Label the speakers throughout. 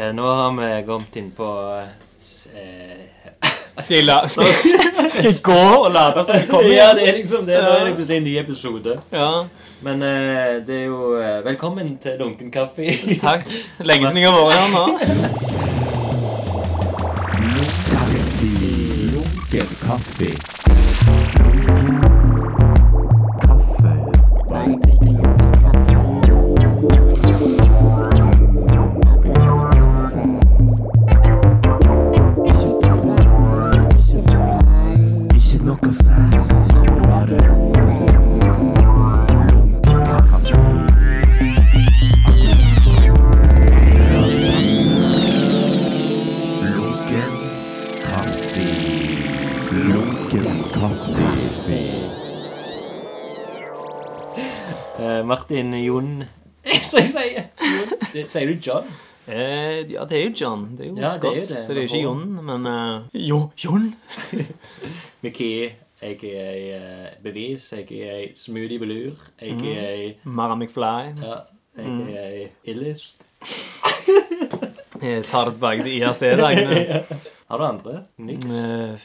Speaker 1: Eh, Nå har vi kommet inn på eh,
Speaker 2: Skal jeg, la, skal, skal jeg gå og late som jeg kommer
Speaker 1: Ja, det er liksom det. Nå er det plutselig en ny episode.
Speaker 2: Ja,
Speaker 1: Men eh, det er jo Velkommen til Lunken kaffe.
Speaker 2: takk. Lenge siden jeg har vært her nå.
Speaker 3: Lunken kaffe.
Speaker 1: Martin Jon Så jeg sier Jon. Det, Sier du John?
Speaker 2: Eh, ja, det er jo John. Det er jo
Speaker 1: Ja, det er
Speaker 2: skotsk,
Speaker 1: det.
Speaker 2: så det er jo ikke Jon, men eh, Jo, Jon!
Speaker 1: Jeg er eh, bevis. Jeg er smoothie belur. Jeg
Speaker 2: Mm. Mara McFly.
Speaker 1: ja, jeg er illest.
Speaker 2: Jeg tar det tilbake til IRC-dagene.
Speaker 1: Har du andre? Niks?
Speaker 2: Eh,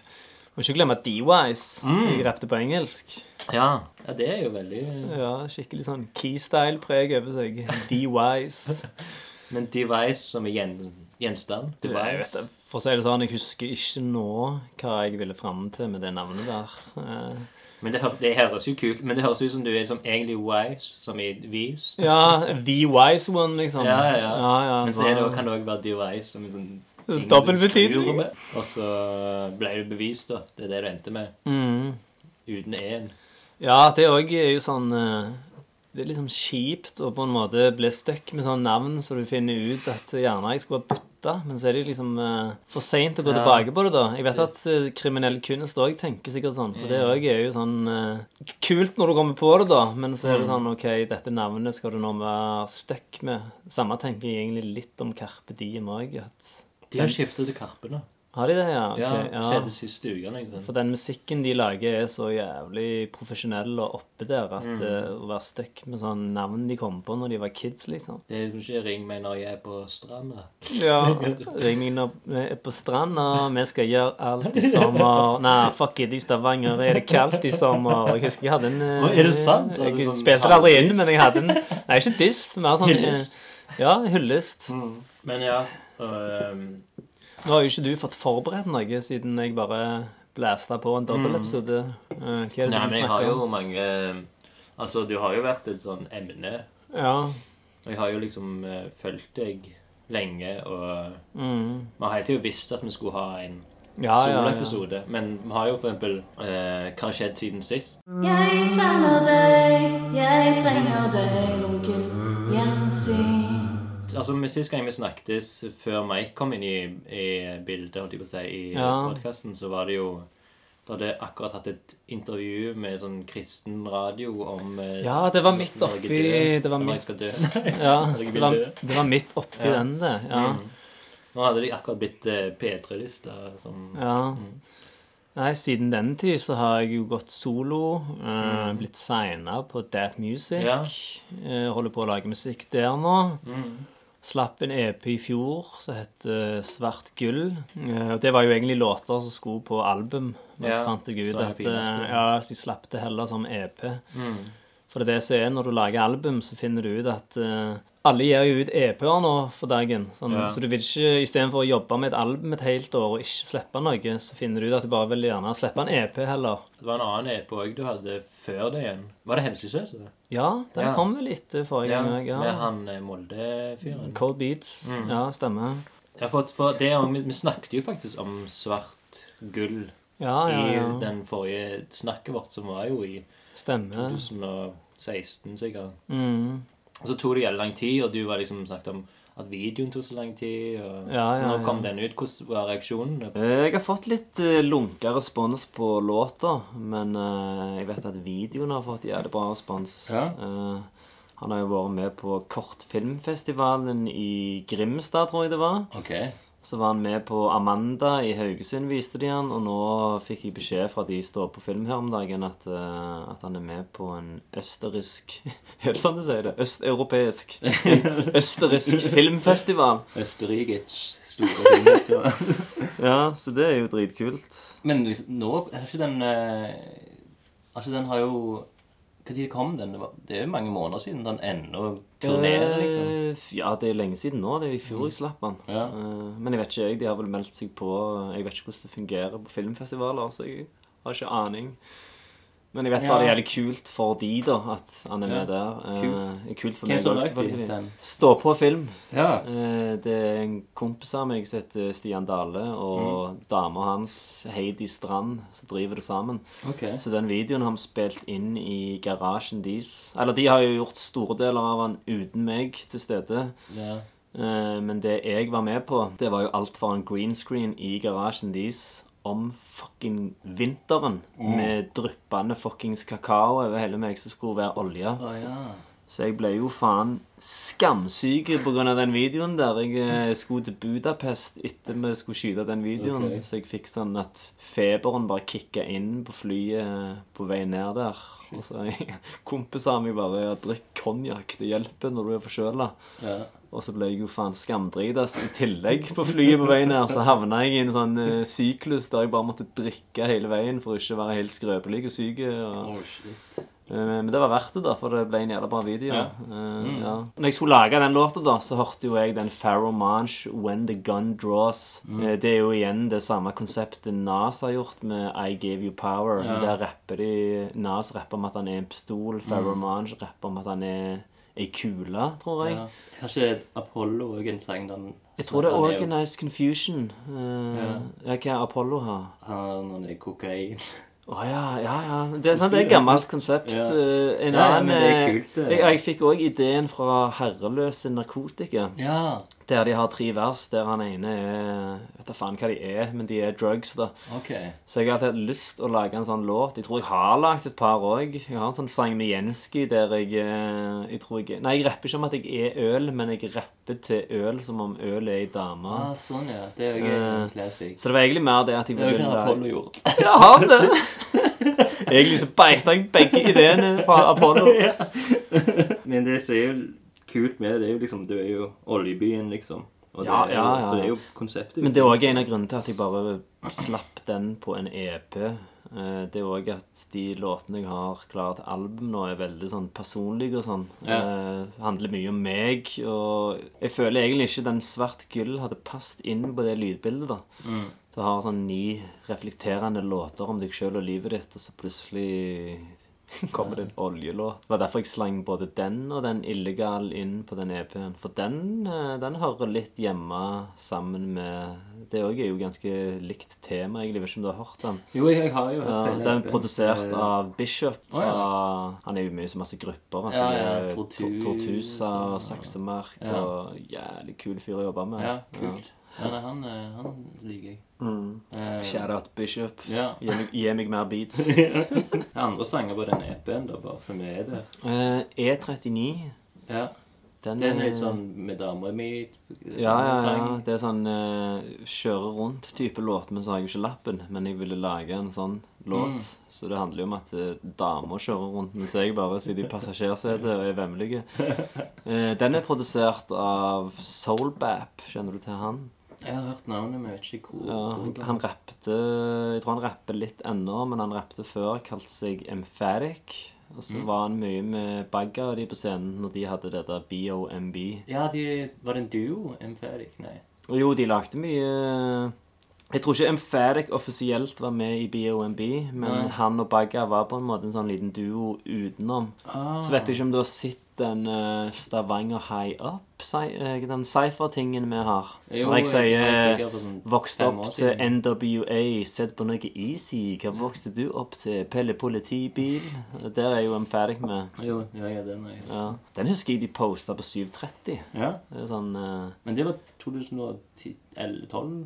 Speaker 2: Må ikke glemme D-Wise.
Speaker 1: Mm.
Speaker 2: Jeg rappet på engelsk.
Speaker 1: Ja. Ja, det er jo veldig
Speaker 2: Ja, Skikkelig sånn keystyle-preg over seg. D-Wise.
Speaker 1: Men device som er gjen, gjenstand
Speaker 2: Jeg
Speaker 1: Device.
Speaker 2: det. For å si det sånn, jeg husker ikke nå hva jeg ville fram til med det navnet der. Eh,
Speaker 1: Men det, hø- det høres jo kult Men det høres ut som du er som egentlig wise, som i vis.
Speaker 2: Ja, The Wise One, liksom.
Speaker 1: Ja, ja, ja.
Speaker 2: ja,
Speaker 1: Men så er det, også- kan det òg være device som en sånn ting
Speaker 2: Dobbel
Speaker 1: du skrur
Speaker 2: betydning.
Speaker 1: med. Og så ble det bevist, da. Det er det du endte med.
Speaker 2: mm.
Speaker 1: Uten én.
Speaker 2: Ja, det òg er jo sånn eh, Det er liksom kjipt å på en måte bli stuck med sånne navn så du finner ut at gjerne jeg skulle ha bytta, men så er det liksom eh, for seint å gå
Speaker 1: Ja.
Speaker 2: tilbake på det, da. Jeg vet at kriminell kunst òg tenker sikkert sånn, for det
Speaker 1: Mm.
Speaker 2: òg er jo sånn eh, kult når du kommer på det, da, men så er
Speaker 1: Mm.
Speaker 2: det sånn OK, dette navnet skal du nå være stuck med. Samme tenker jeg egentlig litt om Carpe Diem òg,
Speaker 1: De har skiftet til Karpe nå.
Speaker 2: Har de det, ja? Okay,
Speaker 1: Ja. Skjedde siste uka. Liksom.
Speaker 2: For den musikken de lager, er så jævlig profesjonell og oppe der at
Speaker 1: Mm.
Speaker 2: uh, å være stuck med sånn navn de kom på når de var kids, liksom.
Speaker 1: Det er liksom ikke 'ring meg når jeg er på stranda'.
Speaker 2: Ja. Ring meg når jeg er på stranda, vi skal gjøre alt i sommer. Nei, fuck it, i Stavanger er det kaldt i sommer. Jeg husker jeg hadde en
Speaker 1: uh, er det sant? Var det
Speaker 2: Jeg
Speaker 1: sånn
Speaker 2: spilte det aldri inn, men jeg hadde en Nei, ikke diss, mer sånn
Speaker 1: uh,
Speaker 2: Ja, hyllest.
Speaker 1: Men ja og, um,
Speaker 2: Nå har jo ikke du fått forberedt noe, siden jeg bare blæsta på en dobbeltepisode. Eh, Hva er det
Speaker 1: Nei,
Speaker 2: du
Speaker 1: men jeg har
Speaker 2: om?
Speaker 1: jo mange Altså, du har jo vært et sånn emne.
Speaker 2: Ja.
Speaker 1: Og jeg har jo liksom uh, fulgt deg lenge, og
Speaker 2: Mm.
Speaker 1: vi har hele tida visst at vi skulle ha en
Speaker 2: Ja, ja, ja.
Speaker 1: Men vi har jo for eksempel uh, Hva har skjedd siden sist?
Speaker 4: Jeg savner deg, jeg trenger deg, onkel gjensyn.
Speaker 1: Altså, med Sist gang vi snakket, før Mike kom inn i, i bildet, holdt jeg på å si, i
Speaker 2: Ja.
Speaker 1: podkasten, så var det jo Da hadde jeg akkurat hatt et intervju med sånn kristen radio om eh,
Speaker 2: Ja, det var midt oppi Det var midt,
Speaker 1: skal
Speaker 2: ja, det var, det var midt oppi
Speaker 1: Ja.
Speaker 2: den, det. Ja.
Speaker 1: Mm. Nå hadde de akkurat blitt eh, P3-lista sånn...
Speaker 2: ja.
Speaker 1: Mm.
Speaker 2: Nei, siden den tid så har jeg jo gått solo. Eh,
Speaker 1: Mm.
Speaker 2: blitt signa på That Music.
Speaker 1: Ja.
Speaker 2: Eh, holder på å lage musikk der nå.
Speaker 1: mm.
Speaker 2: Slapp en EP i fjor som heter Svart gull. Eh, og det var jo egentlig låter som skulle på album. Men
Speaker 1: Ja,
Speaker 2: så fant jeg ut at eh, ja, de slapp det heller som EP.
Speaker 1: Mm.
Speaker 2: For det er det som er når du lager album, så finner du ut at eh, alle gir jo ut EP-er nå for dagen. Sånn,
Speaker 1: Ja.
Speaker 2: Så du vil ikke, istedenfor å jobbe med et album et helt år og ikke slippe noe, så finner du ut at du bare vil gjerne slippe en EP heller.
Speaker 1: Det var en annen EP òg du hadde før det igjen. Var det Hensleysøse?
Speaker 2: Ja, den
Speaker 1: Ja.
Speaker 2: kom vel etter forrige
Speaker 1: Ja,
Speaker 2: gang. Ja.
Speaker 1: med han eh, Molde-fyren.
Speaker 2: Cold Beats.
Speaker 1: Mm.
Speaker 2: Ja, stemmer.
Speaker 1: Ja, for, for det, vi, vi snakket jo faktisk om svart gull
Speaker 2: Ja, ja,
Speaker 1: i den forrige snakket vårt, som var jo i
Speaker 2: Stemmer.
Speaker 1: 2016, sikkert.
Speaker 2: Mm.
Speaker 1: Og så tok det jævlig lang tid, og du var liksom snakket om at videoen tok så lang tid. Og,
Speaker 2: Ja,
Speaker 1: så
Speaker 2: ja,
Speaker 1: nå kom den ut. Hvordan var reaksjonen?
Speaker 2: Jeg har fått litt uh, lunka respons på låta, men eh, jeg vet at videoen har fått jævlig bra respons.
Speaker 1: Ja.
Speaker 2: Eh, han har jo vært med på Kortfilmfestivalen i Grimstad, tror jeg det var.
Speaker 1: Ok.
Speaker 2: Så var han med på Amanda i Haugesund, viste de han. Og nå fikk jeg beskjed fra de står på film her om dagen, at, uh, at han er med på en østerriksk Er det sånn du sier det? Østeuropeisk. Østerriksk filmfestival.
Speaker 1: Østerrikets store filmfestival.
Speaker 2: Ja, så det er jo dritkult.
Speaker 1: Men nå er ikke den eh, Altså, den har jo Når kom den? Det, er jo mange måneder siden den ennå turnerer, liksom.
Speaker 2: Eh, Ja, det er jo lenge siden nå. Det er jo i fjor jeg slapp den.
Speaker 1: Ja.
Speaker 2: Eh, Men jeg vet ikke, jeg. De har vel meldt seg på Jeg vet ikke hvordan det fungerer på filmfestivaler, så jeg har ikke aning. Men jeg vet bare det er jævlig kult for de, da, at han er med der. Eh,
Speaker 1: kult.
Speaker 2: er kult for
Speaker 1: Hvem
Speaker 2: meg også? Stå på film.
Speaker 1: Ja.
Speaker 2: Eh, Det er en kompis av meg som heter Stian Dale, og dama hans, Heidi Strand, som driver det sammen.
Speaker 1: Ok.
Speaker 2: Så den videoen har vi spilt inn i garasjen deres. Eller de har jo gjort store deler av den uten meg til stede.
Speaker 1: Ja.
Speaker 2: Eh, Men det jeg var med på, det var jo alt for en green screen i garasjen deres om fucking vinteren. Med dryppende fuckings kakao over hele meg som skulle være olje.
Speaker 1: Oh, ja.
Speaker 2: Så jeg ble jo faen skamsyk pga. den videoen der. Jeg eh, skulle til Budapest etter vi skulle skyte den videoen.
Speaker 1: Okay.
Speaker 2: Så jeg fikk sånn at feberen bare kicka inn på flyet på vei ned der. Og så Kompisene mine bare 'Drikk konjakk. Det hjelper når du er forkjøla'.
Speaker 1: ja.
Speaker 2: Og så ble jeg jo faen skamdritas i tillegg på flyet på veien her. Så havna jeg i en sånn uh, syklus der jeg bare måtte drikke hele veien for å ikke være helt skrøpelig og syk. Og,
Speaker 1: Oh.
Speaker 2: Eh, Men det var verdt det, da, for det ble en jævla bra video.
Speaker 1: Ja.
Speaker 2: Eh, ja. Når jeg skulle lage den låta, da, så hørte jo jeg den Pharaoh Manch, 'When the Gun Draws'. Mm. Det er jo igjen det samme konseptet Nas har gjort med 'I Gave You Power'.
Speaker 1: Ja.
Speaker 2: Der rapper de Nas rapper om at han er en pistol. Pharaoh Manch rapper om at han er ei kule, tror jeg.
Speaker 1: Ja. Kanskje Apollo òg en sang den
Speaker 2: Jeg tror det er Organized Confusion. Uh, ja. Hva Apollo her?
Speaker 1: Han er kokain.
Speaker 2: Å ja, ja, ja. Det er, sånn, det er et gammelt konsept.
Speaker 1: Ja.
Speaker 2: Eh, En
Speaker 1: Ja, ja, men det er
Speaker 2: eh,
Speaker 1: kult, det.
Speaker 2: Jeg, jeg fikk òg ideen fra Herreløse narkotika.
Speaker 1: Ja.
Speaker 2: Der de har tre vers, der han ene er Vet da faen hva de er, men de er drugs, da.
Speaker 1: Okay.
Speaker 2: Så jeg har alltid hatt lyst å lage en sånn låt. Jeg tror jeg har lagd et par òg. Jeg har en sånn sang med Jenski der jeg eh, Jeg tror jeg Nei, jeg rapper ikke om at jeg er øl, men jeg rapper til øl som om øl er ei dame.
Speaker 1: Ah, sånn, ja. Det er jo
Speaker 2: gøy.
Speaker 1: en classic.
Speaker 2: Så det var egentlig mer det at jeg
Speaker 1: Det er jo
Speaker 2: ville lage-
Speaker 1: Apollo gjorde.
Speaker 2: Jeg har det! Egentlig så beita jeg begge ideene fra Apollo.
Speaker 1: Men det som er jo kult med det, det er jo liksom Du er jo oljebyen, liksom. Og det
Speaker 2: Ja,
Speaker 1: er
Speaker 2: ja, ja.
Speaker 1: Så det er jo konseptet.
Speaker 2: Men det er òg en av grunnene til at jeg bare slapp den på en EP. Eh, Det er òg at de låtene jeg har klare til album nå, er veldig sånn personlige og sånn.
Speaker 1: Ja.
Speaker 2: Eh, handler mye om meg. Og jeg føler egentlig ikke den svart gull hadde passet inn på det lydbildet, da.
Speaker 1: Mm.
Speaker 2: Du har sånn ni reflekterende låter om deg sjøl og livet ditt, og så plutselig kommer det en oljelåt. Det var derfor jeg slang både den og den illegal inn på den EP-en. For den, eh, den hører litt hjemme sammen med Det òg er jo ganske likt tema, egentlig. Jeg vet ikke om du har hørt den?
Speaker 1: Jo, jeg har jo hørt hele
Speaker 2: den er
Speaker 1: EP-en.
Speaker 2: produsert
Speaker 1: Eh,
Speaker 2: av Bishop.
Speaker 1: Oh, ja.
Speaker 2: Han er jo med i så masse grupper.
Speaker 1: Ja, ja, Tortus,
Speaker 2: Tor- Tortusa, Saksemark og Jævlig kul fyr å jobbe med.
Speaker 1: Ja, kult. Nei, han, eh, han liker jeg.
Speaker 2: Mm.
Speaker 1: Eh,
Speaker 2: Shout out Bishop.
Speaker 1: Ja.
Speaker 2: Gi meg, gi meg mer beats.
Speaker 1: Andre sanger på den EP-en, da, bare som er der.
Speaker 2: Eh, E39
Speaker 1: Ja.
Speaker 2: den,
Speaker 1: Den er
Speaker 2: eh,
Speaker 1: litt sånn med dama mi.
Speaker 2: Ja, ja, ja. Det er sånn eh, kjøre rundt-type låt, men så har jeg jo ikke lappen. Men jeg ville lage en sånn låt.
Speaker 1: Mm.
Speaker 2: Så det handler jo om at uh, damer kjører rundt, mens jeg bare sitter i passasjersetet og er vemmelig. Eh, den er produsert av Soulbap. Kjenner du til han?
Speaker 1: Jeg har hørt navnet, men jeg vet ikke hvor.
Speaker 2: Ja, han, han rappte Jeg tror han rapper litt ennå, men han rappte før. Kalte seg Emphatic. Og så
Speaker 1: Mm.
Speaker 2: var han mye med Bagga og de på scenen når de hadde det der BOMB.
Speaker 1: Ja, de, var det en duo? Emphatic? Nei.
Speaker 2: Og Jo, de lagde mye Jeg tror ikke Emphatic offisielt var med i BOMB, men
Speaker 1: Nei.
Speaker 2: han og Bagga var på en måte en sånn liten duo utenom.
Speaker 1: Ah.
Speaker 2: Så vet jeg ikke om du har sett den uh, Stavanger High Up, si, eh, den cypher-tingen vi har.
Speaker 1: Jo,
Speaker 2: Når jeg sier
Speaker 1: har sånn
Speaker 2: Vokst opp til. NWA, sett på noe easy. Hva vokste du opp til? Pelle politibil? Der er jo ferdig med.
Speaker 1: Jo, ja, ja, den er jeg.
Speaker 2: Ja. Den husker jeg de posta på 730.
Speaker 1: Ja.
Speaker 2: Det sånn uh,
Speaker 1: Men det var 2010-2012?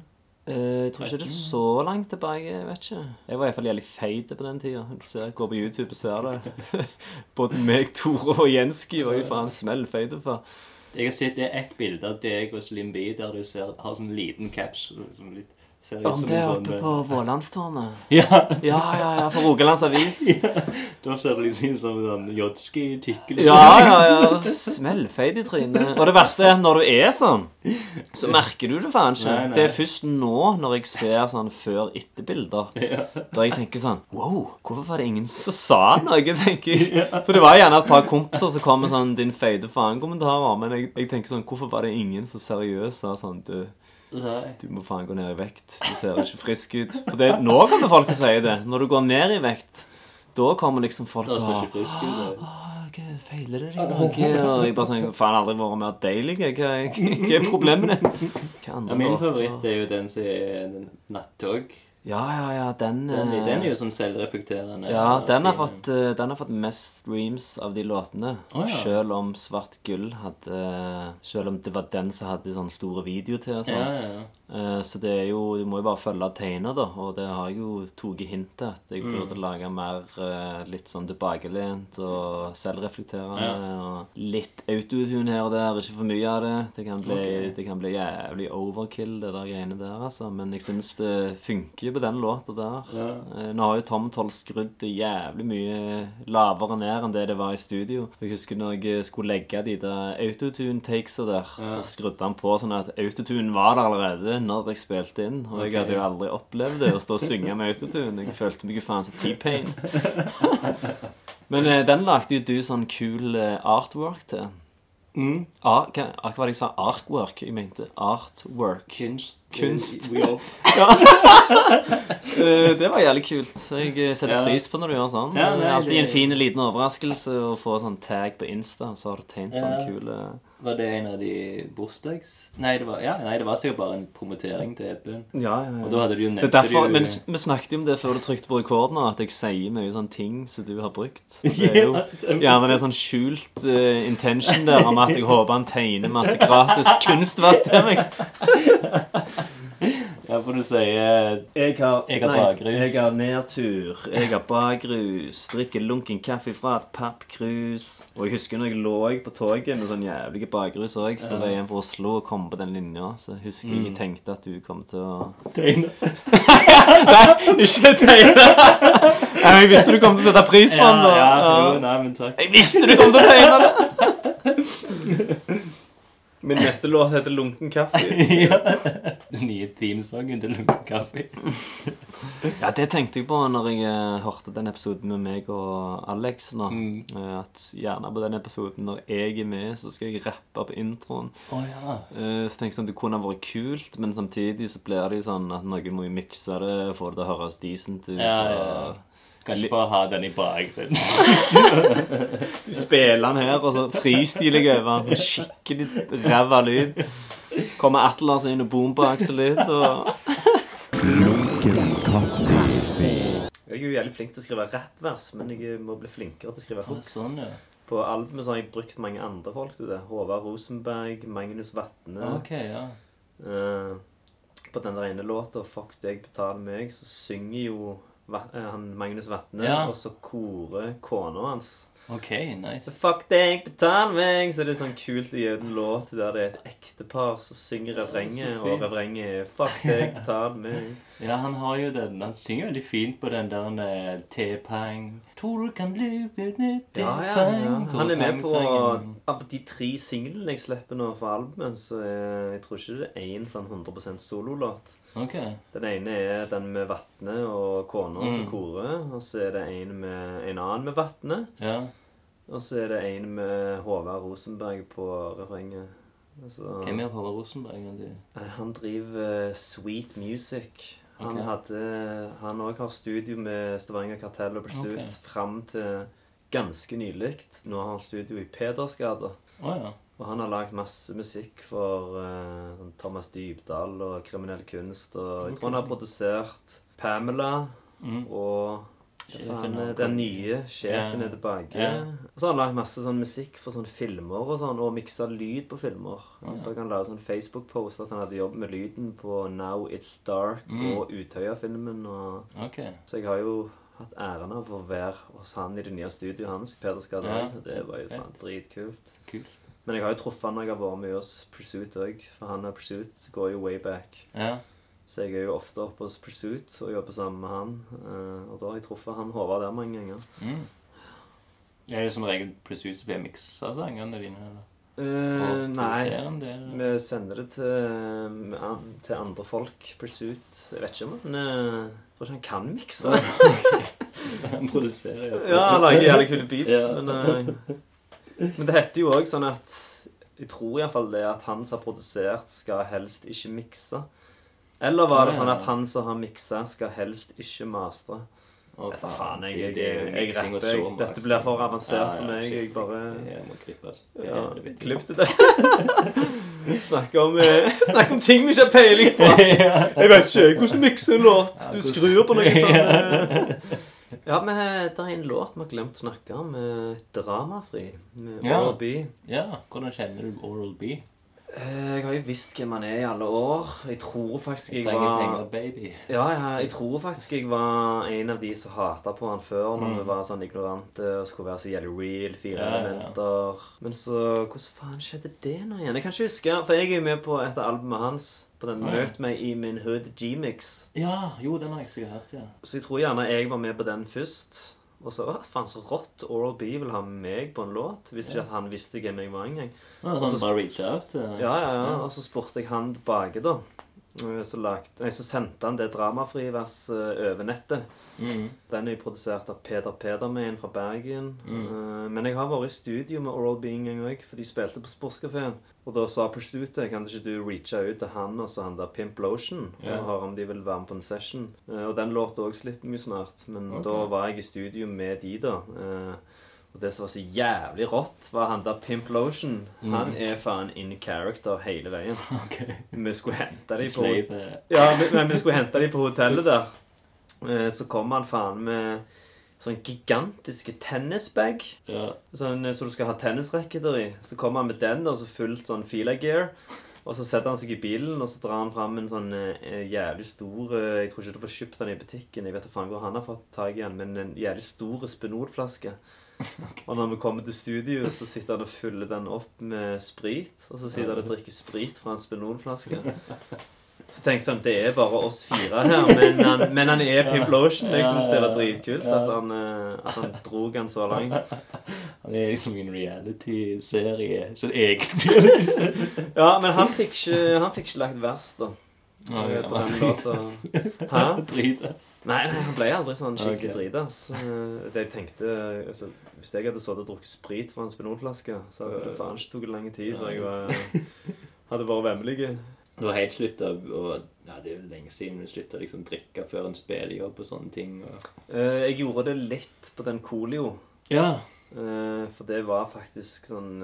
Speaker 2: Eh, jeg tror ikke det er så langt tilbake. Jeg vet ikke. Jeg var iallfall jævlig feit på den tida. Går på YouTube og ser det. Både meg, Tore og Jenski var jo faen smellfeite for.
Speaker 1: Jeg har sett det ett bilde av deg og Slim B der du ser, har sånn liten caps. Sånn litt, ser ut
Speaker 2: Om
Speaker 1: som
Speaker 2: det
Speaker 1: en
Speaker 2: er
Speaker 1: sånn,
Speaker 2: oppe på Vålandstårnet?
Speaker 1: Ja,
Speaker 2: Ja, ja, ja, for Rogalands Avis.
Speaker 1: da ser det liksom ut som en sånn jodski-tykkelse.
Speaker 2: Ja, ja, ja. Smellfeit i trynet. Og det verste er når du er sånn, så merker du det faen ikke.
Speaker 1: Nei, nei.
Speaker 2: Det er først nå, når jeg ser sånn før-etter-bilder, der jeg tenker sånn Wow, hvorfor var det ingen som sa noe? tenker jeg. For det var gjerne et par kompiser som kom med sånn 'din feite faen'-kommentarer, men jeg, jeg tenker sånn Hvorfor var det ingen så seriøst sa sånn du,
Speaker 1: Nei.
Speaker 2: du må faen gå ned i vekt. Du ser ikke frisk ut. For det, nå kommer folk og å si det. Når du går ned i vekt, da kommer liksom folk
Speaker 1: og ser ikke frisk ut.
Speaker 2: okay, feiler det deg noe? Og jeg bare sånn Faen, aldri vært mer deilig. Hva, hva er problemene? Hva
Speaker 1: Ja, min favoritt er jo den som er Nattog.
Speaker 2: Ja, ja, ja, den
Speaker 1: Den,
Speaker 2: eh,
Speaker 1: den er jo sånn selvreflekterende.
Speaker 2: Ja, den har, fått, eh, den har fått mest streams av de låtene.
Speaker 1: Å, ja.
Speaker 2: Selv om Svart Gull hadde Selv om det var den som hadde sånne store videoer til og sånn.
Speaker 1: Ja, ja.
Speaker 2: Eh, Så det er jo Du må jo bare følge tegner, da. Og det har jeg jo tatt hint til. At jeg
Speaker 1: Mm.
Speaker 2: burde lage mer eh, litt sånn tilbakelent og selvreflekterende.
Speaker 1: Ja.
Speaker 2: Og litt autotune her og der. Ikke for mye av det. Det kan bli,
Speaker 1: okay.
Speaker 2: det kan bli jævlig overkill, det der greiene der, altså. Men jeg syns det funker på den låta der.
Speaker 1: Ja.
Speaker 2: Eh, Nå har jo Tom Toll skrudd det jævlig mye lavere ned enn det det var i studio. Jeg husker når jeg skulle legge de der autotune-takesa der, så skrudde han på sånn at autotune var der allerede når jeg spilte inn. Og jeg hadde jo aldri opplevd det, å stå og synge med autotune. Jeg følte meg jo faen som T-Pain. Men eh, den lagde jo du sånn kul eh, artwork til.
Speaker 1: Mm.
Speaker 2: Ar hva, hva var det jeg sa? Artwork? Jeg mente artwork.
Speaker 1: Kunst.
Speaker 2: Kunst.
Speaker 1: jobb.
Speaker 2: Eh, det var jævlig kult. Jeg eh, setter
Speaker 1: Ja.
Speaker 2: pris på når du gjør sånn.
Speaker 1: Ja,
Speaker 2: det er alltid en fin liten overraskelse å få sånn tag på Insta, så har du tegnet
Speaker 1: Ja.
Speaker 2: sånn kule
Speaker 1: Var det en av de bursdags... Nei, det var, ja, nei, det var sikkert bare en promotering til EP-en.
Speaker 2: Ja, ja, ja.
Speaker 1: Og da hadde du jo nevnt
Speaker 2: det. derfor, men Vi snakket jo om det før du trykte på rekorden, at jeg sier mye sånne ting som du har brukt. Det er jo
Speaker 1: Ja,
Speaker 2: gjerne det er sånn skjult uh, intention der om at jeg håper han tegner masse gratis kunstverk til meg.
Speaker 1: Ja, for du sier
Speaker 2: Jeg har,
Speaker 1: Jeg har bakrus.
Speaker 2: Jeg har nedtur. Jeg har bakrus. Drikker lunken kaffe fra et pappkrus. Og jeg husker når jeg lå på toget med sånn jævlig bakrus òg på vei hjem fra Oslo og kom på den linja, så husker jeg jeg tenkte at du kom til å
Speaker 1: Tegne.
Speaker 2: Ikke tegne! Ja, Jeg visste du kom til å sette pris på den. da.
Speaker 1: ja, jo, nei, men takk.
Speaker 2: Jeg visste du kom til å tegne det! Min neste låt heter 'Lunken kaffe'.
Speaker 1: ja. Den nye themesongen til Lunken Kaffe.
Speaker 2: Ja, det tenkte jeg på når jeg eh, hørte den episoden med meg og Alex nå.
Speaker 1: Mm.
Speaker 2: Eh, at gjerne på den episoden når jeg er med, så skal jeg rappe på introen.
Speaker 1: Oh, ja.
Speaker 2: Eh, så tenkte jeg sånn, Det kunne vært kult, men samtidig så blir det jo sånn at noen må jo mikse det, få det til å høres decent ut.
Speaker 1: Ja, ja, ja. Kan ikke bare ha den i bakgrunnen.
Speaker 2: Du spiller den her, og så fristiler jeg over den. Sånn skikkelig ræva lyd. Kommer Atlas inn og boomboxer litt. og...
Speaker 3: Lunken kaffe.
Speaker 2: Jeg er jo jævlig flink til å skrive rappvers, men jeg må bli flinkere til å skrive hooks.
Speaker 1: Sånn, ja.
Speaker 2: På albumet så har jeg brukt mange andre folk til det. Håvard Rosenberg, Magnus Vatne.
Speaker 1: Ok, ja.
Speaker 2: Uh, på den der ene låta 'Fuck deg, betal meg', så synger jo han Magnus Vatne,
Speaker 1: Ja.
Speaker 2: og så korer kona hans.
Speaker 1: Ok, nice.
Speaker 2: Fuck deg, betal meg! Så er det sånn kult ut en låt der det er et ektepar som synger refrenget, og refrenget er 'Fuck deg, betal meg'.
Speaker 1: Ja, han har jo den Han synger veldig fint på den der eh, T-pang Tror du kan løpe nytt
Speaker 2: Ja, ja, ja. Han er med på Av de tre singlene jeg slipper nå for albumet, så er, jeg tror ikke det er én sånn 100% sololåt.
Speaker 1: Ok.
Speaker 2: Den ene er den med Vatne og kona som
Speaker 1: Mm.
Speaker 2: korer. Og så er det en med en annen med Vatne.
Speaker 1: Ja.
Speaker 2: Og så er det en med Håvard Rosenberg på refrenget. Altså,
Speaker 1: Hvem er Håvard Rosenberg? egentlig?
Speaker 2: Eh, Han driver eh, Sweet Music. Han
Speaker 1: okay.
Speaker 2: hadde Han òg har studio med Stavanger Kartell og Pursuit
Speaker 1: okay.
Speaker 2: fram til ganske nylig. Nå har han studio i Pedersgata.
Speaker 1: Oh, ja.
Speaker 2: Og han har lagd masse musikk for eh, sånn Thomas Dybdahl og Kriminell kunst. Og jeg tror han har produsert Pamela
Speaker 1: Mm.
Speaker 2: og faen er den nye sjefen er tilbake.
Speaker 1: Yeah.
Speaker 2: Og så har han lagd masse sånn musikk for sånne filmer og sånn, og miksa lyd på filmer.
Speaker 1: Ja.
Speaker 2: Så han lage sånn Facebook-post at han hadde jobbet med lyden på Now It's Dark
Speaker 1: Mm.
Speaker 2: og Utøya-filmen. og...
Speaker 1: Okay.
Speaker 2: Så jeg har jo hatt æren av å være hos han i det nye studioet hans Peder
Speaker 1: Skadal.
Speaker 2: Yeah. Det var jo faen dritkult.
Speaker 1: Kult.
Speaker 2: Men jeg har jo truffet han når jeg har vært med hos Pursuit òg. For han og Pursuit går jo way back.
Speaker 1: Ja.
Speaker 2: Så jeg er jo ofte oppe hos Pursuit og jobber sammen med han. Eh, og da har jeg truffet han Håvard der mange ganger.
Speaker 1: Mm. Er det som regel Pursuit som blir miksa sangene dine? Eller? Uh,
Speaker 2: nei. Vi sender det til, til andre folk. Pursuit Jeg vet ikke om han eh, tror ikke han kan mikse.
Speaker 1: Han produserer iallfall.
Speaker 2: Ja, han lager jævlig kule beats,
Speaker 1: Ja.
Speaker 2: men eh, Men det heter jo òg sånn at Jeg tror iallfall det at han som har produsert, skal helst ikke mikse. Eller var det sånn at han som har miksa, skal helst ikke mastre? Vet da faen, jeg, jeg,
Speaker 1: det jo
Speaker 2: jeg, rapper. Jeg, dette blir for avansert for meg. Jeg bare
Speaker 1: må.
Speaker 2: Ja, Klipp til det. Snakke om, eh, snakke om ting vi ikke har peiling på. Jeg vet ikke hvordan mikse en låt. Du skrur på noe sånn. eh. Ja, men det er en låt vi har glemt å snakke om. eh, 'Dramafri' med
Speaker 1: Ja.
Speaker 2: Oral B.
Speaker 1: Ja, hvordan kjenner du Oral B?
Speaker 2: Eh, Jeg har jo visst hvem han er i alle år. Jeg tror faktisk jeg
Speaker 1: Trenger
Speaker 2: var
Speaker 1: penger, baby.
Speaker 2: Ja, ja, jeg tror faktisk jeg var en av de som hata på han før, når
Speaker 1: Mm.
Speaker 2: vi var sånn ignorante og skulle være så jævlig real. Fire
Speaker 1: Ja, ja, ja.
Speaker 2: elementer. Men så Hvordan faen skjedde det nå igjen? Jeg kan ikke huske. For jeg er jo med på et av albumet hans. På den
Speaker 1: ja.
Speaker 2: Møt meg i min hood G-mix.
Speaker 1: Ja, jo, den har jeg sikkert hørt, ja.
Speaker 2: Så jeg tror gjerne jeg var med på den først. Og så Å, faen, så rått. Oral B vil ha meg på en låt. Hvis ikke han visste hvem jeg var engang.
Speaker 1: Ja, sånn bare reach out?
Speaker 2: Ja, ja, ja. Og så spurte jeg han tilbake, da. Eh, Så, lagt, nei, så sendte han det dramafri-verset over nettet.
Speaker 1: Mm.
Speaker 2: Den er jo produsert av Peder Pedermein fra Bergen.
Speaker 1: Mm.
Speaker 2: Eh, Men jeg har vært i studio med Oral Being en gang òg, for de spilte på Sportskafeen. Og da sa Pursuit kan ikke du reache ut til han og så han der Pimp Lotion
Speaker 1: yeah.
Speaker 2: og høre om de vil være med på en session. Eh, Og den låta òg slipper vi snart, men
Speaker 1: okay.
Speaker 2: da var jeg i studio med de, da. Eh, Og det som var så jævlig rått, var han der Pimp Lotion.
Speaker 1: Mm.
Speaker 2: Han er faen in character hele veien.
Speaker 1: Ok.
Speaker 2: Vi skulle hente dem på ja, men, men vi skulle hente dem på hotellet der. Eh, Så kom han faen med sånn gigantiske tennisbag.
Speaker 1: Ja.
Speaker 2: Sånn, som så du skal ha tennisracketer i. Så kommer han med den og så fullt sånn fila gear. Og så setter han seg i bilen og så drar han fram en sånn eh, jævlig stor eh, Jeg tror ikke du får kjøpt den i butikken. Jeg vet da faen hvor han har fått tak i den, men en jævlig stor Spenol-flaske. Og når vi kommer til studio, så sitter han og fyller den opp med sprit. Og så sitter han og drikker sprit fra en Spenol-flaske. Så tenkte jeg sånn, Det er bare oss fire her, men han, men han er Pimp Lotion. Jeg syns det var dritkult at han, eh, at han drog han så langt.
Speaker 1: Han er liksom en reality-serie. Så egen reality-serie.
Speaker 2: Ja, men han fikk ikke, han fikk ikke lagt vers, da.
Speaker 1: Ja, ja,
Speaker 2: på den låta. Hæ?
Speaker 1: Dritas.
Speaker 2: Nei, nei, han ble aldri sånn skikkelig
Speaker 1: okay.
Speaker 2: dritas. Eh, Det jeg tenkte altså, Hvis jeg hadde sittet og drukket sprit fra en Spenol-flaske, så hadde det faen ikke tatt lang tid før jeg var, hadde vært vemmelig.
Speaker 1: Du har helt slutta å Ja, det er jo lenge siden du slutta å liksom, drikke før en spillejobb og sånne ting. Og...
Speaker 2: Eh, Jeg gjorde det litt på den Colio.
Speaker 1: Ja.
Speaker 2: Eh, For det var faktisk sånn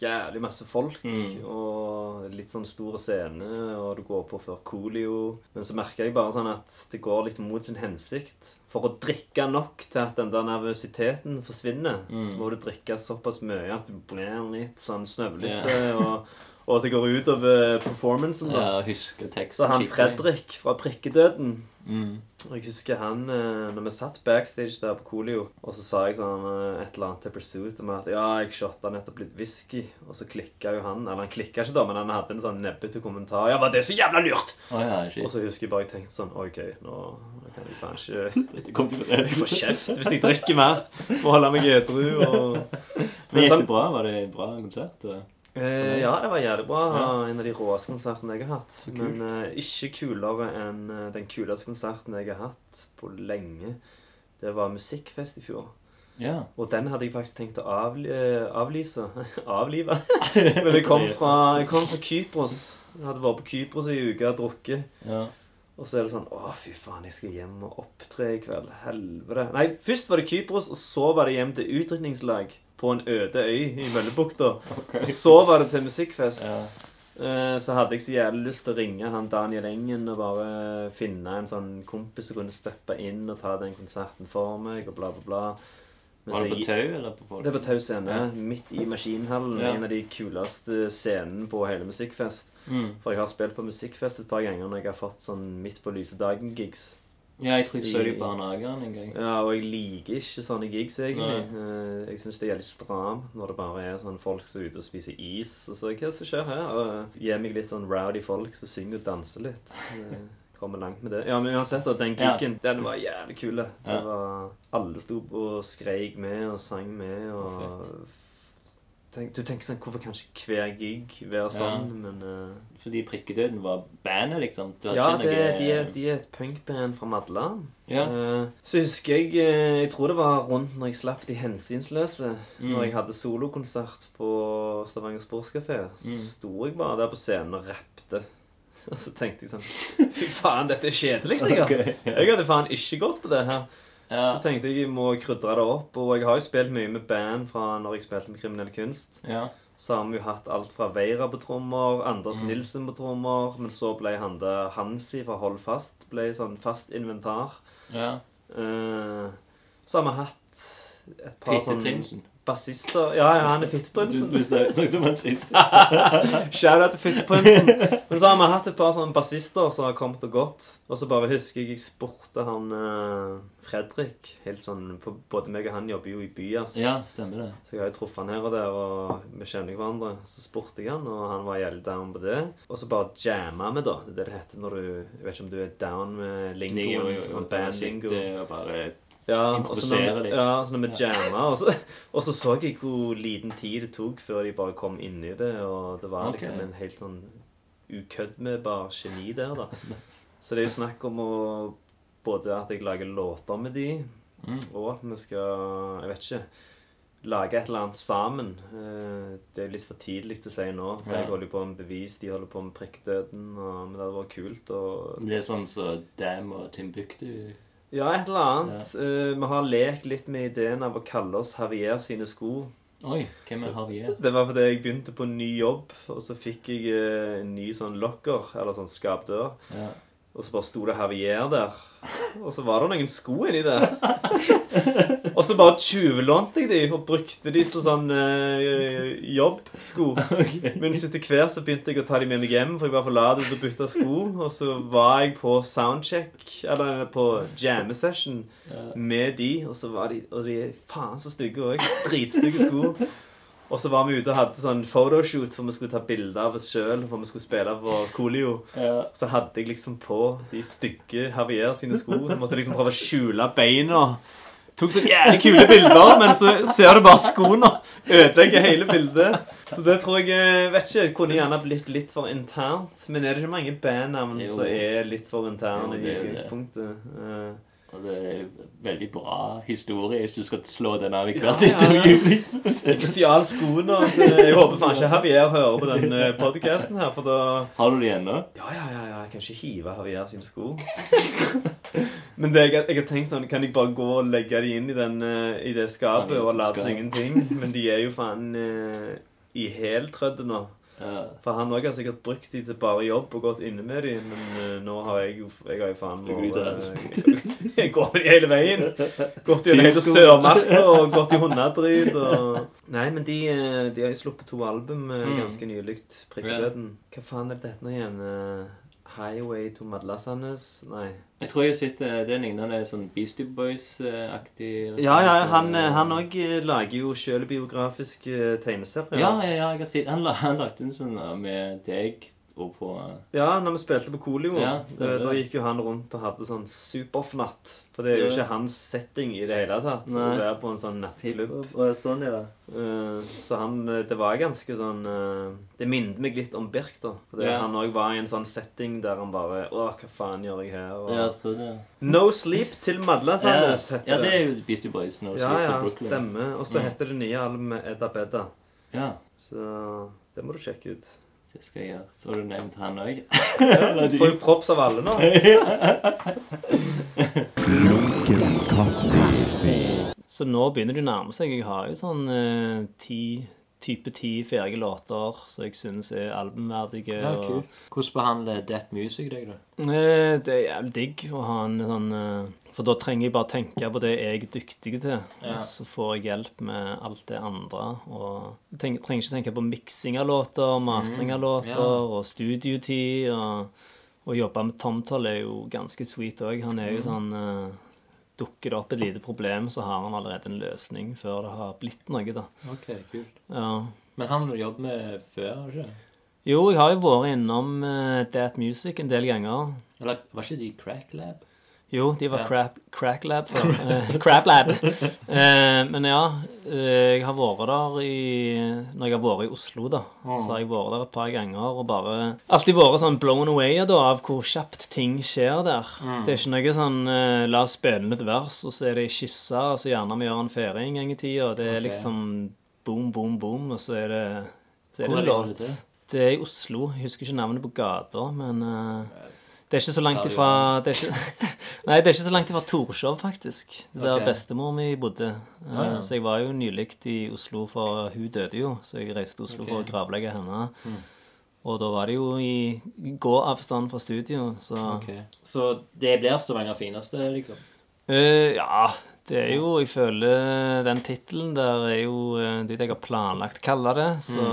Speaker 2: jævlig masse folk.
Speaker 1: Mm.
Speaker 2: Og litt sånn stor scene, og du går på før Coolio. Men så merker jeg bare sånn at det går litt mot sin hensikt. For å drikke nok til at den der nervøsiteten forsvinner,
Speaker 1: Mm.
Speaker 2: så må du drikke såpass mye at du blir litt sånn snøvlete. Og, og at det går utover performancen. da.
Speaker 1: ja husker teksten
Speaker 2: Så han. Fredrik fra Prikkedøden
Speaker 1: Mm.
Speaker 2: jeg husker han eh, Når vi satt backstage der på Colio, og så sa jeg sånn eh, et eller annet til Pursuit om at ja, jeg shotta nettopp litt whisky, og så klikka jo han Eller han klikka ikke, da, men han hadde en sånn nebbete kommentar. Ja, var det så jævla lurt?
Speaker 1: Oh, ja,
Speaker 2: Og så husker jeg bare jeg tenkte sånn OK, nå kan jeg faen ikke Jeg får kjeft hvis jeg drikker mer. Må holde meg edru og
Speaker 1: Men gikk
Speaker 2: sånn-
Speaker 1: det bra? Var det en bra konsert? og-
Speaker 2: Eh, ja, det var jævlig bra.
Speaker 1: Ja.
Speaker 2: En av de råeste konsertene jeg har hatt. Men eh, ikke kulere enn eh, den kuleste konserten jeg har hatt på lenge. Det var Musikkfest i fjor.
Speaker 1: Ja.
Speaker 2: Og den hadde jeg faktisk tenkt å avli eh, avlyse. Avlive. Men jeg kom fra, jeg kom fra Kypros. Jeg hadde vært på Kypros i uke og drukket.
Speaker 1: ja.
Speaker 2: Og så er det sånn Å, fy faen, jeg skal hjem og opptre i kveld. Helvete. Nei, først var det Kypros, og så var det hjem til utdrikningslag på en øde øy i Møllebukta. Og så var det til musikkfest.
Speaker 1: ja.
Speaker 2: Eh, Så hadde jeg så jævlig lyst til å ringe han Daniel Engen og bare finne en sånn kompis som kunne steppe inn og ta den konserten for meg, og bla, bla, bla. Men
Speaker 1: Var det på tau eller på folk?
Speaker 2: det er på Tau scene,
Speaker 1: Ja.
Speaker 2: midt i Maskinhallen.
Speaker 1: Ja.
Speaker 2: En av de kuleste scenene på hele Musikkfest.
Speaker 1: Mm.
Speaker 2: For jeg har spilt på Musikkfest et par ganger når jeg har fått sånn midt på lyse dagen-gigs.
Speaker 1: Ja, jeg tror jeg så det
Speaker 2: I-
Speaker 1: barnehagen en gang.
Speaker 2: Ja, og jeg liker ikke sånne gigs, egentlig. Nei. Jeg syns det er jævlig stram når det bare er sånn folk som er ute og spiser is. Og så hva som skjer her? Og Gi meg litt sånn rowdy folk som synger og danser litt. Eh, Kommer langt med det. Ja, men uansett, at den
Speaker 1: Ja.
Speaker 2: gigen, den var jævlig kul. Det
Speaker 1: Ja.
Speaker 2: var Alle sto og skreik med og sang med og Tenk, Du tenker sånn Hvorfor kan ikke hver gig være sånn? Men uh,
Speaker 1: Fordi Prikkedøden var bandet, liksom.
Speaker 2: Ja, det,
Speaker 1: noe-
Speaker 2: de, er, de er et punkband fra Madland.
Speaker 1: Ja.
Speaker 2: Uh, Så husker jeg uh, Jeg tror det var rundt når jeg slapp De hensynsløse.
Speaker 1: Mm.
Speaker 2: Når jeg hadde solokonsert på Stavanger Sportskafé. Så
Speaker 1: Mm.
Speaker 2: sto jeg bare der på scenen og rappte. Og så tenkte jeg sånn Fy faen, dette er kjedelig, sikkert.
Speaker 1: Okay. ja.
Speaker 2: Jeg hadde faen ikke gått på det her.
Speaker 1: Ja.
Speaker 2: Så tenkte jeg jeg må krydre det opp. Og jeg har jo spilt mye med band fra når jeg spilte med Kriminell kunst.
Speaker 1: ja.
Speaker 2: Så har vi jo hatt alt fra Veira på trommer, Anders
Speaker 1: Mm.
Speaker 2: Nilsen på trommer, men så ble han det Hansi fra Hold Fast ble sånn fast inventar.
Speaker 1: ja.
Speaker 2: Uh, så har vi hatt et par sånn
Speaker 1: Fitteprinsen.
Speaker 2: Bassister Ja, ja, han er fitteprinsen.
Speaker 1: du snakket om han sist.
Speaker 2: Shout-out til fitteprinsen. Men så har vi hatt et par sånne bassister som har kommet og gått. Og så bare husker jeg jeg spurte han eh, Fredrik helt sånn på, Både meg og han jobber jo i Byas.
Speaker 1: Ja, stemmer det.
Speaker 2: Så jeg har jo truffet han her og der, og vi kjenner hverandre. Så spurte jeg han, og han var jævlig down på det. Og så bare jamma vi, da. Det er det det heter når du Jeg vet ikke om du er down med lingoen. Sånn bandlingo. Ja, og så når, ja, så når vi jamma, og så, og så så jeg hvor liten tid det tok før de bare kom inn i det, og det var liksom en helt sånn ukøddmedbar geni der, da. Så det er jo snakk om å Både at jeg lager låter med de,
Speaker 1: Mm.
Speaker 2: og at vi skal Jeg vet ikke lage et eller annet sammen. Eh, Det er litt for tidlig til å si nå. For
Speaker 1: Ja.
Speaker 2: Jeg holder på med bevis, de holder på med prikkdøden. Og, men det hadde vært kult. Og
Speaker 1: Det er sånn som Dam og Timbuktu
Speaker 2: ja, et eller annet. Eh, vi har lekt litt med ideen av å kalle oss Javier sine sko.
Speaker 1: Oi, hvem er Javier?
Speaker 2: Det var fordi jeg begynte på ny jobb, og så fikk jeg eh, en ny sånn locker, eller sånn skapdør.
Speaker 1: Ja.
Speaker 2: Og så bare sto det Javier der. Og så var det noen sko inni der. Og så bare tjuvlånte jeg de og brukte de som sånn eh, jobbsko. Men etter hvert så begynte jeg å ta de med meg hjem, for jeg var for lat til å bytte sko. Og så var jeg på soundcheck, eller på jammesession med de, og så var de Og de er faen så stygge òg. Dritstygge sko. Og så var vi ute og hadde sånn photoshoot for vi skulle ta bilde av oss sjøl. For vi skulle spille på Coolio.
Speaker 1: Ja.
Speaker 2: Så hadde jeg liksom på de stygge Javier sine sko. Jeg måtte liksom prøve å skjule beina. Tok så jævlig kule bilder, men så ser du bare skoene og ødelegger hele bildet. Så det tror jeg eh, vet ikke, kunne gjerne blitt litt for internt. Men er det ikke mange bandnavn som er litt for interne
Speaker 1: Jo,
Speaker 2: i utgangspunktet? Eh,
Speaker 1: Og det er en veldig bra historie hvis du skal slå den av i hvert intervju. liksom.
Speaker 2: Jeg stjal skoene. og Jeg håper faen ikke Javier hører på den podkasten her, for da
Speaker 1: Har du de ennå?
Speaker 2: Ja, ja, ja, ja, jeg kan ikke hive Javier sine sko. Men det, jeg, jeg har tenkt sånn, kan jeg bare gå og legge de inn i, den, eh, i det skapet og late som ingenting? Men de er jo faen uh, i heltrødde nå.
Speaker 1: Ja.
Speaker 2: For han òg har sikkert brukt de til bare jobb og gått inne med de, men eh, nå har jeg jo Jeg har jo faen
Speaker 1: Du går ut
Speaker 2: Jeg går med de hele veien. Gått gjennom hele Sørmarka og gått i hundedrit og Nei, men de, eh, de har jo sluppet to album eh,
Speaker 1: Mm.
Speaker 2: ganske nylig. Prikkdøden. Hva faen er det dette nå igjen? Eh, Highway to Madlasanes? Nei.
Speaker 1: Jeg tror jeg har sett eh, det lignende sånn Beastie Boys-aktig
Speaker 2: Ja, ja, han òg lager jo sjølbiografiske tegneserier.
Speaker 1: Ja, ja, ja, jeg har sett Han, han lagde en sånn eh, med deg og på
Speaker 2: Ja, når vi spilte på Kolio,
Speaker 1: Ja,
Speaker 2: eh, da gikk jo han rundt og hadde sånn superfnatt. For det er jo ikke hans setting i det hele tatt. Å
Speaker 1: Nei.
Speaker 2: være på en sånn nattklubb.
Speaker 1: Sånn, ja.
Speaker 2: Eh, Så han eh, Det var ganske sånn eh, Det minnet meg litt om Birk, da. For det,
Speaker 1: Ja.
Speaker 2: han òg var i en sånn setting der han bare Å, hva faen gjør jeg her? Og,
Speaker 1: Ja, så det
Speaker 2: No Sleep til Madla
Speaker 1: ja,
Speaker 2: Sandnes heter
Speaker 1: ja, det er jo Beastie Boys. No
Speaker 2: Ja, ja,
Speaker 1: Brooklyn.
Speaker 2: stemmer. Og så
Speaker 1: Mm.
Speaker 2: heter det nye albumet Edda Bedda.
Speaker 1: Ja,
Speaker 2: Så det må du sjekke ut.
Speaker 1: Det skal jeg gjøre. Så har du nevnt han òg.
Speaker 2: Du får jo props av alle nå. Så nå begynner det å nærme seg. Jeg har jo sånn eh, ti, type ti ferdige låter som jeg syns er albumverdige.
Speaker 1: Ja, cool. Hvordan behandler Death Music deg, da?
Speaker 2: Eh, Det er jævlig digg å ha en sånn eh, For da trenger jeg bare tenke på det jeg er dyktig til.
Speaker 1: Ja.
Speaker 2: Så får jeg hjelp med alt det andre. Og jeg trenger ikke tenke på miksing av låter, mastring av låter
Speaker 1: Mm, ja.
Speaker 2: og studiotid. Og, Å jobbe med Tomtoll er jo ganske sweet òg. Han er jo sånn eh, Dukker det opp et lite problem, så har han allerede en løsning før det har blitt noe, da.
Speaker 1: Ok, kult.
Speaker 2: Ja.
Speaker 1: Men han har du jobbet med før, ikke?
Speaker 2: Jo, jeg har jo vært innom uh, That Music en del ganger.
Speaker 1: Eller var ikke de Crack Lab?
Speaker 2: Jo, de var
Speaker 1: Ja.
Speaker 2: crap, crack lab før. Eh, crap lab. Eh, men ja, eh, jeg har vært der i Når jeg har vært i Oslo, da, så har jeg vært der et par ganger og bare Alltid vært sånn blown away da, av hvor kjapt ting skjer der. Det er ikke noe sånn eh, La oss spille et vers, og så er det skissa, og så gjerne vi gjør en ferie en gang i tida. Det er
Speaker 1: okay.
Speaker 2: liksom boom, boom, boom, og så er det, så er
Speaker 1: Hvor er det
Speaker 2: låt.
Speaker 1: det?
Speaker 2: Er i Oslo. Jeg husker ikke navnet på gata, men eh, det er ikke så langt ifra det ikke, Nei, det er ikke så langt ifra Torshov, faktisk. Der
Speaker 1: okay.
Speaker 2: bestemor mi bodde. Eh,
Speaker 1: Ah, ja.
Speaker 2: Så jeg var jo nylig i Oslo, for hun døde jo. Så jeg reiste til Oslo for å gravlegge henne.
Speaker 1: Mm.
Speaker 2: Og da var det jo i gåavstand fra studio, så
Speaker 1: okay. Så det blir Stavanger fineste, liksom?
Speaker 2: Uh, Ja, det er jo Jeg føler den tittelen der er jo eh, det jeg har planlagt å kalle det, så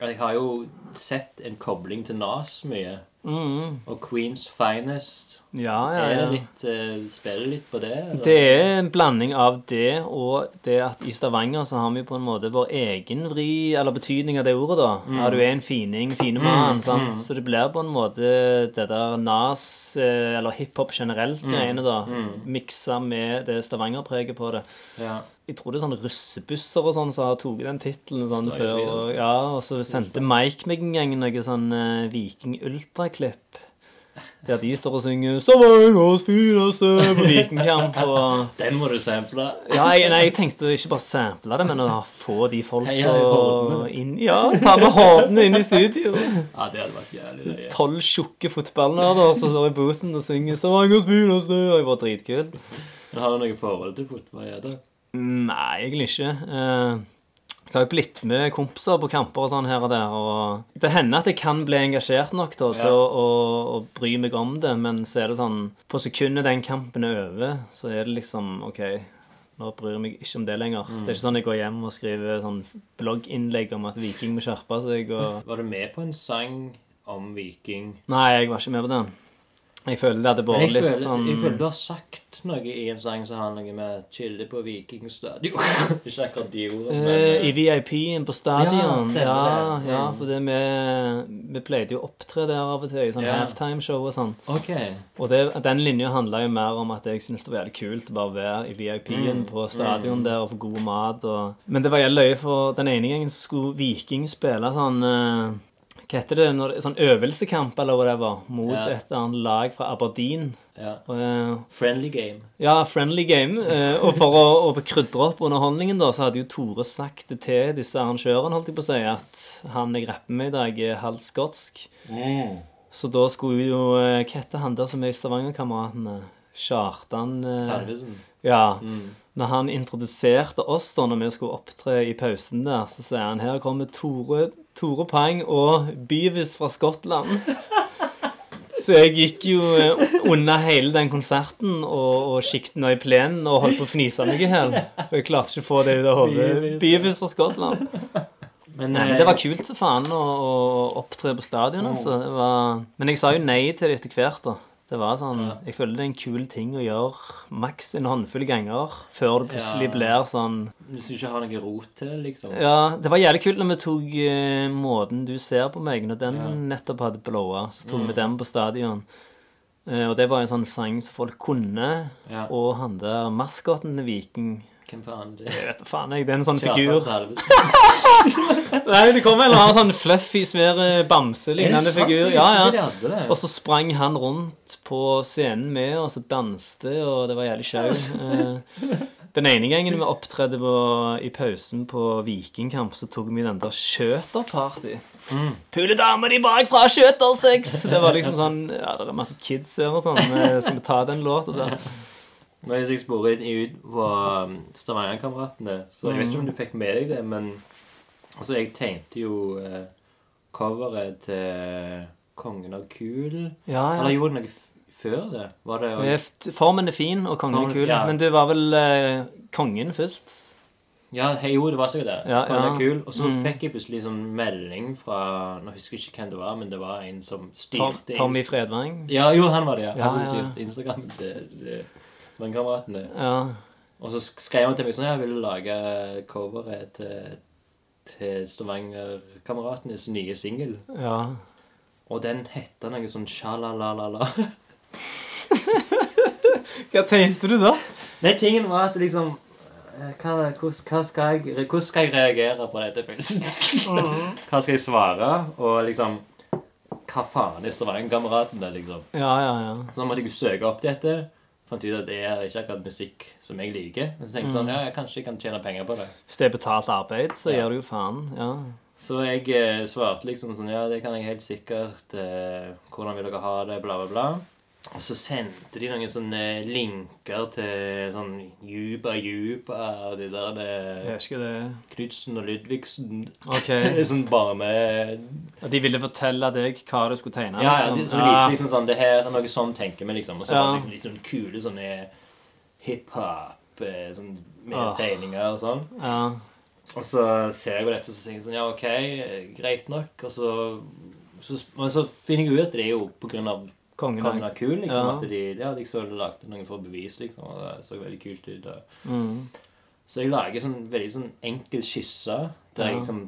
Speaker 1: Jeg har jo sett en kobling til Nas mye.
Speaker 2: Mm,
Speaker 1: Og Queens Finest.
Speaker 2: Ja, ja,
Speaker 1: Er det litt, eh, spiller litt på det? eller?
Speaker 2: Det er en blanding av det og det at i Stavanger så har vi på en måte vår egen vri, eller betydning av det ordet, da. Ja, du er en fining, fine mann, sant. Så det blir på en måte det der nas, eh, eller hiphop generelt, greiene, da. Miksa med det Stavanger-preget på det.
Speaker 1: Ja.
Speaker 2: Jeg tror det er sånne russebusser og sånn som har tatt den tittelen sånn før. Og, ja, og så sendte Mike meg en gang noe sånn uh, Viking Ultra-klipp. Der de står og synger 'Stavangers fineste' på Vikingkamp. Og
Speaker 1: Den må du sample.
Speaker 2: ja, jeg, nei, jeg tenkte ikke bare sample det, men å få de folka inn Ja, ta med hodene inn i studio.
Speaker 1: Ja, det hadde vært jævlig løye.
Speaker 2: Tolv tjukke fotballnerder som står i booten og synger 'Stavangers fineste', og jeg var dritkul.
Speaker 1: Men Har du noe forhold til fotball?
Speaker 2: Nei, egentlig ikke. Eh, Jeg har jo blitt med kompiser på kamper og sånn her og der, og det hender at jeg kan bli engasjert nok da, til
Speaker 1: Ja.
Speaker 2: å, å, å bry meg om det, men så er det sånn På sekundet den kampen er over, så er det liksom OK, nå bryr jeg meg ikke om det lenger. Det er ikke sånn jeg går hjem og skriver sånn blogginnlegg om at Viking må skjerpe seg og
Speaker 1: Var du med på en sang om Viking?
Speaker 2: Nei, jeg var ikke med på den. Jeg føler det hadde vært litt
Speaker 1: føler,
Speaker 2: sånn
Speaker 1: jeg føler du har sagt noe i en sang som har noe med 'chille på Vikingstadion'. ikke akkurat de ordene, men
Speaker 2: Eh, I
Speaker 1: eh,
Speaker 2: VIP-en på stadion.
Speaker 1: Ja,
Speaker 2: Ja, ja,
Speaker 1: Mm.
Speaker 2: for det vi, vi pleide jo å opptre der av og til i sånn
Speaker 1: Ja.
Speaker 2: halftime-show og sånn.
Speaker 1: OK.
Speaker 2: Og det, den linja handla jo mer om at jeg syntes det var veldig kult å bare være i VIP-en
Speaker 1: Mm,
Speaker 2: på stadion der og få god mat og Men det var jævlig løye, for den ene gangen skulle Viking spille sånn eh, Hva heter det? Når, sånn øvelsekamp eller whatever mot
Speaker 1: Ja.
Speaker 2: et eller annet lag fra Aberdeen.
Speaker 1: Ja.
Speaker 2: Og, eh,
Speaker 1: Friendly game.
Speaker 2: ja, friendly game. Uh, og for å, å krydre opp underholdningen, da, så hadde jo Tore sagt det til disse arrangørene, holdt jeg på å si, at han jeg rapper med i dag, er halvt skotsk. Så da skulle jo eh, Hva heter han der som er i Stavanger-kameratene? Kjartan uh,
Speaker 1: Salvesen.
Speaker 2: Ja.
Speaker 1: Mm.
Speaker 2: Når han introduserte oss da når vi skulle opptre i pausen der, så sier han her kommer Tore, Tore Pang og Beavis fra Skottland. Så jeg gikk jo under unna hele den konserten og, og kikket i plenen og holdt på å fnise meg i hjel. Jeg klarte ikke å få det ut av hodet.
Speaker 1: Beavis.
Speaker 2: Fra Skottland.
Speaker 1: Men,
Speaker 2: Nei,
Speaker 1: eh,
Speaker 2: men Det var kult så faen å, å opptre på stadion. Altså. Det var... Men jeg sa jo nei til det etter hvert. da. Det var sånn,
Speaker 1: Ja.
Speaker 2: Jeg føler det er en kul ting å gjøre maks en håndfull ganger før det plutselig
Speaker 1: Ja.
Speaker 2: blir sånn
Speaker 1: Hvis du ikke har noe rot til, liksom.
Speaker 2: Ja, Det var jævlig kult når vi tok uh, måten du ser på meg, når den
Speaker 1: Ja.
Speaker 2: nettopp hadde blowa. Så tok
Speaker 1: Mm.
Speaker 2: vi den på stadion. Uh, og det var en sånn sang som folk kunne. Og han der maskoten til Viking
Speaker 1: Hvem faen det
Speaker 2: Jeg vet faen, jeg. Det er en sånn
Speaker 1: Kjartan
Speaker 2: figur. Nei, det kom en eller annen sånn fluffy, svær bamselignende bamse-lignende figur. Ja, ja. Og så sprang han rundt på scenen med, og så danste, og det var jævlig sjau. Eh, Den ene gangen vi opptredde på, i pausen på Vikingkamp, så tok vi den der Skjøter-party.
Speaker 1: Mm.
Speaker 2: Pule i bakfra, Skjøter-sex! Det var liksom sånn Ja, det er masse kids her og sånn. eh, Skal vi ta den låta der?
Speaker 1: Hvis jeg sporer inn ut på um, Stavanger-kameratene Så jeg vet ikke om du fikk med deg det, men Altså, jeg tegnte jo eh, coveret til Kongen av Kul.
Speaker 2: Ja,
Speaker 1: Eller
Speaker 2: ja.
Speaker 1: gjorde du noe før det? Var det
Speaker 2: også... Formen er fin, og kongen er kul.
Speaker 1: ja.
Speaker 2: Men du var vel eh, kongen først?
Speaker 1: Ja, hei, jo, det var sikkert det.
Speaker 2: Ja, ja.
Speaker 1: er kul. Og så
Speaker 2: Mm.
Speaker 1: fikk jeg plutselig sånn melding fra Nå husker jeg ikke hvem det var, men det var en som
Speaker 2: Tom,
Speaker 1: styrte
Speaker 2: Tommy Fredvang.
Speaker 1: Ja, jo, han var det, ja.
Speaker 2: Ja,
Speaker 1: Han
Speaker 2: ja.
Speaker 1: styrte Instagrammen til, til Svennekameraten.
Speaker 2: Ja.
Speaker 1: Og så skrev han til meg sånn Jeg du lage coveret til, til Stavanger-kameratenes nye singel.
Speaker 2: ja.
Speaker 1: Og den heter noe sånn sjalalala.
Speaker 2: Hva tenkte du da?
Speaker 1: Nei, tingen var at liksom eh, hva, hva skal jeg, hvordan skal jeg reagere på dette først? hva skal jeg svare? Og liksom Hva faen er Stavangerkameratene, liksom?
Speaker 2: Ja, ja, ja.
Speaker 1: Så da måtte jeg søke opp dette. Fant ut at det er ikke akkurat musikk som jeg liker. Men så tenkte jeg sånn, ja, jeg kanskje jeg kan tjene penger på det.
Speaker 2: Hvis det er betalt arbeid, så
Speaker 1: Ja.
Speaker 2: gjør du jo faen. Ja.
Speaker 1: Så jeg eh, svarte liksom sånn Ja, det kan jeg helt sikkert. Eh, hvordan vil dere ha det? Bla, bla, bla. Og så sendte de noen sånne linker til sånn Juba Juba og de der det,
Speaker 2: Jeg husker det.
Speaker 1: Knutsen og Ludvigsen.
Speaker 2: Ok.
Speaker 1: sånn barne...
Speaker 2: At de ville fortelle deg hva du skulle tegne?
Speaker 1: Ja, ja,
Speaker 2: liksom.
Speaker 1: de, så det viser liksom sånn Det her er noe sånn tenker vi, liksom. Og så
Speaker 2: Ja.
Speaker 1: var det liksom litt sånn kule sånne hiphop eh, sånn, med
Speaker 2: oh.
Speaker 1: tegninger og sånn.
Speaker 2: ja.
Speaker 1: Og så ser jeg på dette og så tenker jeg sånn Ja, OK, greit nok. Og så, så Men så finner jeg ut at det er jo på grunn av
Speaker 2: Kongen.
Speaker 1: Kongen er kul, liksom.
Speaker 2: Ja.
Speaker 1: At de, ja, de så lagde noen for bevis, liksom. Og det så veldig kult ut.
Speaker 2: Mm.
Speaker 1: Så jeg lager sånn veldig sånn enkel skisse der jeg liksom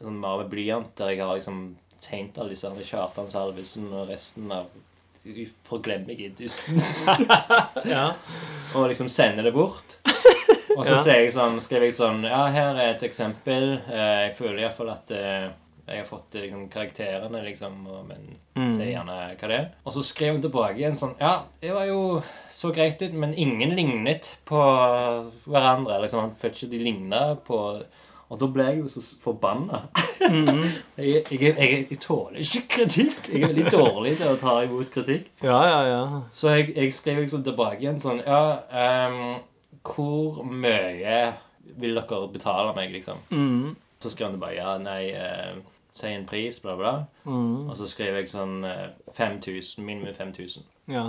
Speaker 1: Sånn marve med blyant, der jeg har liksom tegnet alle disse andre Kjartan Salvesen og resten av forglemmelige dusten.
Speaker 2: Ja.
Speaker 1: Og liksom sender det bort. Og så
Speaker 2: Ja.
Speaker 1: jeg sånn, skriver jeg sånn Ja, her er et eksempel. Eh, jeg føler iallfall at eh, jeg har fått eh, liksom, karakterene, liksom, og, men
Speaker 2: Mm.
Speaker 1: sier gjerne hva det er. Og så skrev hun tilbake igjen sånn Ja, det var jo så greit ut, men ingen lignet på hverandre. Liksom, Han følte ikke de ligna på Og da ble jeg jo så forbanna.
Speaker 2: Mm.
Speaker 1: jeg, jeg, jeg, jeg tåler ikke kritikk. Jeg er veldig dårlig til å ta imot kritikk.
Speaker 2: ja, ja, ja.
Speaker 1: Så jeg, jeg skrev liksom tilbake igjen sånn Ja, um, hvor mye vil dere betale meg, liksom?
Speaker 2: Mm.
Speaker 1: Så skrev han tilbake ja, nei, eh, si en pris, bla, bla.
Speaker 2: Mm.
Speaker 1: Og så skrev jeg sånn eh, 5000. Minimum 5000.
Speaker 2: ja.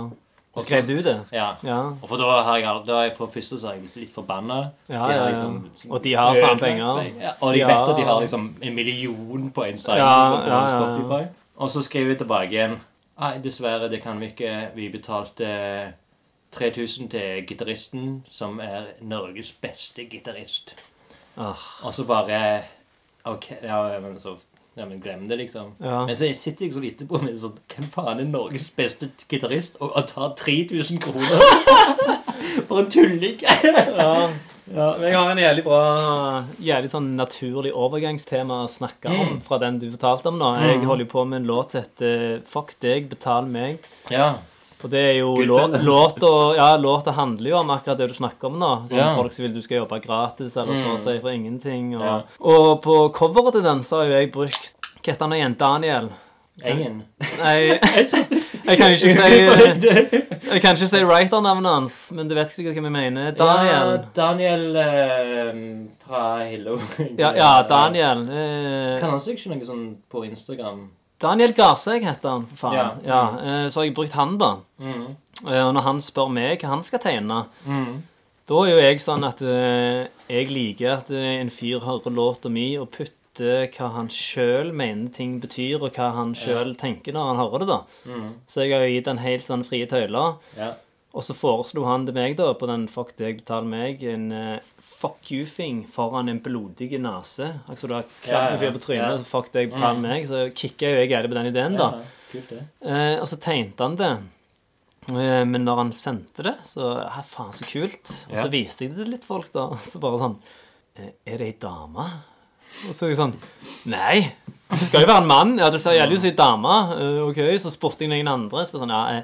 Speaker 2: Skrev du det?
Speaker 1: Ja.
Speaker 2: Ja.
Speaker 1: Og for da har jeg da jeg for første så er jeg litt forbanna.
Speaker 2: Ja, ja,
Speaker 1: liksom
Speaker 2: Og de har faen penger.
Speaker 1: Ja, og
Speaker 2: Ja.
Speaker 1: vet at de har liksom en million på en side på. Spotify. Og så skrev jeg tilbake igjen Nei, dessverre, det kan vi ikke. Vi betalte 3000 til gitaristen, som er Norges beste gitarist.
Speaker 2: Ah.
Speaker 1: Og så bare OK, ja, men så ja, men glem det, liksom.
Speaker 2: Ja.
Speaker 1: Men så sitter jeg så lite på med sånn Hvem faen er Norges beste gitarist og, og tar 3000 kroner for en tulling?
Speaker 2: ja.
Speaker 1: ja.
Speaker 2: Men jeg har en jævlig bra Jævlig sånn naturlig overgangstema å snakke om
Speaker 1: Mm.
Speaker 2: fra den du fortalte om nå. Jeg holder jo på med en låt som heter 'Fuck deg, betal meg'.
Speaker 1: ja.
Speaker 2: Og det er jo låta Ja, låta handler jo om akkurat det du snakker om nå. Sånn
Speaker 1: Ja.
Speaker 2: Folk som vil du skal jobbe gratis, eller så å
Speaker 1: Mm.
Speaker 2: si for ingenting. Og,
Speaker 1: Ja.
Speaker 2: og på coveret til den så har jo jeg brukt Hva heter han igjen? Daniel?
Speaker 1: Engen.
Speaker 2: Nei, jeg kan ikke si Jeg kan ikke si writer-navnet hans, men du vet sikkert hva vi mener. Daniel.
Speaker 1: Ja, Daniel eh, fra Hillo.
Speaker 2: Ja, ja Daniel. Eh,
Speaker 1: Kan han seg ikke noe sånn på Instagram?
Speaker 2: Daniel Garseg heter han, for faen.
Speaker 1: Ja.
Speaker 2: Ja. eh, så har jeg brukt han, da.
Speaker 1: Mm.
Speaker 2: Eh, Og når han spør meg hva han skal tegne,
Speaker 1: Mm.
Speaker 2: da er jo jeg sånn at eh, jeg liker at en fyr hører låta mi og putter hva han sjøl mener ting betyr, og hva han sjøl tenker når han hører det, da.
Speaker 1: Mm.
Speaker 2: Så jeg har jo gitt han helt sånn frie tøyler.
Speaker 1: Ja.
Speaker 2: Og så foreslo han til meg, da, på den Fuck deg, betal meg, en fuck you-thing foran en blodig nese. Altså du har klappet en fyr på trynet,
Speaker 1: ja.
Speaker 2: så fuck deg, ta
Speaker 1: Mm.
Speaker 2: meg. Så kicka jo jeg jævlig på den ideen, da.
Speaker 1: Kult, det.
Speaker 2: Eh, og så tegnte han det. Eh, men når han sendte det, så ja, Faen, så kult. Og så viste jeg det til litt folk, da. Og så bare sånn eh, Er det ei dame? Og så er jeg sånn Nei! Du skal jo være en mann. Ja, det ser jævlig ut som ei dame. Eh, ok, Så spurte jeg noen andre. Så sånn, ja,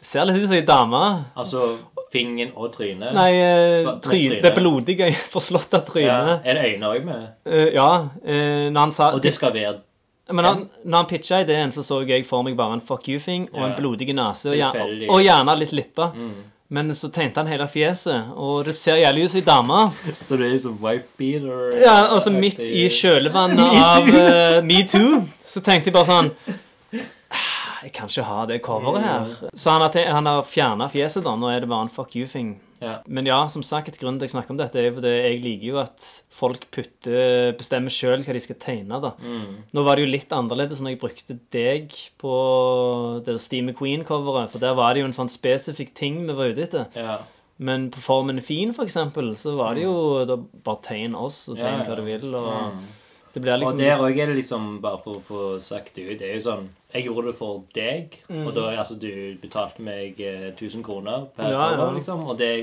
Speaker 2: det ser litt ut som ei dame.
Speaker 1: Altså fingeren og trynet?
Speaker 2: Nei, eh,
Speaker 1: Hva-
Speaker 2: tryne? det blodige, forslåtte
Speaker 1: Ja.
Speaker 2: trynet.
Speaker 1: Er det øyne òg med?
Speaker 2: Uh, ja. Uh, når han sa
Speaker 1: Og det skal være
Speaker 2: Men han, når han pitcha ideen, så så jeg for meg bare en fuck you-thing og en blodig nese. Og, og gjerne litt lipper.
Speaker 1: mm.
Speaker 2: Men så tegnte han hele fjeset, og det ser jævlig ut som ei dame.
Speaker 1: Så det er liksom wife beater?
Speaker 2: Ja, altså midt i kjølvannet av uh, metoo, så tenkte jeg bare sånn «Ah, Jeg kan ikke ha det coveret her. Så han har, han har fjerna fjeset, da. Nå er det bare en fuck you-thing.
Speaker 1: Ja.
Speaker 2: Men ja, som sagt, grunnen til jeg snakker om dette, er fordi jeg liker jo at folk putter, bestemmer sjøl hva de skal tegne. da.
Speaker 1: Mm.
Speaker 2: Nå var det jo litt annerledes når jeg brukte deg på det Steve McQueen-coveret, for der var det jo en sånn spesifikk ting vi var ute etter.
Speaker 1: Ja.
Speaker 2: Men på Formen fin, for eksempel, så var det jo da bare tegn oss og tegn
Speaker 1: Ja,
Speaker 2: hva du vil. og
Speaker 1: Mm.
Speaker 2: Det blir liksom
Speaker 1: Og der òg er det liksom, bare for å få sagt det ut Det er jo sånn Jeg gjorde det for deg, og da altså du betalte meg eh, 1000 kroner per
Speaker 2: ja, år.
Speaker 1: ja. liksom. Og det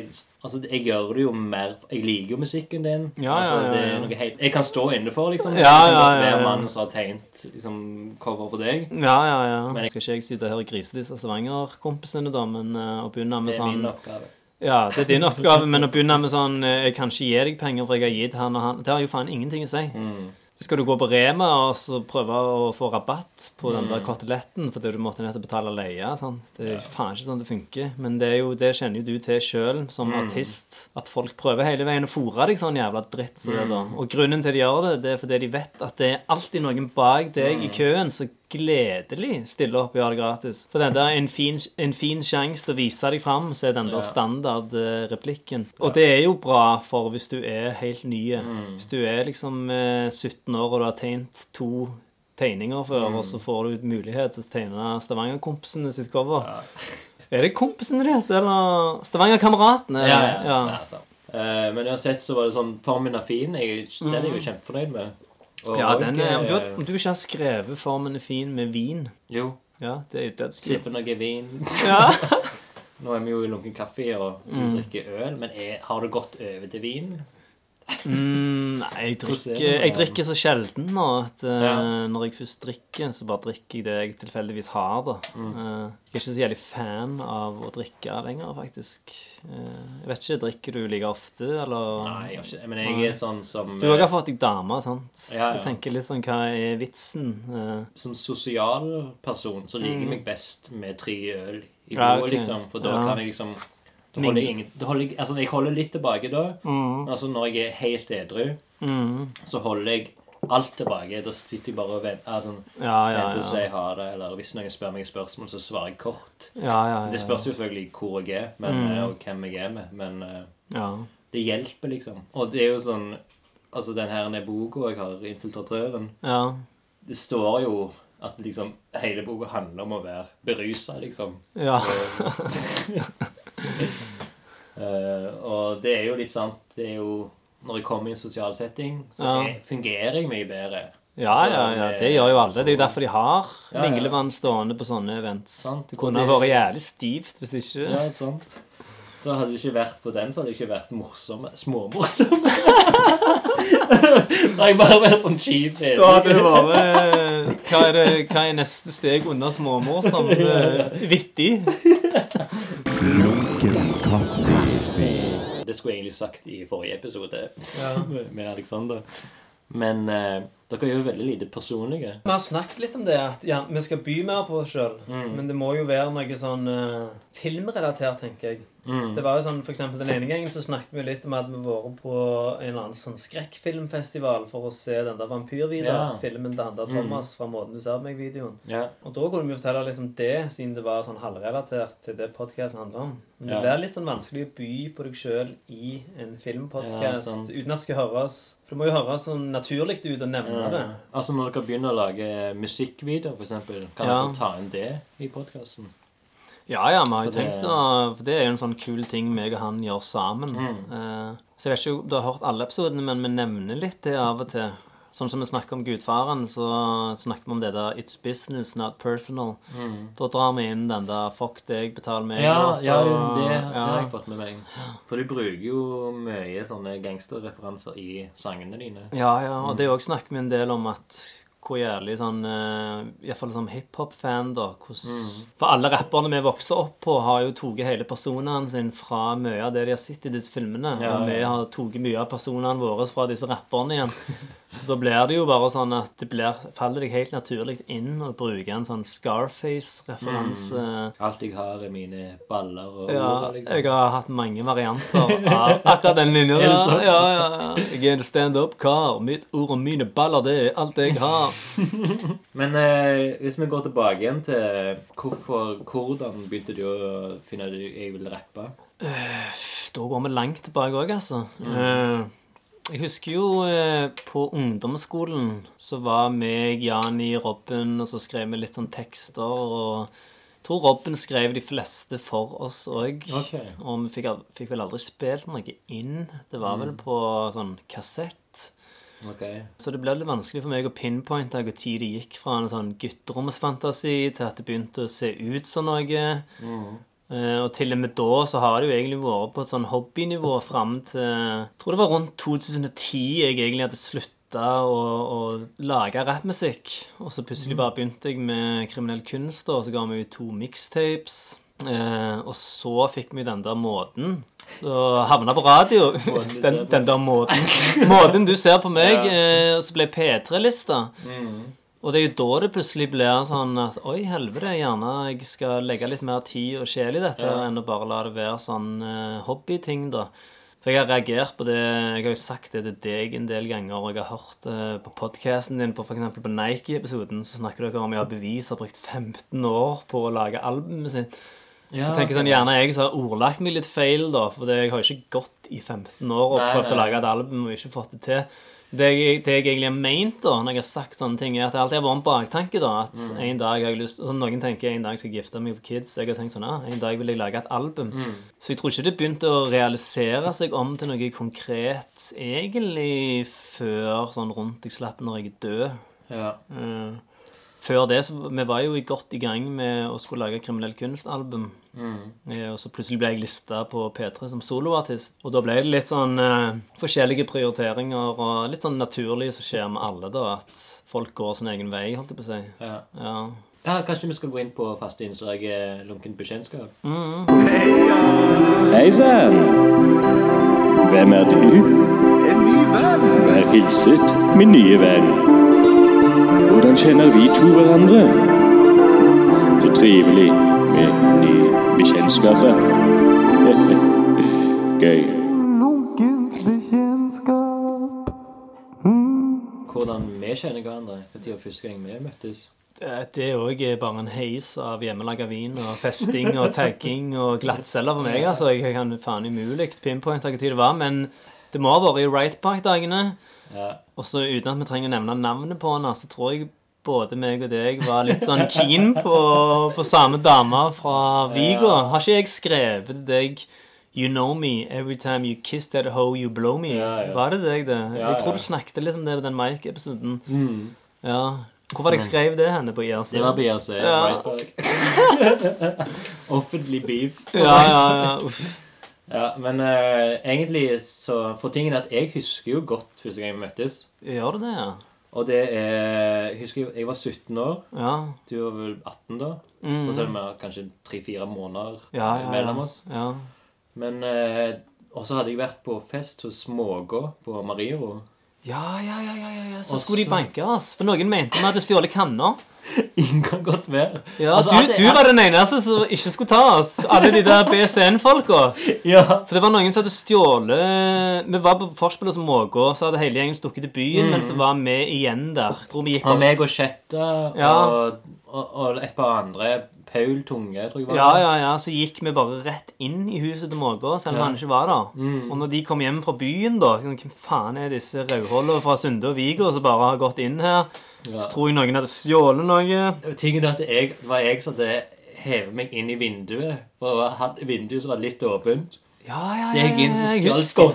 Speaker 1: Altså, jeg gjør det jo mer Jeg liker jo musikken din.
Speaker 2: Ja,
Speaker 1: altså, det er noe helt Jeg kan stå inne for, liksom.
Speaker 2: Ja, ja, ja,
Speaker 1: ja,
Speaker 2: ja.
Speaker 1: mannen som har tegnet liksom, cover for deg.
Speaker 2: Ja, ja, ja.
Speaker 1: Men jeg-
Speaker 2: Skal ikke jeg sitte her og grise disse Stavanger-kompisene, da, men uh, å begynne med sånn
Speaker 1: Det er
Speaker 2: sånn
Speaker 1: min oppgave.
Speaker 2: Ja, det er din oppgave, men å begynne med sånn eh, Jeg kan ikke gi deg penger, for jeg har gitt han og han Det har jo faen ingenting å si.
Speaker 1: Mm.
Speaker 2: Så skal du gå på Rema og så prøve å få rabatt på den
Speaker 1: Mm.
Speaker 2: der koteletten fordi du måtte nettopp betale leie. Det er ja. faen ikke sånn det funker. Men det, jo, det kjenner jo du til sjøl som
Speaker 1: Mm.
Speaker 2: artist. At folk prøver hele veien å fòre deg sånn jævla dritt. Så.
Speaker 1: Mm.
Speaker 2: Og grunnen til de gjør det, det er fordi de vet at det er alltid noen bak deg
Speaker 1: Mm.
Speaker 2: i køen som gledelig stiller opp og gjør det gratis. For den der en fin, en fin sjanse til å vise deg fram, så er den der
Speaker 1: Ja.
Speaker 2: standardreplikken. Og det er jo bra for hvis du er helt ny.
Speaker 1: Mm.
Speaker 2: Hvis du er liksom eh, 17 år og du har tegnet to tegninger før,
Speaker 1: Mm.
Speaker 2: og så får du mulighet til å tegne Stavanger-kompisene sitt cover.
Speaker 1: Ja.
Speaker 2: Er det kompisene heter, eller Stavanger-kameratene?
Speaker 1: Ja, ja, ja. sant. Eh, men uansett så var det sånn Formen er fin. Jeg, den er jeg jo kjempefornøyd med. Og.
Speaker 2: Ja, den er, om, du, har-
Speaker 1: eh,
Speaker 2: om du ikke har skrevet 'Formen er fin' med vin
Speaker 1: Jo.
Speaker 2: Ja, det er jo dødskult.
Speaker 1: Sippe noe vin.
Speaker 2: Ja.
Speaker 1: Nå er vi jo i lunken kaffe og du
Speaker 2: Mm.
Speaker 1: drikker øl, men er, har det gått over til vin?
Speaker 2: Mm, nei, jeg
Speaker 1: er
Speaker 2: drikker, jeg drikker så sjelden nå at uh,
Speaker 1: Ja.
Speaker 2: når jeg først drikker, så bare drikker jeg det jeg tilfeldigvis har, da.
Speaker 1: Mm.
Speaker 2: Uh, jeg er ikke så jævlig fan av å drikke lenger, faktisk. Uh, jeg vet ikke, drikker du like ofte, eller?
Speaker 1: Nei, jeg ikke. Men jeg er sånn som
Speaker 2: Du har fått deg dame, sant?
Speaker 1: Ja, ja.
Speaker 2: Jeg tenker litt sånn, hva er vitsen?
Speaker 1: Som sosial person så liker jeg
Speaker 2: Mm.
Speaker 1: meg best med tre øl i blodet,
Speaker 2: ok.
Speaker 1: liksom. For da kan jeg liksom da holder jeg, ingen, da holder jeg, altså jeg holder litt tilbake da.
Speaker 2: mm,
Speaker 1: Men altså når jeg er helt edru,
Speaker 2: mm,
Speaker 1: så holder jeg alt tilbake. Da sitter jeg bare og venter, altså,
Speaker 2: ja, ja,
Speaker 1: venter
Speaker 2: ja.
Speaker 1: sier ha det. Eller hvis noen spør meg spørsmål, så svarer jeg kort.
Speaker 2: ja, ja, ja,
Speaker 1: Det spørs jo selvfølgelig hvor jeg er, men,
Speaker 2: Mm.
Speaker 1: eh, og hvem jeg er med. Men eh,
Speaker 2: Ja.
Speaker 1: det hjelper, liksom. Og det er jo sånn Altså, den her boka jeg har, 'Infiltratøren',
Speaker 2: ja.
Speaker 1: det står jo at liksom hele boka handler om å være berusa, liksom.
Speaker 2: ja.
Speaker 1: uh, og det er jo litt sant. Det er jo Når jeg kommer i en sosial setting, så
Speaker 2: Ja.
Speaker 1: er, fungerer jeg mye bedre.
Speaker 2: Ja, ja, ja, det gjør jo alle. Det er jo derfor de har
Speaker 1: Ja.
Speaker 2: Minglevann stående på sånne events.
Speaker 1: Sant,
Speaker 2: Det kunne vært jævlig stivt hvis ikke
Speaker 1: Ja, sant. Så hadde det ikke vært på den, så hadde det ikke vært morsomme. Småmorsomme. Da hadde jeg bare vært sånn kjip.
Speaker 2: Da hadde det vært hva, er det- hva er neste steg unna småmorsom? Eh, Vittig?
Speaker 1: Det skulle jeg egentlig sagt i forrige episode
Speaker 2: Ja.
Speaker 1: med- med Alexander. Men eh, dere er jo veldig lite personlige.
Speaker 2: Vi har snakket litt om det, at ja, vi skal by mer på oss sjøl.
Speaker 1: Mm.
Speaker 2: Men det må jo være noe sånn uh, filmrelatert, tenker jeg.
Speaker 1: Mm.
Speaker 2: Det var jo sånn, for eksempel Den ene gangen så snakket vi litt om at vi vært på en eller annen sånn skrekkfilmfestival for å se den der vampyrvideofilmen
Speaker 1: Ja.
Speaker 2: Filmen til han der
Speaker 1: Mm.
Speaker 2: Thomas fra Måten du ser meg-videoen.
Speaker 1: Ja.
Speaker 2: Og da kunne vi jo fortelle litt om det, siden det var sånn halvrelatert til det podkasten handler om. Men det
Speaker 1: er
Speaker 2: blir litt sånn vanskelig å by på deg sjøl i en filmpodkast uten at det skal høres For det må jo høres sånn naturlig ut å nevne
Speaker 1: Ja.
Speaker 2: det.
Speaker 1: Altså Når dere begynner å lage musikkvideoer, eksempel, kan
Speaker 2: Ja.
Speaker 1: dere ta inn det i podkasten?
Speaker 2: Ja, ja, vi har jo
Speaker 1: For det-
Speaker 2: For det er jo en sånn kul ting meg og han gjør sammen.
Speaker 1: Mm.
Speaker 2: Eh, så jeg vet ikke om du har hørt alle episodene, men vi nevner litt det av og til. Sånn som vi snakker om Gudfaren, så snakker vi om det der 'It's business, not personal'. Da drar vi inn den der 'fuck deg, betal meg'.
Speaker 1: Mm. Ja, ja det, det har jeg fått med meg. For de bruker jo mye sånne gangsterreferanser i sangene dine.
Speaker 2: Ja, ja, og
Speaker 1: Mm.
Speaker 2: det òg snakker vi en del om at hvor jævlig sånn uh, Iallfall som hiphop-fan, da. Hos,
Speaker 1: Mm.
Speaker 2: For alle rapperne vi vokser opp på, har jo tatt hele personene sine fra mye av det de har sett i disse filmene.
Speaker 1: Ja,
Speaker 2: og vi har tatt mye av personene våre fra disse rapperne igjen. Så da blir det jo bare sånn at det blir, faller deg helt naturlig inn å bruke en sånn Scarface-referanse.
Speaker 1: Alt jeg har, er mine baller og
Speaker 2: Ja,
Speaker 1: ord. Liksom.
Speaker 2: jeg har hatt mange varianter av akkurat den linja? Ja, ja, ja. Jeg er en stand-up-kar. Mitt ord og mine baller, det er alt jeg har.
Speaker 1: Men eh, hvis vi går tilbake igjen til hvorfor, hvordan begynte du å finne ut jeg ville rappe?
Speaker 2: da går vi langt tilbake òg, altså. Eh, jeg husker jo eh, på ungdomsskolen så var meg, Jani, Robin, og så skrev vi litt sånn tekster. og jeg tror Robin skrev de fleste for oss òg.
Speaker 1: Okay.
Speaker 2: Og vi fikk, fikk vel aldri spilt noe inn. Det var vel på sånn kassett.
Speaker 1: Okay.
Speaker 2: Så det ble litt vanskelig for meg å pinpointe hvor tid det gikk fra en sånn gutteromsfantasi til at det begynte å se ut som noe. Eh, og til og med da så har det jo egentlig vært på et sånn hobbynivå fram til Jeg tror det var rundt 2010 jeg egentlig hadde slutta å, å lage rappmusikk. Og så plutselig bare begynte jeg med kriminell kunst, og så ga vi ut to mixtapes. Eh, og så fikk vi den der måten. Så havna på radio. Den, den der måten. Måten du ser på meg. eh, og så ble P3-lista. Og det er jo da det plutselig blir sånn at Oi, helvete, gjerne jeg skal legge litt mer tid og sjel i dette
Speaker 1: Ja.
Speaker 2: enn å bare la det være sånn uh, hobbyting, da. For jeg har reagert på det Jeg har jo sagt det til deg en del ganger, og jeg har hørt uh, på podkasten din, på f.eks. på Nike-episoden, så snakker dere om jeg har bevis har brukt 15 år på å lage albumet sitt.
Speaker 1: Ja,
Speaker 2: Jeg tenker
Speaker 1: jeg
Speaker 2: sånn, Gjerne jeg som har ordlagt meg litt feil, da, for jeg har jo ikke gått i 15 år og
Speaker 1: Nei,
Speaker 2: prøvd å lage et album og ikke fått det til. Det jeg, det jeg egentlig har ment da, når jeg har sagt sånne ting, er at det alltid har vært en baktanke. da, At
Speaker 1: Mm.
Speaker 2: en dag har jeg lyst, sånn Noen tenker en dag skal jeg gifte meg for kids. Jeg har tenkt sånn, ja, en dag vil jeg lage et album.
Speaker 1: Mm.
Speaker 2: Så jeg tror ikke det begynte å realisere seg om til noe konkret egentlig før sånn rundt jeg slapp når jeg er død.
Speaker 1: Ja.
Speaker 2: Eh, før det så Vi var jo godt i gang med å skulle lage kriminell kunstalbum.
Speaker 1: Mm.
Speaker 2: Eh, Og så plutselig ble jeg lista på P3 som soloartist. Og da ble det litt sånn eh, forskjellige prioriteringer og litt sånn naturlig som skjer med alle, da. At folk går sin egen vei, holdt jeg på å si.
Speaker 1: ja.
Speaker 2: Ja.
Speaker 1: Ja, kanskje vi skal gå inn på faste innslag eh, lunkent bekjentskap?
Speaker 5: Hei sann! Hvem er du?
Speaker 3: En ny venn.
Speaker 5: Vær hilset, min nye venn. Hvordan kjenner vi to hverandre? Så trivelig med nye bekjentskaper. Gøy.
Speaker 1: Hvordan vi kjenner hverandre? Når var første gang vi møttes?
Speaker 2: Det Det òg er bare en heis av hjemmelaga vin og festing og tagging og glattceller for meg. altså. Jeg kan faen umulig pinpointe hva tid det var, men det må ha vært i Right Park-dagene.
Speaker 1: Ja.
Speaker 2: Og så uten at vi trenger å nevne navnet på henne, så tror jeg både meg og deg var litt sånn keen på, på samme dame fra Vigo. Har ikke jeg skrevet til deg You know me every time you kiss that hoe you blow me.
Speaker 1: Ja, ja.
Speaker 2: Var det deg, det?
Speaker 1: Ja,
Speaker 2: jeg tror
Speaker 1: ja.
Speaker 2: du snakket litt om det på den Mike-episoden. Ja. Hvor var det jeg skrev det henne på IRC?
Speaker 1: Det var på IRC.
Speaker 2: Ja.
Speaker 1: Right Park. Offentlig beef.
Speaker 2: Ja, ja, ja. Uff.
Speaker 1: Ja, men eh, egentlig så For tingen er at jeg husker jo godt første gang vi møttes.
Speaker 2: Gjør du det, ja?
Speaker 1: Og det er Jeg husker jeg var 17 år.
Speaker 2: Ja.
Speaker 1: Du var vel 18 da? Så selv om vi har kanskje tre-fire måneder
Speaker 2: Mm. Ja, ja,
Speaker 1: mellom oss.
Speaker 2: ja.
Speaker 1: Men eh, Og så hadde jeg vært på fest hos Måga på Mariero.
Speaker 2: Ja, ja, ja, ja, ja, ja. Så
Speaker 1: Også,
Speaker 2: skulle de banke oss. For noen mente vi hadde stjålet kanner.
Speaker 1: Ingen kan godt være.
Speaker 2: Ja,
Speaker 1: Altså,
Speaker 2: du, du var den eneste som ikke skulle ta oss. Alle de der BCN-folka.
Speaker 1: Ja.
Speaker 2: For det var noen som hadde stjålet Vi var på Forspillet som Mågå, så hadde hele gjengen stukket til byen, men så var vi igjen der. Tror vi gikk
Speaker 1: Og meg og Sjetta
Speaker 2: Ja.
Speaker 1: og, og, og et par andre. Paul Tunge, tror jeg var
Speaker 2: Ja,
Speaker 1: det.
Speaker 2: ja, ja, så gikk vi bare rett inn i huset til Mågå, selv om
Speaker 1: Ja.
Speaker 2: han ikke var der. Og når de kom hjem fra byen, da sånn, Hvem faen er disse rødholdene fra Sunde og Vigo som bare har gått inn her?
Speaker 1: Ja.
Speaker 2: Så tror jeg noen hadde stjålet noe.
Speaker 1: Tingen er at jeg, det var jeg som hadde hevet meg inn i vinduet. For jeg hadde vinduet som var litt åpent.
Speaker 2: Ja, ja,
Speaker 1: Så jeg gikk inn og
Speaker 2: jeg
Speaker 1: stjal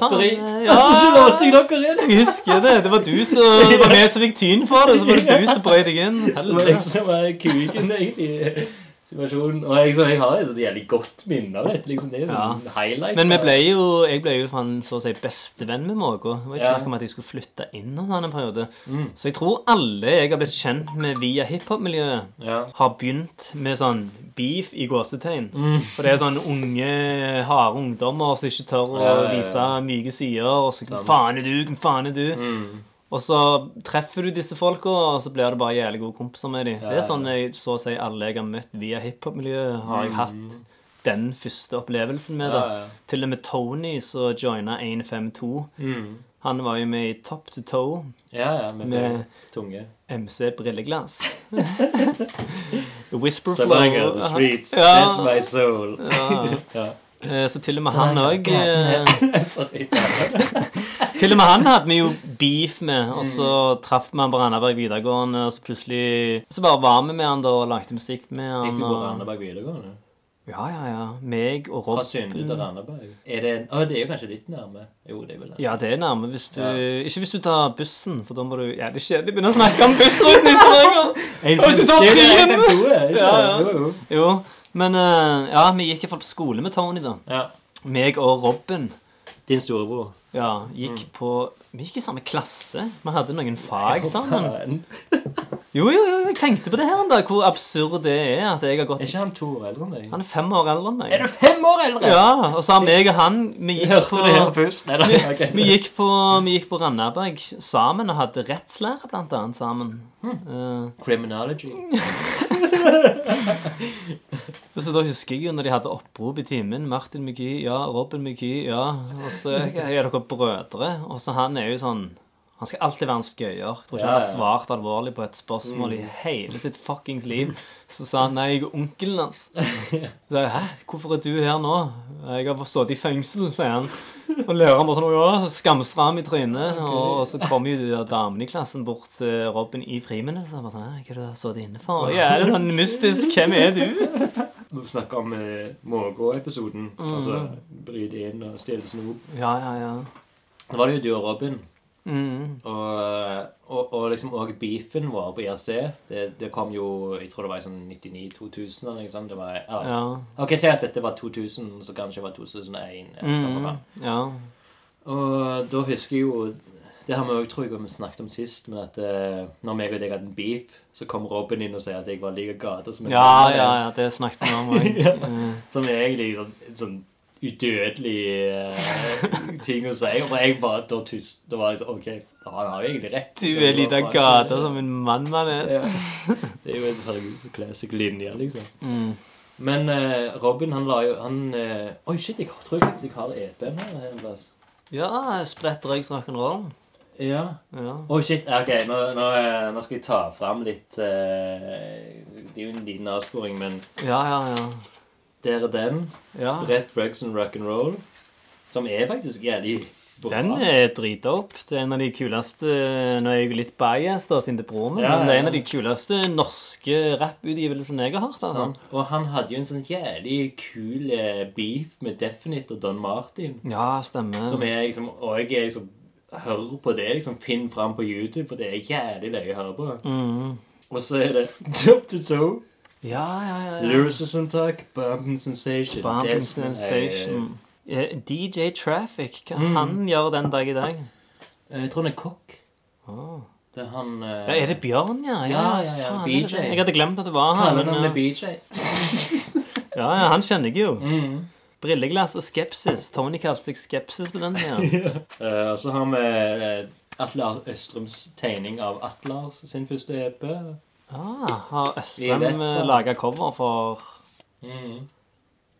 Speaker 2: Ja,
Speaker 1: Og så
Speaker 2: Ja,
Speaker 1: låste jeg dere inn.
Speaker 2: jeg husker det. Det var du som var med som fikk tyn for det. Så var det du som brøt deg inn.
Speaker 1: Det var liksom
Speaker 2: Helvete.
Speaker 1: som var kuken egentlig situasjonen. Og jeg, så jeg har et jævlig godt minne av dette. Liksom, det er sånn highlight.
Speaker 2: Men vi ble jo, jeg ble jo faen så å si bestevenn med Mågå. Det var
Speaker 1: Ja.
Speaker 2: snakk om at jeg skulle flytte inn en han periode. Mm. Så jeg tror alle jeg har blitt kjent med via hiphop-miljøet,
Speaker 1: Ja.
Speaker 2: har begynt med sånn beef i gåsetegn. For det er sånn unge, harde ungdommer som ikke tør å
Speaker 1: Ja, ja, ja.
Speaker 2: vise myke sider. Og så. Faen er du? Faen er du? Og så treffer du disse folka, og så blir det bare jævlig gode kompiser med dem. Det er sånn jeg, så å si alle jeg har møtt via hiphop-miljøet, har jeg hatt den første opplevelsen med.
Speaker 1: Ja,
Speaker 2: da.
Speaker 1: ja.
Speaker 2: Til og med Tony så joina 152.
Speaker 1: Mm.
Speaker 2: Han var jo med i Top to Toe
Speaker 1: Ja, ja, med,
Speaker 2: med
Speaker 1: tunge.
Speaker 2: MC Brilleglass. The Whisper
Speaker 1: So
Speaker 2: Flow.
Speaker 1: long as the streets,
Speaker 2: Ja.
Speaker 1: my soul.
Speaker 2: Ja. Eh, Så til og med han òg Til og med han hadde vi jo beef med, og så traff vi han på Randaberg videregående, og så plutselig Så bare var vi med han da og lagde musikk med
Speaker 1: Gikk
Speaker 2: han.
Speaker 1: du på
Speaker 2: Og...
Speaker 1: Randaberg videregående?
Speaker 2: Ja, ja, ja. Meg og
Speaker 1: Fra
Speaker 2: Synde
Speaker 1: Sunde til Randaberg? Er det Å, det er jo kanskje litt nærme. Jo, det er vel det.
Speaker 2: Ja, det er nærme hvis du
Speaker 1: Ja.
Speaker 2: Ikke hvis du tar bussen, for da må du Ja, det er kjedelig å begynne å snakke om bussruten i Stavanger! Hvis du tar
Speaker 1: Det
Speaker 2: trien!
Speaker 1: 152 ikke
Speaker 2: Ja, ja.
Speaker 1: Jo, jo.
Speaker 2: Jo, men eh, ja, vi gikk iallfall på skole med Tony, da.
Speaker 1: Ja.
Speaker 2: Meg og Robin.
Speaker 1: Din storebror.
Speaker 2: Ja, gikk på Vi gikk i samme klasse. Vi hadde noen fag sammen. Jo, jo, jo, jeg tenkte på det her en dag, hvor absurd det er at jeg har gått...
Speaker 1: Er ikke han to år eldre enn deg?
Speaker 2: Han er fem år eldre enn meg.
Speaker 1: Er du fem år eldre?
Speaker 2: Ja, og så har meg og han Vi gikk
Speaker 1: hørte
Speaker 2: på
Speaker 1: det her først. Nei, nei, ok.
Speaker 2: vi gikk på, vi gikk på Randaberg sammen og hadde rettslære, blant annet, sammen. Eh,
Speaker 1: Criminology.
Speaker 2: så da husker jeg jo når de hadde opprop i timen. Martin McGee, ja. Robin McGee, ja. Og så er dere brødre. Og så han er jo sånn Han skal alltid være en skøyer. Tror ikke
Speaker 1: Ja,
Speaker 2: han har.
Speaker 1: Mm.
Speaker 2: svart alvorlig på et spørsmål i hele sitt fuckings liv. Så sa han nei, jeg er onkelen hans. Så jeg, hæ, hvorfor er du her nå? Jeg har sittet i fengsel, sier han. Og læreren bare sånn, ja, skamstram i trynet. Og så kom jo de der damene i klassen bort til Robin i friminuttet. Så bare sånn, «Hæ, hva er det du har sittet inne for? Ja, det er sånn mystisk, hvem er du?
Speaker 1: Vi snakker om eh, Mågå-episoden. Altså bryte inn og stjele snop.
Speaker 2: Ja, ja, ja.
Speaker 1: Da var det jo du og Robin.
Speaker 2: Mm.
Speaker 1: Og, og, og liksom òg beefen vår på IRC. Det, det kom jo Jeg tror det var i sånn 99-2000 eller noe sånt. Det var, eller,
Speaker 2: Ja.
Speaker 1: Ok, Si at dette var 2000, så kanskje det var 2001. eller
Speaker 2: Mm. Ja.
Speaker 1: Og da husker jeg jo Det har vi òg, tror jeg, vi snakket om sist, men at uh, når meg og deg hadde en beef, så kom Robin inn og sa at jeg var like gata som en
Speaker 2: Ja, ja, ja, det snakket vi om òg.
Speaker 1: Som er egentlig sånn, sånn udødelig eh, ting å si. Og jeg bare da tyst Da var jeg sånn OK, han har jo egentlig rett.
Speaker 2: Du er lita gata som en mann man er.
Speaker 1: ja. Det er jo en herregud, classic linje, liksom.
Speaker 2: Mm.
Speaker 1: Men uh, Robin, han la jo han uh, Oi, shit, jeg tror faktisk jeg har EP-en her en plass.
Speaker 2: Ja, spretter jeg snakken rollen.
Speaker 1: Ja.
Speaker 2: Ja.
Speaker 1: Oh, shit. Ok, nå, nå, nå skal jeg ta fram litt Det er jo en liten avsporing, men
Speaker 2: ja, ja, ja.
Speaker 1: Der er den.
Speaker 2: Ja.
Speaker 1: Spredt drugs and rock'n'roll. Som er faktisk jævlig bra.
Speaker 2: Den er dritdope. Det er en av de kuleste Nå er jeg jo litt biased, da, siden det er broren min,
Speaker 1: Ja,
Speaker 2: men det er en av de kuleste norske rapputgivelsene jeg har hørt. altså.
Speaker 1: Og han hadde jo en sånn jævlig kul eh, beef med Definite og Don Martin.
Speaker 2: Ja, stemmer.
Speaker 1: Som er liksom Og jeg er liksom hører på det. liksom Finn fram på YouTube, for det er jævlig løye å høre på.
Speaker 2: Mm.
Speaker 1: Og så er det Top to toe.
Speaker 2: Ja, ja, ja. ja.
Speaker 1: Lyricism talk, bumping sensation.
Speaker 2: Bumping
Speaker 1: Det som er-
Speaker 2: Sensation. Eh, DJ Traffic, hva
Speaker 1: Mm.
Speaker 2: han gjør den dag i dag?
Speaker 1: Eh, Jeg tror han er kokk.
Speaker 2: Åh.
Speaker 1: Det er han eh,
Speaker 2: Ja, er det Bjørn, ja?
Speaker 1: Ja, ja, ja,
Speaker 2: faen,
Speaker 1: BJ.
Speaker 2: er det det? Jeg hadde glemt at det var han.
Speaker 1: Kaller han med. BJ.
Speaker 2: ja, ja, han kjenner jeg jo.
Speaker 1: Mm.
Speaker 2: Brilleglass og skepsis. Tony kalte seg skepsis på den tida.
Speaker 1: Eh, Og så har vi eh, Atle Østrums tegning av Atlars sin første EP.
Speaker 2: Ah, har Østrem laga cover for
Speaker 1: Mm.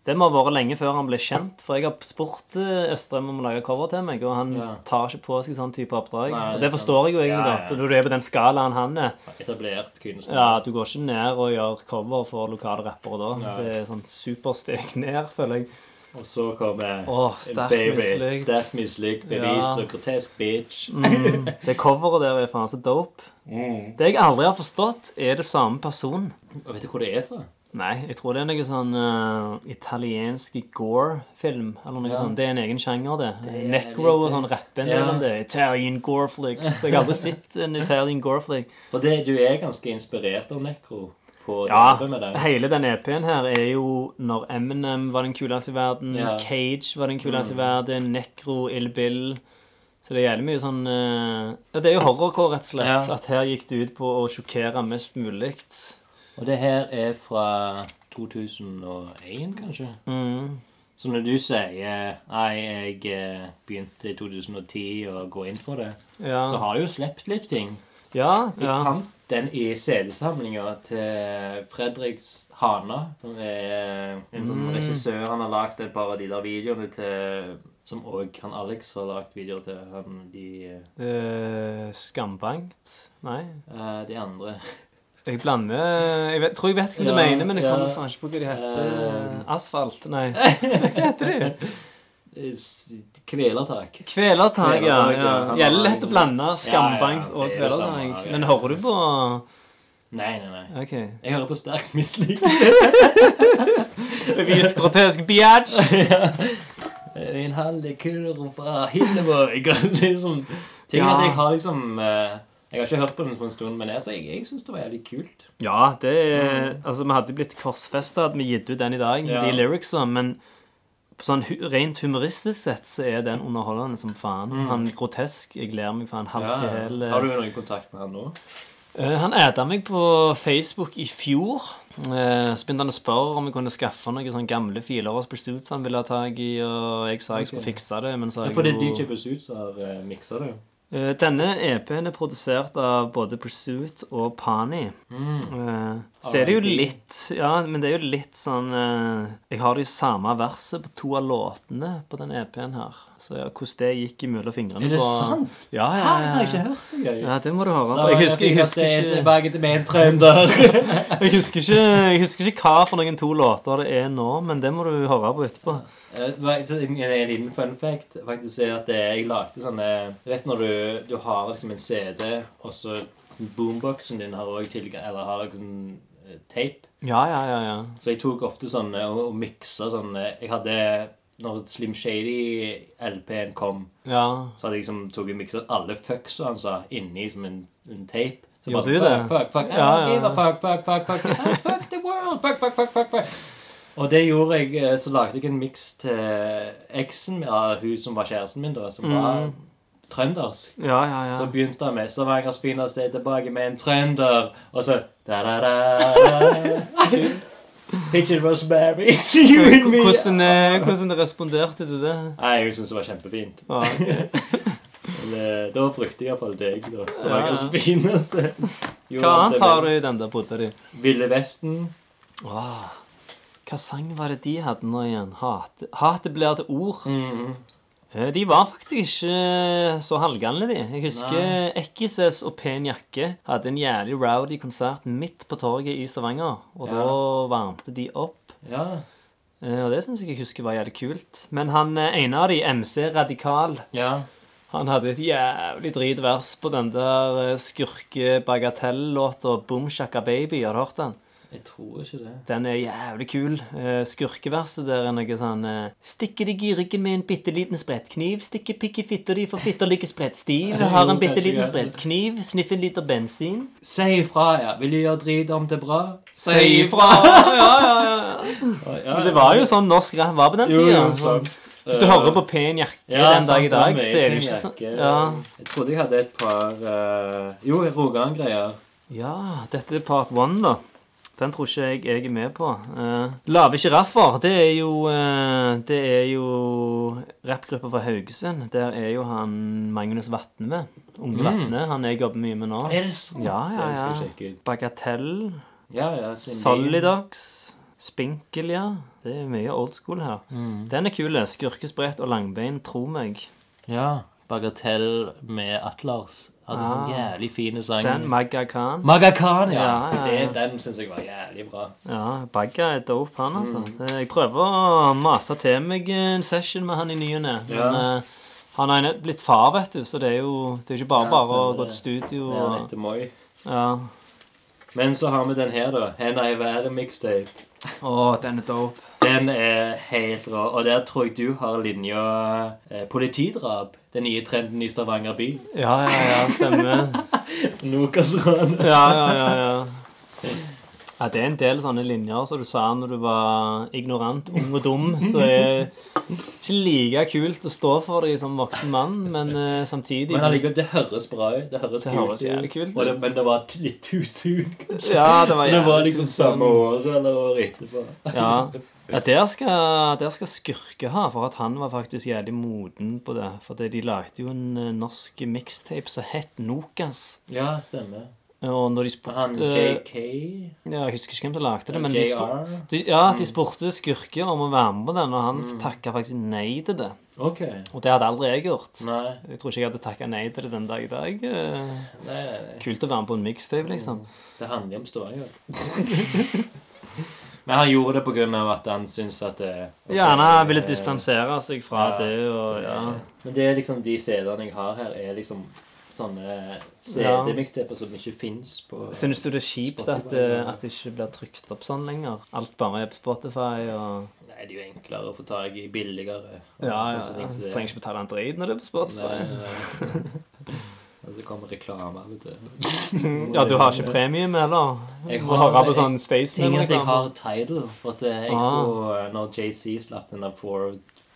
Speaker 2: Det må ha vært lenge før han ble kjent, for jeg har spurt eh, Østrem om å lage cover til meg, og han
Speaker 1: Ja.
Speaker 2: tar ikke på seg sånn type oppdrag.
Speaker 1: Nei, det
Speaker 2: det forstår jeg jo egentlig,
Speaker 1: Ja, ja.
Speaker 2: da. Når du er på den skalaen han er.
Speaker 1: Etablert kunstner.
Speaker 2: Ja, Du går ikke ned og gjør cover for lokale rappere da. Det er sånn supersteg ned, føler jeg.
Speaker 1: Og så kommer
Speaker 2: oh,
Speaker 1: Baby. Sterkt mislikt. Bevis
Speaker 2: Ja.
Speaker 1: og grotesk bitch.
Speaker 2: Mm, det coveret der er faen så dope.
Speaker 1: Mm.
Speaker 2: Det jeg aldri har forstått, er det samme person.
Speaker 1: Og vet du hvor det er fra?
Speaker 2: Nei, jeg tror det er noe sånn uh, italiensk gore-film. Eller noe
Speaker 1: Ja.
Speaker 2: sånn. Det er en egen sjanger, det.
Speaker 1: er
Speaker 2: Necro og sånn rapper en
Speaker 1: Ja.
Speaker 2: del om det. Italian gore flicks. Jeg har aldri sett en Italian gore flick.
Speaker 1: For det, du er ganske inspirert av Necro på
Speaker 2: Ja,
Speaker 1: med deg.
Speaker 2: hele den EP-en her er jo når Eminem var den kuleste i verden,
Speaker 1: Ja.
Speaker 2: Cage var den kuleste i
Speaker 1: Mm.
Speaker 2: verden, Necro, Ill Bill Så det er jævlig mye sånn uh, Ja, det er jo horrorcore, rett og slett.
Speaker 1: Ja.
Speaker 2: At her gikk det ut på å sjokkere mest mulig.
Speaker 1: Og det her er fra 2001, kanskje?
Speaker 2: Mm.
Speaker 1: Så når du sier Nei, jeg eh, begynte i 2010 å gå inn for det,
Speaker 2: Ja.
Speaker 1: så har du jo sluppet litt ting.
Speaker 2: ja,
Speaker 1: Jeg
Speaker 2: ja.
Speaker 1: fant den i CD-samlinga til Fredriks Hana. Som er en sånn
Speaker 2: Mm.
Speaker 1: regissør. Han har lagd et par av de der videoene til Som òg han Alex har lagd videoer til. Han, de,
Speaker 2: uh, skambankt? Nei.
Speaker 1: Uh, de andre.
Speaker 2: Jeg blander Jeg vet, tror jeg vet hva du
Speaker 1: Ja,
Speaker 2: mener, men jeg
Speaker 1: ja.
Speaker 2: kommer faen ikke på hva de heter.
Speaker 1: Uh,
Speaker 2: Asfalt? Nei. Hva heter de?
Speaker 1: Kvelertak.
Speaker 2: Kvelertak, ja. Ja. Gjelder lett å blande skambankt
Speaker 1: Ja, ja,
Speaker 2: og
Speaker 1: er
Speaker 2: kvelertak. Men hører du på
Speaker 1: Nei, nei, nei.
Speaker 2: OK.
Speaker 1: Jeg hører på sterk mislik.
Speaker 2: Bevis grotesk biatch.
Speaker 1: En halv kurv fra er sånn ting at jeg har liksom eh, Jeg har ikke hørt på den på en stund, men jeg, jeg, jeg syns det var jævlig kult.
Speaker 2: Ja, det er Altså, vi hadde blitt korsfesta at vi gitt ut den i dag, med de lyricsa, men på sånn rent humoristisk sett så er den underholdende som faen. Han er grotesk. Jeg ler meg for en halvt i hæl.
Speaker 1: Har du noen kontakt med han nå?
Speaker 2: Eh, Han adda meg på Facebook i fjor. Eh, Så begynte han å spørre om jeg kunne skaffe noen sånne gamle filer og pursuits han ville ha tak i, og jeg sa jeg skulle fikse det, men så har
Speaker 1: Ja, for det er
Speaker 2: jeg
Speaker 1: DJ Pursuits som har uh, miksa det.
Speaker 2: Eh, Denne EP-en er produsert av både Pursuit og Pani. Mm. Så er det jo litt Ja, men det er jo litt sånn eh, Jeg har det jo samme verset på to av låtene på den EP-en her. Så ja, hvordan det gikk mellom fingrene
Speaker 1: Er det
Speaker 2: på
Speaker 1: sant?
Speaker 2: Ja,
Speaker 1: ja,
Speaker 2: ja,
Speaker 1: jeg
Speaker 2: ja.
Speaker 1: har ikke hørt det.
Speaker 2: Ja, det må du høre på. Jeg husker, jeg husker
Speaker 1: er
Speaker 2: ikke. Jeg husker ikke, jeg husker ikke hva for noen to låter det er nå, men det må du høre på etterpå.
Speaker 1: Eh, En en liten fun fact faktisk er at jeg lagde sånne Du vet når du, du har liksom en CD, og så sånn boomboxen din har også tilgang Eller har sånn tape.
Speaker 2: Ja, ja, ja. ja.
Speaker 1: Så jeg tok ofte sånn eh, og, og miksa sånn eh, Jeg hadde Når Slim Shady-LP-en kom,
Speaker 2: ja.
Speaker 1: så hadde jeg liksom tok og miksa alle fucksa han sa, inni som en, en tape. Så
Speaker 2: Gjorde
Speaker 1: bare,
Speaker 2: du det?
Speaker 1: Fuck, fuck, fuck.
Speaker 2: Ja,
Speaker 1: Ja, give a fuck, fuck, fuck, fuck, fuck. fuck the world. Fuck, fuck, fuck, fuck, fuck. Og det gjorde jeg, eh, så lagde jeg en miks til eksen ja, hun som var kjæresten min da, som var trøndersk.
Speaker 2: Ja, ja, ja.
Speaker 1: Så begynte jeg med Stavangers fineste er tilbake med en trønder, og så da da da Picture Rosemary, you and me.
Speaker 2: Hvordan, eh, hvordan responderte du det?
Speaker 1: Nei, hun syntes det var kjempefint.
Speaker 2: Ah, okay.
Speaker 1: Men, eh, da brukte jeg iallfall deg, da.
Speaker 2: Ja,
Speaker 1: Stavangers
Speaker 2: ja.
Speaker 1: fineste.
Speaker 2: Hva annet har du i den der potta di?
Speaker 1: Ville Vesten.
Speaker 2: Åh, Hva sang var det de hadde nå igjen? Hatet hate blir til ord.
Speaker 1: Mm.
Speaker 2: Eh, De var faktisk ikke så halvgamle, de. Jeg husker Ekkises og Pen jakke hadde en jævlig rowdy konsert midt på torget i Stavanger. Og
Speaker 1: Ja.
Speaker 2: da varmte de opp.
Speaker 1: Ja.
Speaker 2: Eh, Og det syns jeg jeg husker var jævlig kult. Men han eh, ene av de, MC Radikal,
Speaker 1: Ja.
Speaker 2: han hadde et jævlig dritvers på den der skurke-bagatell-låta Boom Shaka Baby. Har du hørt den?
Speaker 1: Jeg tror ikke det.
Speaker 2: Den er jævlig kul. Eh, Skurkeverset der er noe sånn Stikke Stikker deg i ryggen med en bitte liten sprettkniv. Stikke pikk i fitta di, for fitta like sprettstiv. Har en bitte liten sprettkniv. Sniff en liter bensin.
Speaker 1: Si ifra, ja. Vil du gjøre drit om til bra?
Speaker 2: Si ifra! Ja, ja, ja.
Speaker 1: Ja,
Speaker 2: Men det var jo sånn norsk rap var på den tida. Sånn. Hvis du hører på Pen jakke den dag i dag, så er det ikke sånn Ja.
Speaker 1: Jeg trodde jeg hadde et par uh, Jo, Rogan-greier.
Speaker 2: ja, dette er part one, da. Den tror ikke jeg jeg er med på. Uh, Lave sjiraffer, det er jo uh, Det er jo rappgruppa fra Haugesund. Der er jo han Magnus Vatne. Unge Vatne. Han jeg jobber mye med nå.
Speaker 1: Er det sant?
Speaker 2: Ja, ja, ja. Bagatell.
Speaker 1: Ja, ja.
Speaker 2: Solidox. Spinkel, ja. Det er mye old school her.
Speaker 1: Mm.
Speaker 2: Den er kul. Skurkesprett og langbein, tro meg.
Speaker 1: Ja. Bagatell med Atlars. Hadde
Speaker 2: Ah.
Speaker 1: sånn jævlig fine sang.
Speaker 2: Den Magga Khan.
Speaker 1: Maga Khan, ja.
Speaker 2: Ja, ja, ja.
Speaker 1: Det, den syns jeg var jævlig bra.
Speaker 2: Ja, Bagga er dope, han, altså.
Speaker 1: Mm.
Speaker 2: Eh, Jeg prøver å mase til meg en session med han i ny og ne. Men eh, han har blitt far, vet du, så det er jo det er ikke bare bare å gå til studio.
Speaker 1: Ja,
Speaker 2: Og,
Speaker 1: etter Moi.
Speaker 2: ja.
Speaker 1: Men så har vi den her, da. Henda i været-mixtape.
Speaker 2: Å, den er dope.
Speaker 1: Den er helt rå. Og der tror jeg du har linja eh, politidrap. Den nye trenden i Stavanger by.
Speaker 2: Ja, ja, ja, stemmer.
Speaker 1: Nokas-ran.
Speaker 2: Ja, ja, ja, ja. Ja, Det er en del sånne linjer som du sa når du var ignorant, ung og dum. Så er det ikke like kult å stå for dem som voksen mann, men uh, samtidig
Speaker 1: Men allikevel, det høres bra ut. Det høres
Speaker 2: Det høres jævlig kult ut.
Speaker 1: Det, men det var litt too soon, kanskje.
Speaker 2: Ja, det var,
Speaker 1: det var liksom samme år eller året etterpå.
Speaker 2: Ja, ja der, skal, der skal Skurke ha, for at han var faktisk jævlig moden på det. For de lagde jo en eh, norsk mixtape som het Nokas.
Speaker 1: Ja, stemmer.
Speaker 2: Og når de
Speaker 1: spurte Han JK
Speaker 2: Ja, Jeg husker ikke hvem som lagde det, men de, spur, de, ja, de spurte Skurke om å være med på den, og han takka faktisk nei til det.
Speaker 1: Okay.
Speaker 2: Og det hadde aldri jeg gjort.
Speaker 1: Nei.
Speaker 2: Jeg tror ikke jeg hadde takka nei til det den dag i dag. Eh,
Speaker 1: Nei.
Speaker 2: Kult å være med på en mixtape, liksom.
Speaker 1: Det handler om Stavanger. Men han gjorde det av at han syntes at det at
Speaker 2: Ja, han ville distansere seg fra
Speaker 1: Ja.
Speaker 2: det, og ja.
Speaker 1: Men det er liksom de CD-ene jeg har her, er liksom sånne CD-mikstaper som ikke fins på
Speaker 2: Syns du det er kjipt at, eh, at det ikke blir trykt opp sånn lenger? Alt bare er på Spotify og
Speaker 1: Nei, det er jo enklere å få tak i billigere.
Speaker 2: Ja, ja, Så trenger ikke betale en drit når det er på Spotify.
Speaker 1: Nei, nei. Og så kommer reklame av og til.
Speaker 2: Ja, du har ikke premium, eller?
Speaker 1: Jeg har,
Speaker 2: har- på sånn Staysman
Speaker 1: at jeg har Tidal. For at jeg
Speaker 2: Ah.
Speaker 1: skulle, når JC slapp den der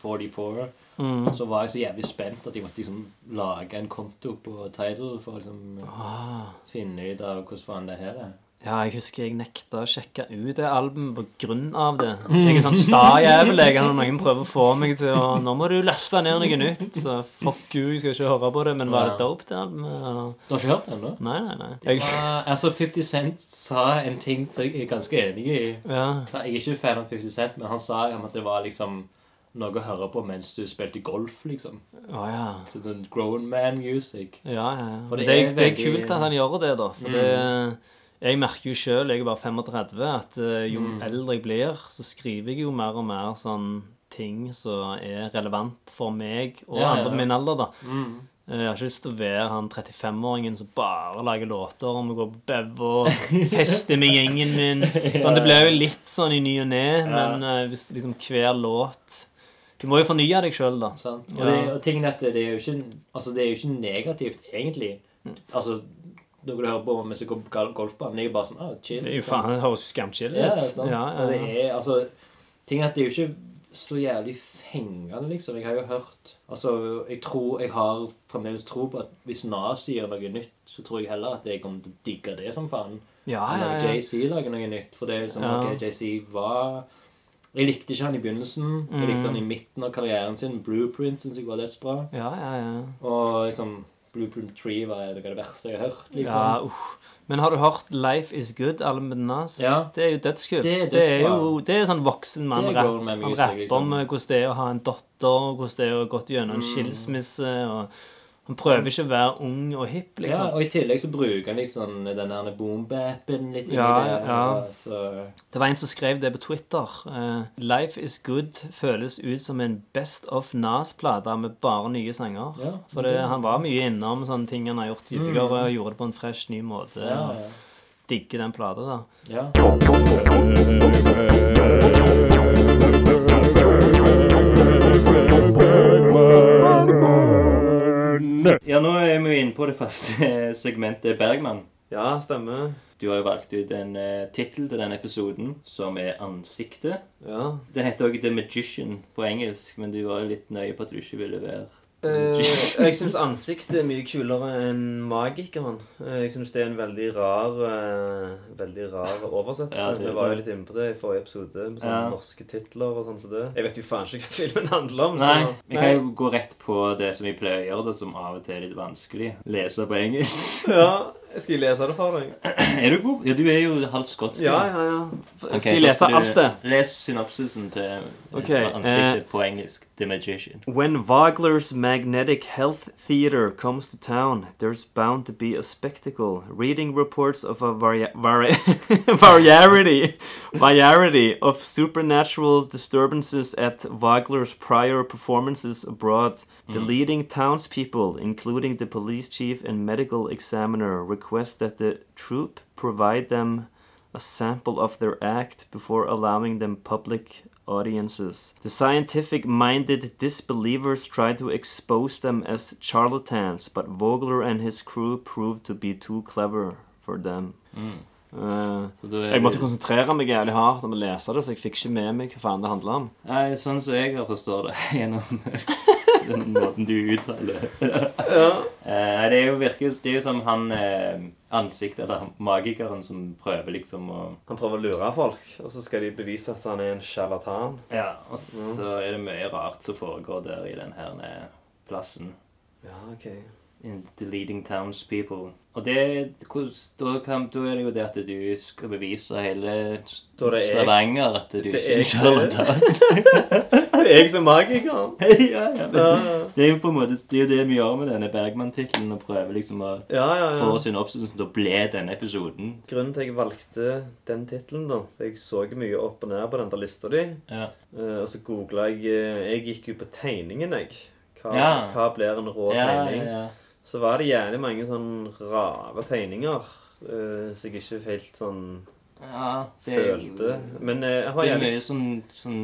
Speaker 1: 44
Speaker 2: Mm.
Speaker 1: så var jeg så jævlig spent at jeg måtte liksom lage en konto på Tidal for å liksom
Speaker 2: Ah.
Speaker 1: finne ut av hvordan faen det her er.
Speaker 2: Ja, jeg husker jeg nekta å sjekke ut det albumet på grunn av det. Jeg er sånn sta jævel når noen prøver å få meg til å Nå må du laste ned noe nytt. Så fuck you, jeg skal ikke høre på det. Men var det dope, det albumet?
Speaker 1: Du har ikke hørt den ennå?
Speaker 2: Nei, nei, nei. Jeg,
Speaker 1: Var, altså, 50 Cent sa en ting som jeg er ganske enig i.
Speaker 2: ja.
Speaker 1: Så Jeg er ikke fan av 50 Cent, men han sa at det var liksom noe å høre på mens du spilte golf, liksom.
Speaker 2: Oh, ja.
Speaker 1: Så grown man music.
Speaker 2: Ja, ja. ja.
Speaker 1: For
Speaker 2: Det,
Speaker 1: det
Speaker 2: er, det er
Speaker 1: veldig-
Speaker 2: kult at han gjør det, da. For det Jeg merker jo sjøl, jeg er bare 35, at eh, jo
Speaker 1: Mm.
Speaker 2: eldre jeg blir, så skriver jeg jo mer og mer sånn ting som er relevant for meg og
Speaker 1: Ja,
Speaker 2: andre på
Speaker 1: ja.
Speaker 2: min alder, da.
Speaker 1: Mm.
Speaker 2: Eh, Jeg har ikke lyst til å være han 35-åringen som bare lager låter om å gå på bev og feste med gjengen min. Sånn, det blir jo litt sånn i ny og ne, men uh, hvis liksom hver låt Du må jo fornye deg sjøl, da.
Speaker 1: Sant? Og, det, og tingen er det er jo ikke Altså, det er jo ikke negativt, egentlig. Altså, noe du hører på mens jeg går på golfbanen, det er bare sånn ah, chill.
Speaker 2: Det er jo faen, det høres jo skamchill ut.
Speaker 1: Ja, sant.
Speaker 2: Ja, ja,
Speaker 1: Og det er altså Ting at det er jo ikke så jævlig fengende, liksom. Jeg har jo hørt Altså, jeg tror Jeg har fremdeles tro på at hvis Nas gjør noe nytt, så tror jeg heller at jeg kommer til å digge det som faen.
Speaker 2: Ja,
Speaker 1: ja,
Speaker 2: ja, ja.
Speaker 1: JC lager noe nytt. For det er liksom
Speaker 2: Ja.
Speaker 1: Ok, JC var Jeg likte ikke han i begynnelsen. Jeg likte
Speaker 2: Mm.
Speaker 1: han i midten av karrieren sin. Blueprint syns jeg var dødsbra.
Speaker 2: ja, ja, ja.
Speaker 1: Og liksom Blueprint Tree var det, det verste jeg har hørt. liksom.
Speaker 2: ja uh. Men har du hørt Life Is Good, Almenas?
Speaker 1: Ja.
Speaker 2: Det er jo dødskult.
Speaker 1: Det er
Speaker 2: Det er jo det er sånn voksen mann.
Speaker 1: Det grown man
Speaker 2: Han
Speaker 1: music,
Speaker 2: rapper
Speaker 1: liksom.
Speaker 2: om hvordan det er å ha en datter, hvordan det er å gått gjennom en
Speaker 1: Mm.
Speaker 2: skilsmisse. og Han prøver ikke å være ung og hipp, liksom.
Speaker 1: Ja,
Speaker 2: liksom.
Speaker 1: og i tillegg så bruker han sånn den der boom-bappen litt
Speaker 2: Ja,
Speaker 1: det.
Speaker 2: ja.
Speaker 1: Så
Speaker 2: Det var en som skrev det på Twitter. Uh, Life Is Good føles ut som en Best of Nas-plate med bare nye sanger.
Speaker 1: Ja,
Speaker 2: For det, han var mye innom sånne ting han har gjort tidligere, og gjorde det på en fresh, ny måte.
Speaker 1: ja, ja.
Speaker 2: Digger den plata, da.
Speaker 1: ja. Ja, nå er vi jo inne på det faste segmentet Bergman.
Speaker 2: Ja, stemmer.
Speaker 1: Du har jo valgt ut en uh, tittel til denne episoden, som er 'Ansiktet'.
Speaker 2: Ja.
Speaker 1: Den heter også 'The Magician' på engelsk, men du var jo litt nøye på at du ikke ville være
Speaker 2: Eh, jeg syns ansiktet er mye kulere enn magikeren. Eh, jeg syns det er en veldig rar uh, Veldig rar oversettelse.
Speaker 1: Ja, er
Speaker 2: Vi var jo litt inne på det i forrige episode, med sånne
Speaker 1: Ja.
Speaker 2: norske titler og sånn som det. Jeg vet jo faen ikke hva filmen handler om.
Speaker 1: Nei,
Speaker 2: så
Speaker 1: vi kan jo gå rett på det som vi pleier å gjøre, det som av og til er litt vanskelig. Lese på engelsk.
Speaker 2: Ja, skal jeg lese det for deg?
Speaker 1: Er du god? Ja, du er jo halvt skotsk.
Speaker 2: Ja, ja, ja.
Speaker 1: Okay,
Speaker 2: skal jeg lese
Speaker 1: skal
Speaker 2: alt det?
Speaker 1: Les synopsisen til
Speaker 2: okay,
Speaker 1: ansiktet
Speaker 2: uh,
Speaker 1: på engelsk. The Magician.
Speaker 2: When Wagler's magnetic health theater comes to town, there's bound to be a spectacle. Reading reports of a vari- vari- variety, variety of supernatural disturbances at Wagler's prior performances abroad, the leading townspeople, including the police chief and medical examiner, request that the troupe provide them a sample of their act before allowing them public audiences. The scientific minded disbelievers tried to expose them as charlatans, but Vogler and his crew proved to be too clever for them.
Speaker 1: Så da er
Speaker 2: jeg måtte konsentrere meg jævlig hardt om å lese det, så jeg fikk ikke med meg hva faen det handla om.
Speaker 1: Nei, sånn som jeg forstår det gjennom den måten du uttaler Eh, Det er jo virker Det er jo som han eh, ansiktet, eller magikeren, som prøver liksom å
Speaker 2: Han prøver å lure folk, og så skal de bevise at han er en sjarlatan.
Speaker 1: Ja, og så er det mye rart som foregår der i den her eh, plassen.
Speaker 2: Ja, ok.
Speaker 1: in the leading townspeople. Og det, da, kan, da er det jo det at du skal bevise hele
Speaker 2: er.
Speaker 1: Stavanger at du ikke
Speaker 2: er en
Speaker 1: sjarlatan.
Speaker 2: Jeg som magikeren.
Speaker 1: ja, ja,
Speaker 2: Ja,
Speaker 1: det er jo på en måte det er jo det vi gjør med denne Bergman-tittelen, og prøver liksom å
Speaker 2: ja, ja.
Speaker 1: få
Speaker 2: ja.
Speaker 1: synopsisen til å bli denne episoden.
Speaker 2: Grunnen til at jeg valgte den tittelen, da Jeg så mye opp og ned på den der lista di.
Speaker 1: Ja.
Speaker 2: eh, og så googla jeg eh, Jeg gikk jo på tegningen, jeg. Hva,
Speaker 1: Ja.
Speaker 2: hva blir en rå
Speaker 1: Ja,
Speaker 2: tegning?
Speaker 1: ja, ja.
Speaker 2: Så var det gjerne mange sånn rare tegninger. eh, så jeg ikke helt sånn
Speaker 1: ja det
Speaker 2: følte. Men eh, jeg har
Speaker 1: Det er mye sånn, sånn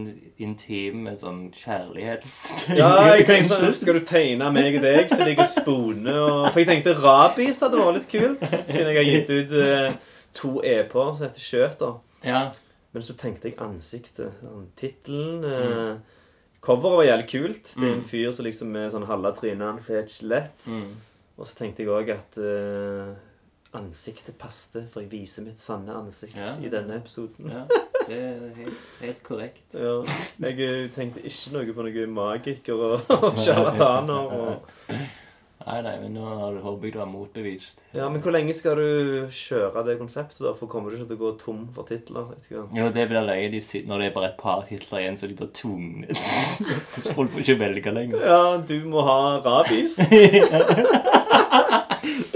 Speaker 1: med sånn kjærlighetsting.
Speaker 2: Ja, jeg tenkte sånn Skal du tegne meg og deg så ligger spone og For jeg tenkte rabis hadde vært litt kult, siden jeg har gitt ut eh, to EP-er som heter Skjøter.
Speaker 1: Ja.
Speaker 2: Men så tenkte jeg ansiktet. Sånn, Tittelen eh, Coveret var jævlig kult. Det er en fyr som liksom med sånn halve trynet hans er et skjelett.
Speaker 1: Mm.
Speaker 2: Og så tenkte jeg òg at eh, ansiktet passte, for jeg viser mitt sanne ansikt
Speaker 1: Ja.
Speaker 2: i denne episoden.
Speaker 1: ja. Det er helt, helt korrekt.
Speaker 2: Ja. Jeg eh, tenkte ikke noe på noen magiker og, sjarlataner. Og...
Speaker 1: Nei, nei, men nå har du håper jeg du har motbevist.
Speaker 2: Ja, Men hvor lenge skal du kjøre det konseptet? da? For kommer du ikke til å gå tom for titler? ikke hva?
Speaker 1: Jo, det blir løye de sitter, når det er bare et par titler igjen, så de blir tvunget. Folk får ikke velge lenger.
Speaker 2: Ja, du må ha rabis.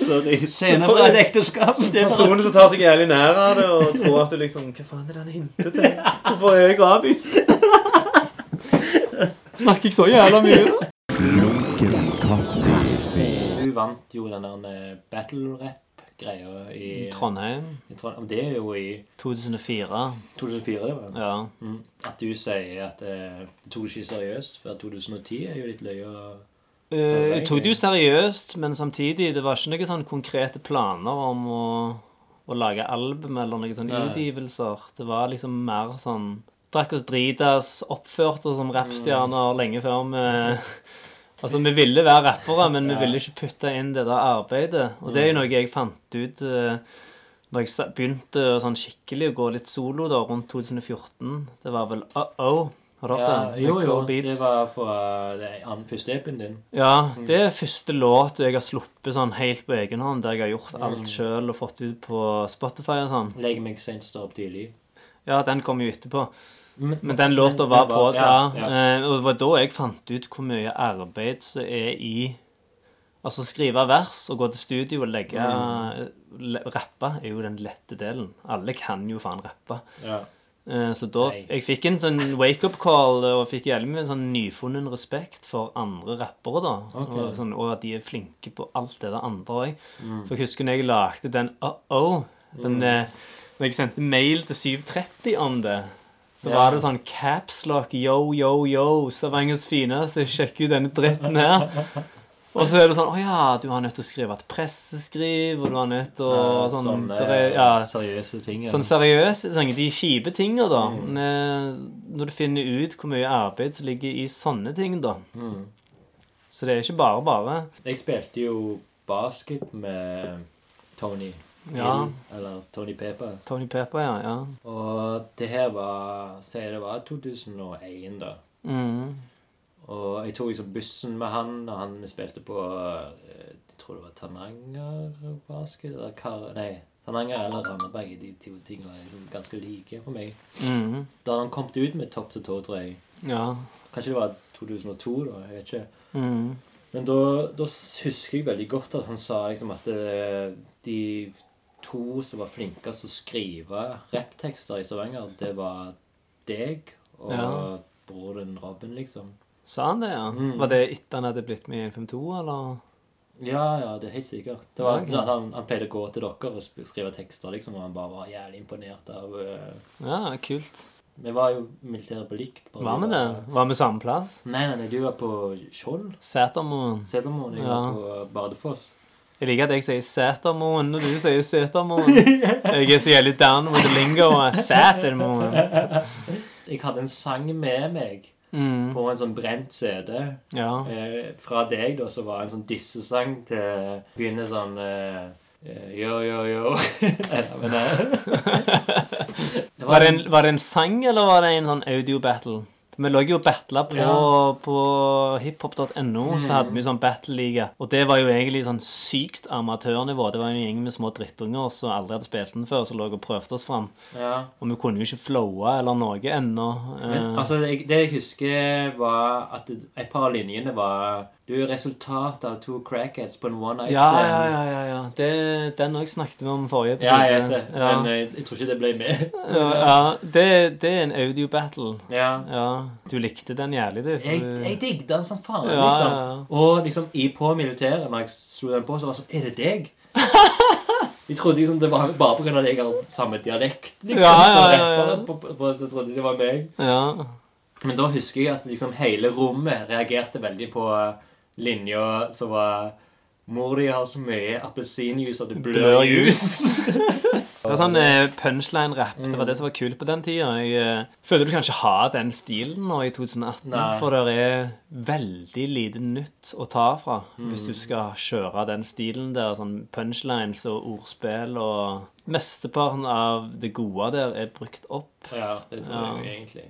Speaker 1: Sorry. Scene fra et ekteskap. Det er
Speaker 2: Personen som tar seg jævlig nær av det og tror at du liksom Hva faen er det han hinter til? Hvorfor er jeg rabis? Snakker jeg så jævla mye?
Speaker 3: Lunken kaffe.
Speaker 1: Du vant jo den der eh, battle rap-greia i
Speaker 2: Trondheim.
Speaker 1: i Trondheim. Det er jo i
Speaker 2: 2004.
Speaker 1: 2004, det var.
Speaker 2: Ja.
Speaker 1: Mm. At du sier at eh, du tok det ikke seriøst før 2010, er jo litt løye
Speaker 2: Eh, jeg tok det jo seriøst, men samtidig det var ikke noen sånn konkrete planer om å, å lage album eller noen sånne
Speaker 1: Nei.
Speaker 2: utgivelser. Det var liksom mer sånn Drakk oss dritas, oppførte oss som rappstjerner lenge før vi Altså, vi ville være rappere, men vi
Speaker 1: Ja.
Speaker 2: ville ikke putte inn det der arbeidet. Og det er jo noe jeg fant ut eh, når jeg begynte sånn skikkelig å gå litt solo da, rundt 2014. Det var vel Uh-Oh. Har du hørt
Speaker 1: Ja,
Speaker 2: den?
Speaker 1: jo, jo. Det var fra den første EP-en din.
Speaker 2: Ja, det er første låt jeg har sluppet sånn helt på egen hånd, der jeg har gjort alt sjøl og fått ut på Spotify og sånn.
Speaker 1: Legg meg sent, stå opp tidlig.
Speaker 2: Ja, den kom jo etterpå.
Speaker 1: Men,
Speaker 2: Men den låta var,
Speaker 1: var
Speaker 2: på
Speaker 1: ja,
Speaker 2: Ja.
Speaker 1: ja,
Speaker 2: eh, Og det var da jeg fant ut hvor mye arbeid som er i Altså skrive vers og gå til studio og legge le- Rappe er jo den lette delen. Alle kan jo faen rappe.
Speaker 1: ja.
Speaker 2: Eh, Så da
Speaker 1: Nei.
Speaker 2: Jeg fikk en sånn wake-up call og fikk jævlig mye sånn nyfunnen respekt for andre rappere, da.
Speaker 1: okay.
Speaker 2: Og, sånn, og at de er flinke på alt det der andre òg.
Speaker 1: Mm.
Speaker 2: For jeg husker når jeg lagde den Uh-Oh den, eh, Når jeg sendte mail til 730 om det, så
Speaker 1: yeah.
Speaker 2: var det sånn capslock yo, yo, yo, Stavangers fineste, sjekk ut denne dritten her. Og så er det sånn Å ja, du har nødt til å skrive et presseskriv, og du har nødt til å
Speaker 1: Ja,
Speaker 2: sånn,
Speaker 1: sånne
Speaker 2: ja,
Speaker 1: seriøse ting.
Speaker 2: Sånn seriøse ting, de kjipe tinga, da.
Speaker 1: Mm.
Speaker 2: Eh, Når du finner ut hvor mye arbeid som ligger i sånne ting, da.
Speaker 1: Mm.
Speaker 2: Så det er ikke bare bare.
Speaker 1: Jeg spilte jo basket med Tony.
Speaker 2: Ja.
Speaker 1: Eller Tony Pepper.
Speaker 2: Tony Pepper, ja. ja.
Speaker 1: Og det her var Sier det var 2001, da.
Speaker 2: Mm.
Speaker 1: Og jeg tok liksom bussen med han, og han spilte på eh, Jeg tror det var Tananger basket, eller Kar... Nei. Tananger eller Randaberg. De to tingene er liksom ganske like for meg.
Speaker 2: Mm.
Speaker 1: Da han kom ut med Topp til tå, tror jeg.
Speaker 2: Ja.
Speaker 1: Kanskje det var 2002, da. Jeg vet ikke.
Speaker 2: Mm.
Speaker 1: Men da, da husker jeg veldig godt at han sa liksom at eh, de to som var flinkest til å skrive rapptekster i Stavanger, det var deg og
Speaker 2: Ja.
Speaker 1: broren Robin, liksom.
Speaker 2: Sa han det, ja?
Speaker 1: Mm.
Speaker 2: Var det etter han hadde blitt med i 152, eller?
Speaker 1: Ja, ja, det er helt sikkert. Det var
Speaker 2: okay. ok.
Speaker 1: sånn at han, han pleide å gå til dere og skrive tekster, liksom, og han bare var jævlig imponert av uh...
Speaker 2: Ja, kult.
Speaker 1: Vi var jo militæret på likt. bare
Speaker 2: Var
Speaker 1: vi
Speaker 2: vi det? Var vi samme plass?
Speaker 1: Nei, nei, nei, du var på Skjold.
Speaker 2: Setermoen.
Speaker 1: Setermoen. Jeg
Speaker 2: Ja.
Speaker 1: var på Bardufoss.
Speaker 2: Jeg liker at jeg sier Sætermoen når du sier Sætermoen. Jeg er så jævlig down with the lingo. Sætermoen.
Speaker 1: Jeg hadde en sang med meg
Speaker 2: Mm.
Speaker 1: på en sånn brent CD.
Speaker 2: Ja.
Speaker 1: Eh, fra deg, da, så var en sånn dissesang til Begynner sånn eh, eh, Yo, yo, yo.
Speaker 2: Var det, en, var det en sang, eller var det en sånn audio battle? Vi lå jo og battla på,
Speaker 1: Ja.
Speaker 2: på hiphop.no, så hadde vi sånn battle-liga. Og det var jo egentlig sånn sykt amatørnivå. Det var en gjeng med små drittunger som aldri hadde spilt den før, som lå og prøvde oss fram.
Speaker 1: Ja.
Speaker 2: Og vi kunne jo ikke flowe eller noe ennå.
Speaker 1: Men,
Speaker 2: Eh,
Speaker 1: altså, det jeg husker, var at et par av linjene var Du er resultatet av to crackheads på en one night
Speaker 2: ja,
Speaker 1: stand.
Speaker 2: ja, ja. ja, ja. Det, den òg snakket vi om forrige episode.
Speaker 1: Ja, jeg vet det.
Speaker 2: Ja.
Speaker 1: Men jeg, jeg tror ikke det ble med.
Speaker 2: ja, ja. Det, det er en audio-battle.
Speaker 1: ja.
Speaker 2: Ja. Du likte den jævlig, du.
Speaker 1: Jeg, jeg digget den som faen. Liksom. Og liksom i på militæret, når jeg slo den på, så var det sånn Er det deg? De trodde liksom det var bare pga. at jeg har samme dialekt. Liksom,
Speaker 2: Ja, ja, ja, ja.
Speaker 1: På, på, på, så trodde de det var meg.
Speaker 2: Ja.
Speaker 1: Men da husker jeg at liksom hele rommet reagerte veldig på linja som var Mor di har så mye appelsinjuice at det blør jus.
Speaker 2: Det var sånn eh, punchline-rapp. Det var det som var kult på den tida. Jeg eh, føler du kan ikke ha den stilen nå i 2018.
Speaker 1: Nei.
Speaker 2: For det er veldig lite nytt å ta fra hvis du skal kjøre den stilen der. Sånn punchlines og ordspill og Mesteparten av det gode der er brukt opp.
Speaker 1: Ja, det tror jeg
Speaker 2: Ja.
Speaker 1: jo egentlig.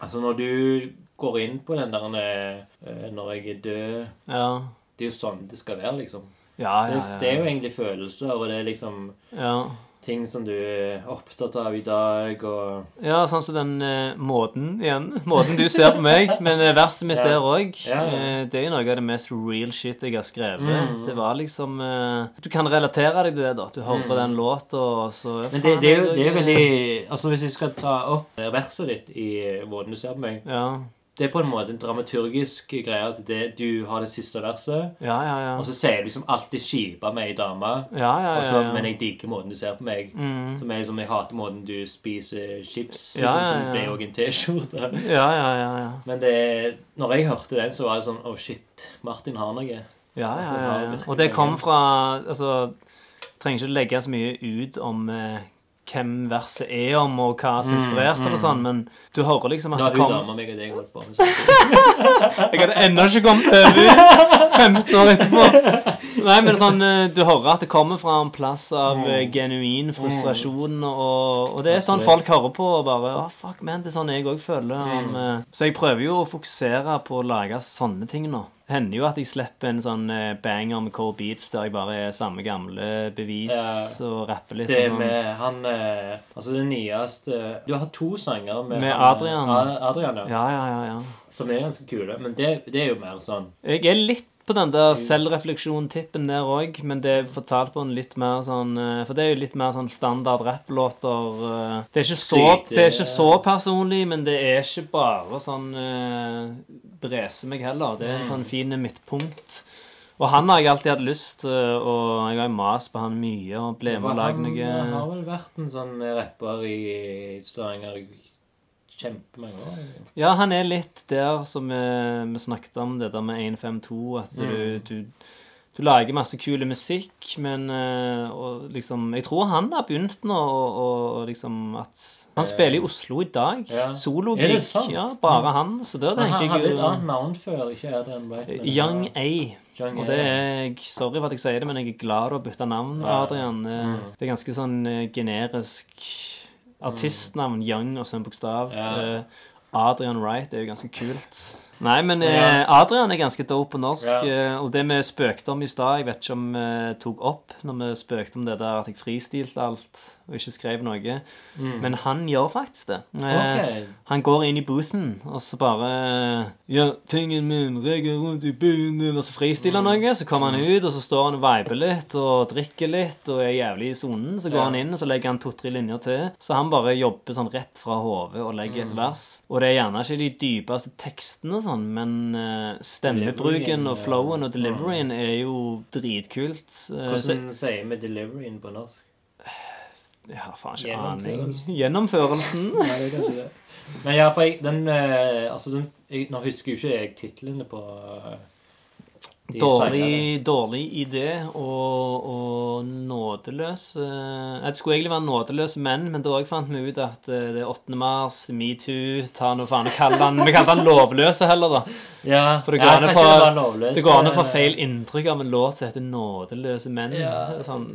Speaker 1: Altså, når du går inn på den der eh, Når jeg er død
Speaker 2: Ja.
Speaker 1: Det er jo sånn det skal være, liksom.
Speaker 2: Ja,
Speaker 1: Det,
Speaker 2: ja, ja.
Speaker 1: det er jo egentlig følelser, og det er liksom
Speaker 2: ja.
Speaker 1: Ting som du er opptatt av i dag, og
Speaker 2: Ja, sånn som den eh, måten igjen. Måten du ser på meg. Men eh, verset mitt der òg.
Speaker 1: Ja, ja.
Speaker 2: Eh, det er jo noe av det mest real shit jeg har skrevet.
Speaker 1: Mm.
Speaker 2: Det var liksom eh, Du kan relatere deg til det, da. Du hører den låta, og så
Speaker 1: ja, Men det, det, er jo, det er veldig Altså, hvis jeg skal ta opp verset ditt i Måten du ser på meg
Speaker 2: Ja,
Speaker 1: Det er på en måte en dramaturgisk greie at det, du har det siste verset,
Speaker 2: ja, ja. ja.
Speaker 1: og så sier du liksom alltid skipa med ei dame.
Speaker 2: ja, ja, ja,
Speaker 1: så. Men jeg digger måten du ser på meg.
Speaker 2: Mm.
Speaker 1: Som er liksom, Jeg hater måten du spiser chips liksom, Som
Speaker 2: blir
Speaker 1: ble òg en T-skjorte.
Speaker 2: Ja, ja, ja. ja.
Speaker 1: Men det, når jeg hørte den, så var det sånn Å, shit. Martin har noe.
Speaker 2: Ja, ja, ja, ja. Og det kom fra Altså, trenger ikke legge så mye ut om eh, hvem verset er om, og hva som inspirerte det, og sånn, men du hører liksom at
Speaker 1: Da har
Speaker 2: det
Speaker 1: hun dama meg og deg holdt på med sånt.
Speaker 2: Jeg hadde ennå ikke kommet over 15 år etterpå. Nei, men sånn, eh, du hører at det kommer fra en plass av mm. genuin frustrasjon, og, og det er sånn folk hører på og bare oh, fuck, man, det er sånn jeg òg føler. Om, eh, så jeg prøver jo å fokusere på å lage sånne ting nå. Det hender jo at jeg slipper en sånn eh, banger med core beats der jeg bare er samme gamle bevis
Speaker 1: Ja.
Speaker 2: og rapper litt.
Speaker 1: Det
Speaker 2: sånn.
Speaker 1: med han eh, Altså, det nyeste Du har to sanger med,
Speaker 2: Med
Speaker 1: han,
Speaker 2: Adrian.
Speaker 1: Adrian ja.
Speaker 2: Ja, ja, ja, ja.
Speaker 1: Som er ganske kule. Men det, det er jo mer sånn
Speaker 2: Jeg er litt på den der selvrefleksjon-tippen der òg, men det er fortalt på en litt mer sånn eh, For det er jo litt mer sånn standard rapplåter. eh, Det er ikke så, det er ikke så personlig, men det er ikke bare sånn uh, Brese meg heller. Det er en sånn fin midtpunkt. Og han har jeg alltid hatt lyst til, og jeg har mast på han mye og ble med og lagd
Speaker 1: han eh, har vel vært en sånn rapper i Stavanger kjempemange år.
Speaker 2: Ja, han er litt der som vi, vi snakket om, det der med 152, at du,
Speaker 1: Mm.
Speaker 2: du, du lager masse kule musikk, men eh, liksom Jeg tror han har begynt nå og, og liksom at Han spiller i Oslo i dag.
Speaker 1: Ja.
Speaker 2: Sologig. Ja, bare han. Så da
Speaker 1: Men han
Speaker 2: tenker
Speaker 1: hadde et annet navn før, ikke Adrian Wright. men-
Speaker 2: Young A.
Speaker 1: Young
Speaker 2: Og det er jeg Sorry for at jeg sier det, men jeg er glad du har bytta navn, Adrian. Eh,
Speaker 1: Mm.
Speaker 2: Det er ganske sånn eh, generisk artistnavn. Young og så en bokstav. Eh, Adrian Wright er jo ganske kult. Nei, men eh, Adrian er ganske dope på norsk.
Speaker 1: Ja.
Speaker 2: eh, og det vi spøkte om i stad, jeg vet ikke om vi tok opp når vi spøkte om det der at jeg fristilte alt og ikke skrev noe,
Speaker 1: Mm.
Speaker 2: men han gjør faktisk det. Eh,
Speaker 1: Ok.
Speaker 2: han går inn i boothen, og så bare Ja, tingen min regger rundt i byen og så fristiller han noe. Så kommer han ut, og så står han og viber litt og drikker litt og er jævlig i sonen. Så går
Speaker 1: Ja.
Speaker 2: han inn, og så legger han to-tre linjer til. Så han bare jobber sånn rett fra hodet og legger
Speaker 1: Mm.
Speaker 2: et vers. Og det er gjerne ikke de dypeste tekstene, sånn, men uh, stemmebruken og flowen og deliveryen er jo dritkult. Eh, så-
Speaker 1: Hvordan sier vi 'deliveryen' på norsk?
Speaker 2: Jeg har faen ikke aning.
Speaker 1: Gjennomførelsen. Nei, det er kanskje det. Men ja, for jeg, den, uh, altså den jeg, Nå husker jo ikke jeg titlene på eh, sangene.
Speaker 2: Dårlig, dårlig idé og, og nådeløs eh, Jeg skulle egentlig være nådeløse menn, men da òg fant vi ut at eh, det er 8. mars, metoo Ta noe faen. kall han, vi kalte han lovløse heller, da.
Speaker 1: Ja,
Speaker 2: For det går an å få-
Speaker 1: eh,
Speaker 2: feil inntrykk av en låt som heter 'Nådeløse menn'.
Speaker 1: Ja,
Speaker 2: sånn,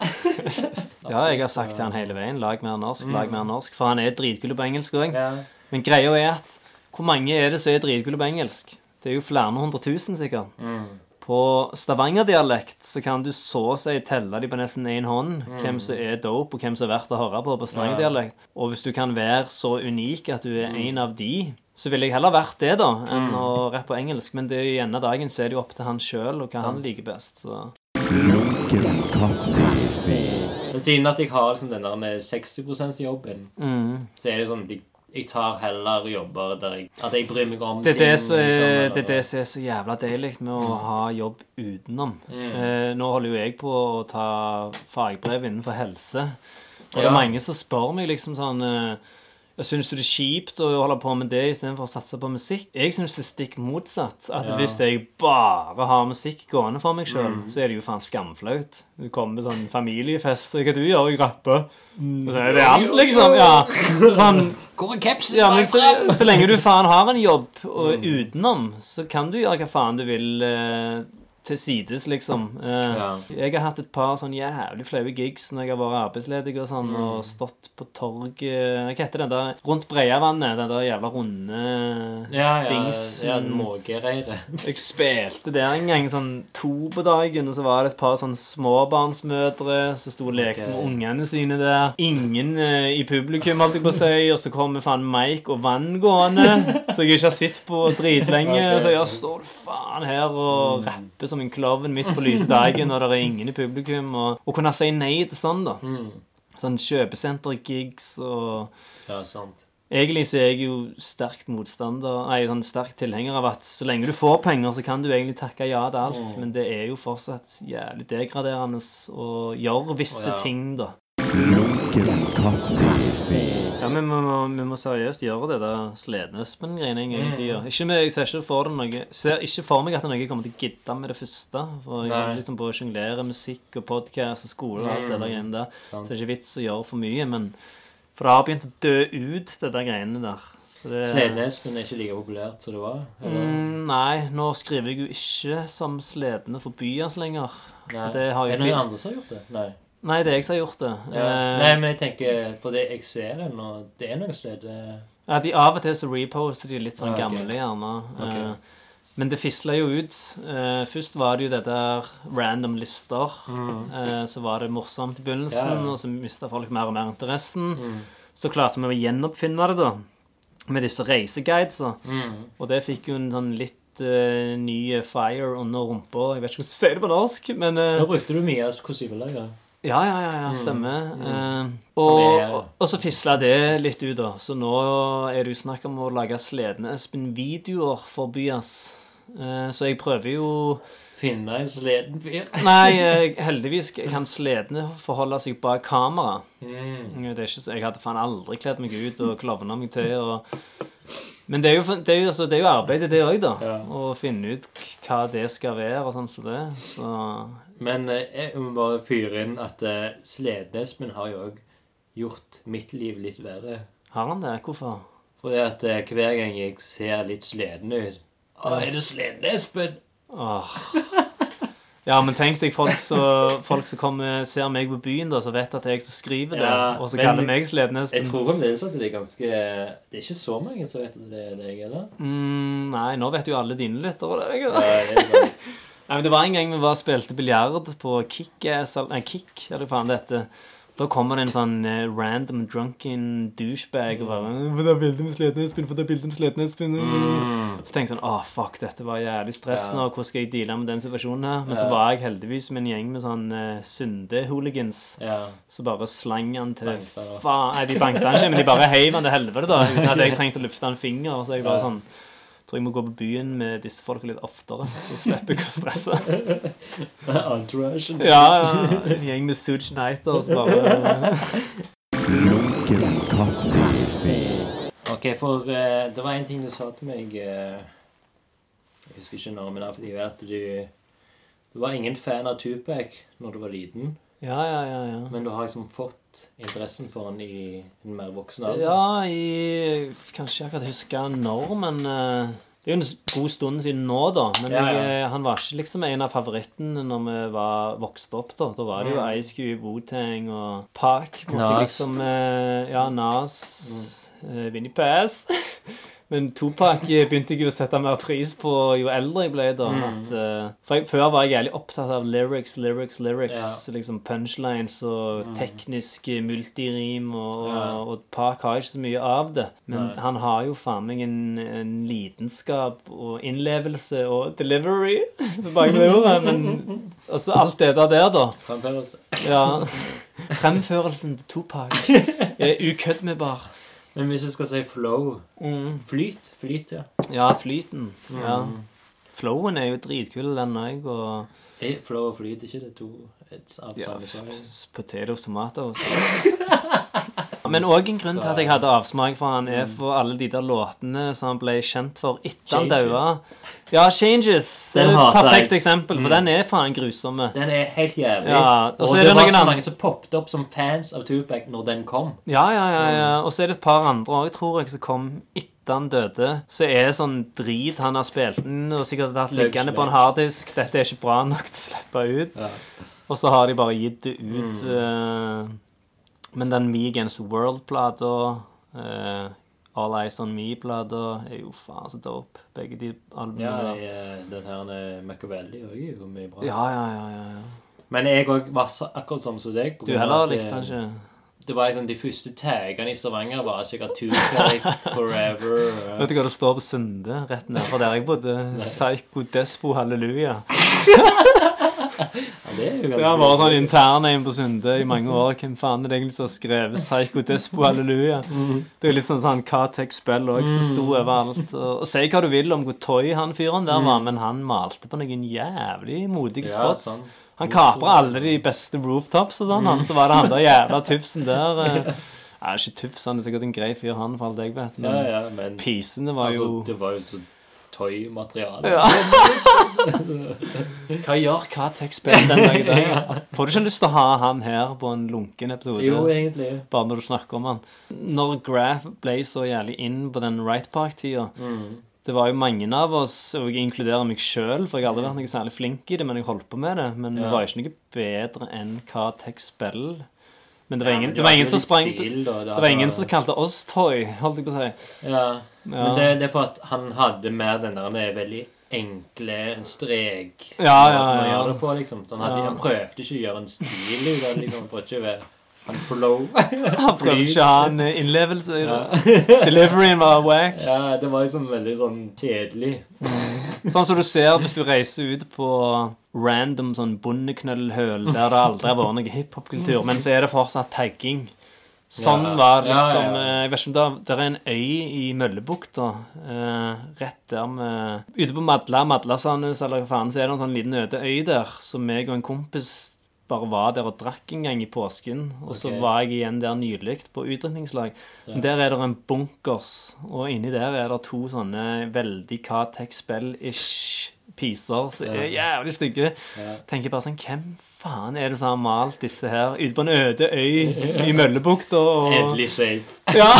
Speaker 2: ja, jeg har sagt til han hele veien 'lag mer norsk', lag mer norsk. For han er dritkul på engelsk òg.
Speaker 1: Ja.
Speaker 2: Men greia er at Hvor mange er det som er dritkule på engelsk? Det er jo flere hundre tusen, sikkert. På stavangerdialekt så kan du så å si telle de på nesten én hånd hvem som er dope, og hvem som er verdt å høre på på stavangerdialekt. Og hvis du kan være så unik at du er en av de, så ville jeg heller vært det, da, enn å rappe på engelsk. Men det er jo i ene dagen så er det jo opp til han sjøl og hva han liker best. Så.
Speaker 3: Lunken kaffe.
Speaker 1: Men siden at jeg har liksom den der 60 %-jobben,
Speaker 2: Mm.
Speaker 1: så er det sånn at jeg, jeg tar heller jobber der jeg At jeg bryr meg om
Speaker 2: Det
Speaker 1: ting, liksom,
Speaker 2: det er det som er så jævla deilig med å ha jobb utenom.
Speaker 1: Mm.
Speaker 2: Eh, nå holder jo jeg på å ta fagbrev innenfor helse. Og det er mange som spør meg liksom sånn eh, ja, Syns du det er kjipt å holde på med det istedenfor å satse på musikk? Jeg syns det er stikk motsatt. At
Speaker 1: Ja.
Speaker 2: Hvis jeg bare har musikk gående for meg sjøl, så er det jo faen skamflaut. Du kommer på sånn familiefest, og hva du gjør, jeg rapper. Og så er det alt, liksom. Ja. Sånn,
Speaker 1: Hvor er kapsen?
Speaker 2: ja, så, så lenge du faen har en jobb og utenom, så kan du gjøre hva faen du vil eh, til sides, liksom. Eh,
Speaker 1: Ja.
Speaker 2: Jeg har hatt et par sånn jævlig flaue gigs når jeg har vært arbeidsledig og sånn, og stått på torget Hva heter det der rundt Breiavannet? Den der jævla runde
Speaker 1: Ja, ja,
Speaker 2: dingsen.
Speaker 1: ja mågereiret.
Speaker 2: Jeg spilte der en gang sånn to på dagen, og så var det et par sånn småbarnsmødre som sto og lekte
Speaker 1: okay.
Speaker 2: med ungene sine der. Ingen eh, i publikum, holdt jeg på å si, og så kommer faen Mike og Vann gående, som jeg ikke har sett på dritlenge.
Speaker 1: okay.
Speaker 2: Så jeg står faen her og rapper som en klovn midt på lyse dagen, og det er ingen i publikum. Og, og kunne si nei til sånn, da.
Speaker 1: Mm.
Speaker 2: Sånn kjøpesenter-gigs og
Speaker 1: Ja, sant.
Speaker 2: Egentlig så er jeg jo sterkt motstander Nei, sånn sterk tilhenger av at så lenge du får penger, så kan du egentlig takke ja til alt.
Speaker 1: Mm.
Speaker 2: Men det er jo fortsatt jævlig degraderende å gjøre visse
Speaker 1: oh, ja.
Speaker 2: ting, da.
Speaker 3: Lunken kaffe.
Speaker 2: Ja, men vi må, vi må seriøst gjøre det der Slednespen-greiene en gang i
Speaker 1: Mm.
Speaker 2: tida. Ikke med, jeg ser ikke for det noe Ser ikke for meg at det er noe jeg kommer til å gidde med det første. For jeg er liksom på å sjonglere musikk og podkast og skole og alt det der
Speaker 1: Mm.
Speaker 2: greiene der.
Speaker 1: Sant.
Speaker 2: Så det er ikke vits å gjøre for mye. Men For det har begynt å dø ut, det der greiene der. Så det,
Speaker 1: Slednespen er ikke like populært som det var? Eller?
Speaker 2: Mm, nei, nå skriver jeg jo ikke som sledende for byas lenger.
Speaker 1: Nei.
Speaker 2: det har jo
Speaker 1: er det noen andre som har gjort det? Nei.
Speaker 2: Nei, det er jeg som har gjort det.
Speaker 1: Ja.
Speaker 2: Eh,
Speaker 1: Nei, men jeg tenker på det jeg ser den, og det er noen slede...
Speaker 2: ja, de Av og til så reposter de litt sånn
Speaker 1: Ah, ok.
Speaker 2: gamle, gjerne.
Speaker 1: Ok.
Speaker 2: Eh, men det fisla jo ut. Eh, først var det jo det der random lister. Eh, så var det morsomt i begynnelsen,
Speaker 1: Mm. Ja, ja.
Speaker 2: og så mista folk mer og mer interessen.
Speaker 1: Mm.
Speaker 2: Så klarte vi å gjenoppfinne det, da. Med disse reiseguidesa.
Speaker 1: Mm.
Speaker 2: Og det fikk jo en sånn litt eh, ny fire under rumpa. Jeg vet ikke hvordan du sier det på norsk, men eh,
Speaker 1: Nå brukte du mye av kostymelaget.
Speaker 2: Ja, ja, ja, ja stemmer. Eh,
Speaker 1: Han
Speaker 2: og, og, og så fisla det litt ut, da. Så nå er det jo snakk om å lage Sledne-Espen-videoer for Byas. Eh, så jeg prøver jo
Speaker 1: Finne en sleden fyr.
Speaker 2: Nei, jeg, heldigvis kan Sledne forholde seg bak kamera.
Speaker 1: Mm.
Speaker 2: Det er ikke, så- jeg hadde faen aldri kledd meg ut og klovna meg til. Og, men det er jo, det er jo, altså, det er jo arbeidet, det òg, da.
Speaker 1: Ja.
Speaker 2: Å finne ut hva det skal være og sånn som så det. Så
Speaker 1: Men eh, jeg må bare fyre inn at uh, Slednespen har jo òg gjort mitt liv litt verre.
Speaker 2: har han det? Hvorfor?
Speaker 1: Fordi at eh, hver gang jeg ser litt sleden ut Å, er det Slednespen?
Speaker 2: Åh. Ja, men tenk deg folk som kommer, ser meg på byen, da, som vet at det jeg som skriver det,
Speaker 1: Ja,
Speaker 2: og så kaller meg
Speaker 1: Jeg
Speaker 2: Slednespen.
Speaker 1: tror fremdeles at det er ganske Det er ikke så mange som vet at det er deg, eller?
Speaker 2: Mm, nei, nå vet jo alle dine lyttere det.
Speaker 1: Ja,
Speaker 2: Ikke? det?
Speaker 1: det.
Speaker 2: Nei, men det var en gang vi var spilte biljard på Kickass Nei, Kick, eller hva faen det heter. Da kommer det en sånn eh, random drunken douchebag og bare «Få det bildet med Slednespen, få det bildet med Slednespen. Så tenkte jeg sånn Å, fuck, dette var jævlig stressende,
Speaker 1: Ja.
Speaker 2: og hvordan skal jeg deale med den situasjonen her? Men så var jeg heldigvis med en gjeng med sånn uh, synde-hooligans.
Speaker 1: Ja.
Speaker 2: Så bare slang han til
Speaker 1: han.
Speaker 2: faen Nei, de banket han ikke, men de bare heiv han til helvete, da. Uten at jeg trengte å løfte en finger. Så jeg bare sånn Tror jeg må gå på byen med disse folka litt oftere, så slipper jeg å stresse.
Speaker 1: Entourage.
Speaker 2: Ja, ja. En gjeng med Suge Nighter, så bare
Speaker 3: Lunken kaffe.
Speaker 1: Ok, for uh, det var en ting du sa til meg uh, Jeg husker ikke når, men det vet at du Du var ingen fan av Tupac når du var liten,
Speaker 2: Ja, ja, ja. ja.
Speaker 1: men du har liksom fått interessen for han i en mer voksen alder.
Speaker 2: Ja, i Kanskje jeg akkurat husker når, men uh, Det er jo en god stund siden nå, da. Men
Speaker 1: Ja, ja.
Speaker 2: Jeg, han var ikke liksom en av favorittene når vi var vokste opp. Da Da var det jo
Speaker 1: Mm.
Speaker 2: Ice Cube, Wu-Tang og Park.
Speaker 1: Nas.
Speaker 2: liksom uh, Ja, Nas.
Speaker 1: Mm.
Speaker 2: Uh, Vinnie Pass. Men Topak begynte jeg å sette mer pris på jo eldre jeg ble. da.
Speaker 1: Mm.
Speaker 2: At, uh, for jeg, Før var jeg jævlig opptatt av lyrics, lyrics, lyrics.
Speaker 1: Ja.
Speaker 2: liksom Punchlines og teknisk multirim. Og,
Speaker 1: Ja.
Speaker 2: og Park har ikke så mye av det. Men
Speaker 1: Nei.
Speaker 2: han har jo faen meg en, en lidenskap og innlevelse og delivery bak det ordet. Men altså alt det der, der da.
Speaker 1: Fremførelse.
Speaker 2: Ja. Fremførelsen til Topak er ukøddmbar.
Speaker 1: Men hvis du skal si flow
Speaker 2: Mm.
Speaker 1: Flyt. Flyt, ja.
Speaker 2: Ja, flyten. Ja.
Speaker 1: Mm.
Speaker 2: Flowen er jo dritkul, den òg. Og
Speaker 1: Er flow og flyt ikke det to sak?
Speaker 2: f- potatoes, tomatos. Men òg en grunn til at jeg hadde avsmak for han, er for alle de der låtene som han ble kjent for etter han daua. Ja, Changes. Det er et perfekt eksempel, for
Speaker 1: Mm.
Speaker 2: den er faen grusomme.
Speaker 1: Den er helt jævlig.
Speaker 2: Ja, og
Speaker 1: og det,
Speaker 2: det
Speaker 1: var så mange som poppet opp som fans av Tupac når den kom.
Speaker 2: Ja, ja, ja. ja. Og så er det et par andre òg, tror jeg, som kom etter han døde. Så er det sånn drit han har spilt inn, og sikkert vært liggende på en harddisk. Dette er ikke bra nok til å slippe ut.
Speaker 1: Ja.
Speaker 2: Og så har de bare gitt det ut. eh, men den Me Against World-plata, uh, All Eyes On Me-plata, er jo faen så dope. Begge de albumene
Speaker 1: Ja, jeg, eh, den her Machiavelli òg er jo mye bra.
Speaker 2: Ja, ja, ja, ja, ja.
Speaker 1: Men jeg òg var så, akkurat som som deg.
Speaker 2: Du heller likte den ikke?
Speaker 1: Det var liksom de første tagene i Stavanger var sikkert Tupac, Forever Uh.
Speaker 2: Vet du hva det står på Sunde, rett nedfor der jeg bodde? Psycho Despo Halleluja.
Speaker 1: ja, det er jo
Speaker 2: Det har vært sånn interne inn på Sunde i mange år. Hvem faen er det egentlig som har skrevet Psycho Despo Halleluja? Det er jo litt sånn sånn Katek-spill òg, som sto overalt. Og, og si hva du vil om hvor toy han fyren der var, men han malte på noen jævlig modige
Speaker 1: Ja,
Speaker 2: spots.
Speaker 1: sant.
Speaker 2: Han kapra alle de beste rooftops og sånn, han. Så var det han der jævla tufsen der. eh. Ja, ikke tufs, han er sikkert en grei fyr, han, for alt jeg vet.
Speaker 1: Ja,
Speaker 2: Men
Speaker 1: ja, men
Speaker 2: pisene var
Speaker 1: altså,
Speaker 2: jo
Speaker 1: det var jo så toy-materiale.
Speaker 2: ja. Hva gjør Catex-spill den dag i dag? Får du ikke lyst til å ha han her på en lunken episode?
Speaker 1: Jo, egentlig.
Speaker 2: bare når du snakker om han. Når Graff ble så jævlig inn på den Right Park-tida
Speaker 1: Mm.
Speaker 2: Det var jo mange av oss, og jeg inkluderer meg sjøl, for jeg har aldri vært noe særlig flink i det, men jeg holdt på med det. Men det var ikke noe bedre enn hva Tex spill. Men det var
Speaker 1: Ja,
Speaker 2: ingen,
Speaker 1: men
Speaker 2: det var ingen som sprang. Det var ingen som kalte oss Toy, holdt jeg på å si.
Speaker 1: Ja,
Speaker 2: Ja.
Speaker 1: Men det, det er for at han hadde mer den der det er veldig enkle en strek
Speaker 2: Ja, ja, ja.
Speaker 1: det på, liksom. Han, hadde, han prøvde ikke å gjøre en stil ut av det, liksom. Prøvde ikke å være han flow.
Speaker 2: Han prøvde ikke å ha en eh, innlevelse i det. Deliveryen var wack.
Speaker 1: ja, det var liksom veldig sånn kjedelig.
Speaker 2: Sånn som du ser hvis du reiser ut på random sånn bondeknøllhøl der det aldri har vært noe hiphop-kultur, men så er det fortsatt tagging. Sånn var det liksom Jeg vet ikke om det er, det er en øy i Møllebukta. Eh, rett der med Ute på Madla, Madlasandnes eller hva faen, så er det en sånn liten øde øy der som meg og en kompis bare var der og drakk en gang i påsken. Og så var jeg igjen der nylig på utdrikningslag.
Speaker 1: Ja.
Speaker 2: Der er det en bunkers, og inni der er det to sånne veldig Catex-spill-ish piser som er jævlig stygge. Tenker bare sånn Hvem faen er det som har malt disse her ute på en øde øy i Møllebukta? Og...
Speaker 1: Endelig safe.
Speaker 2: Ja!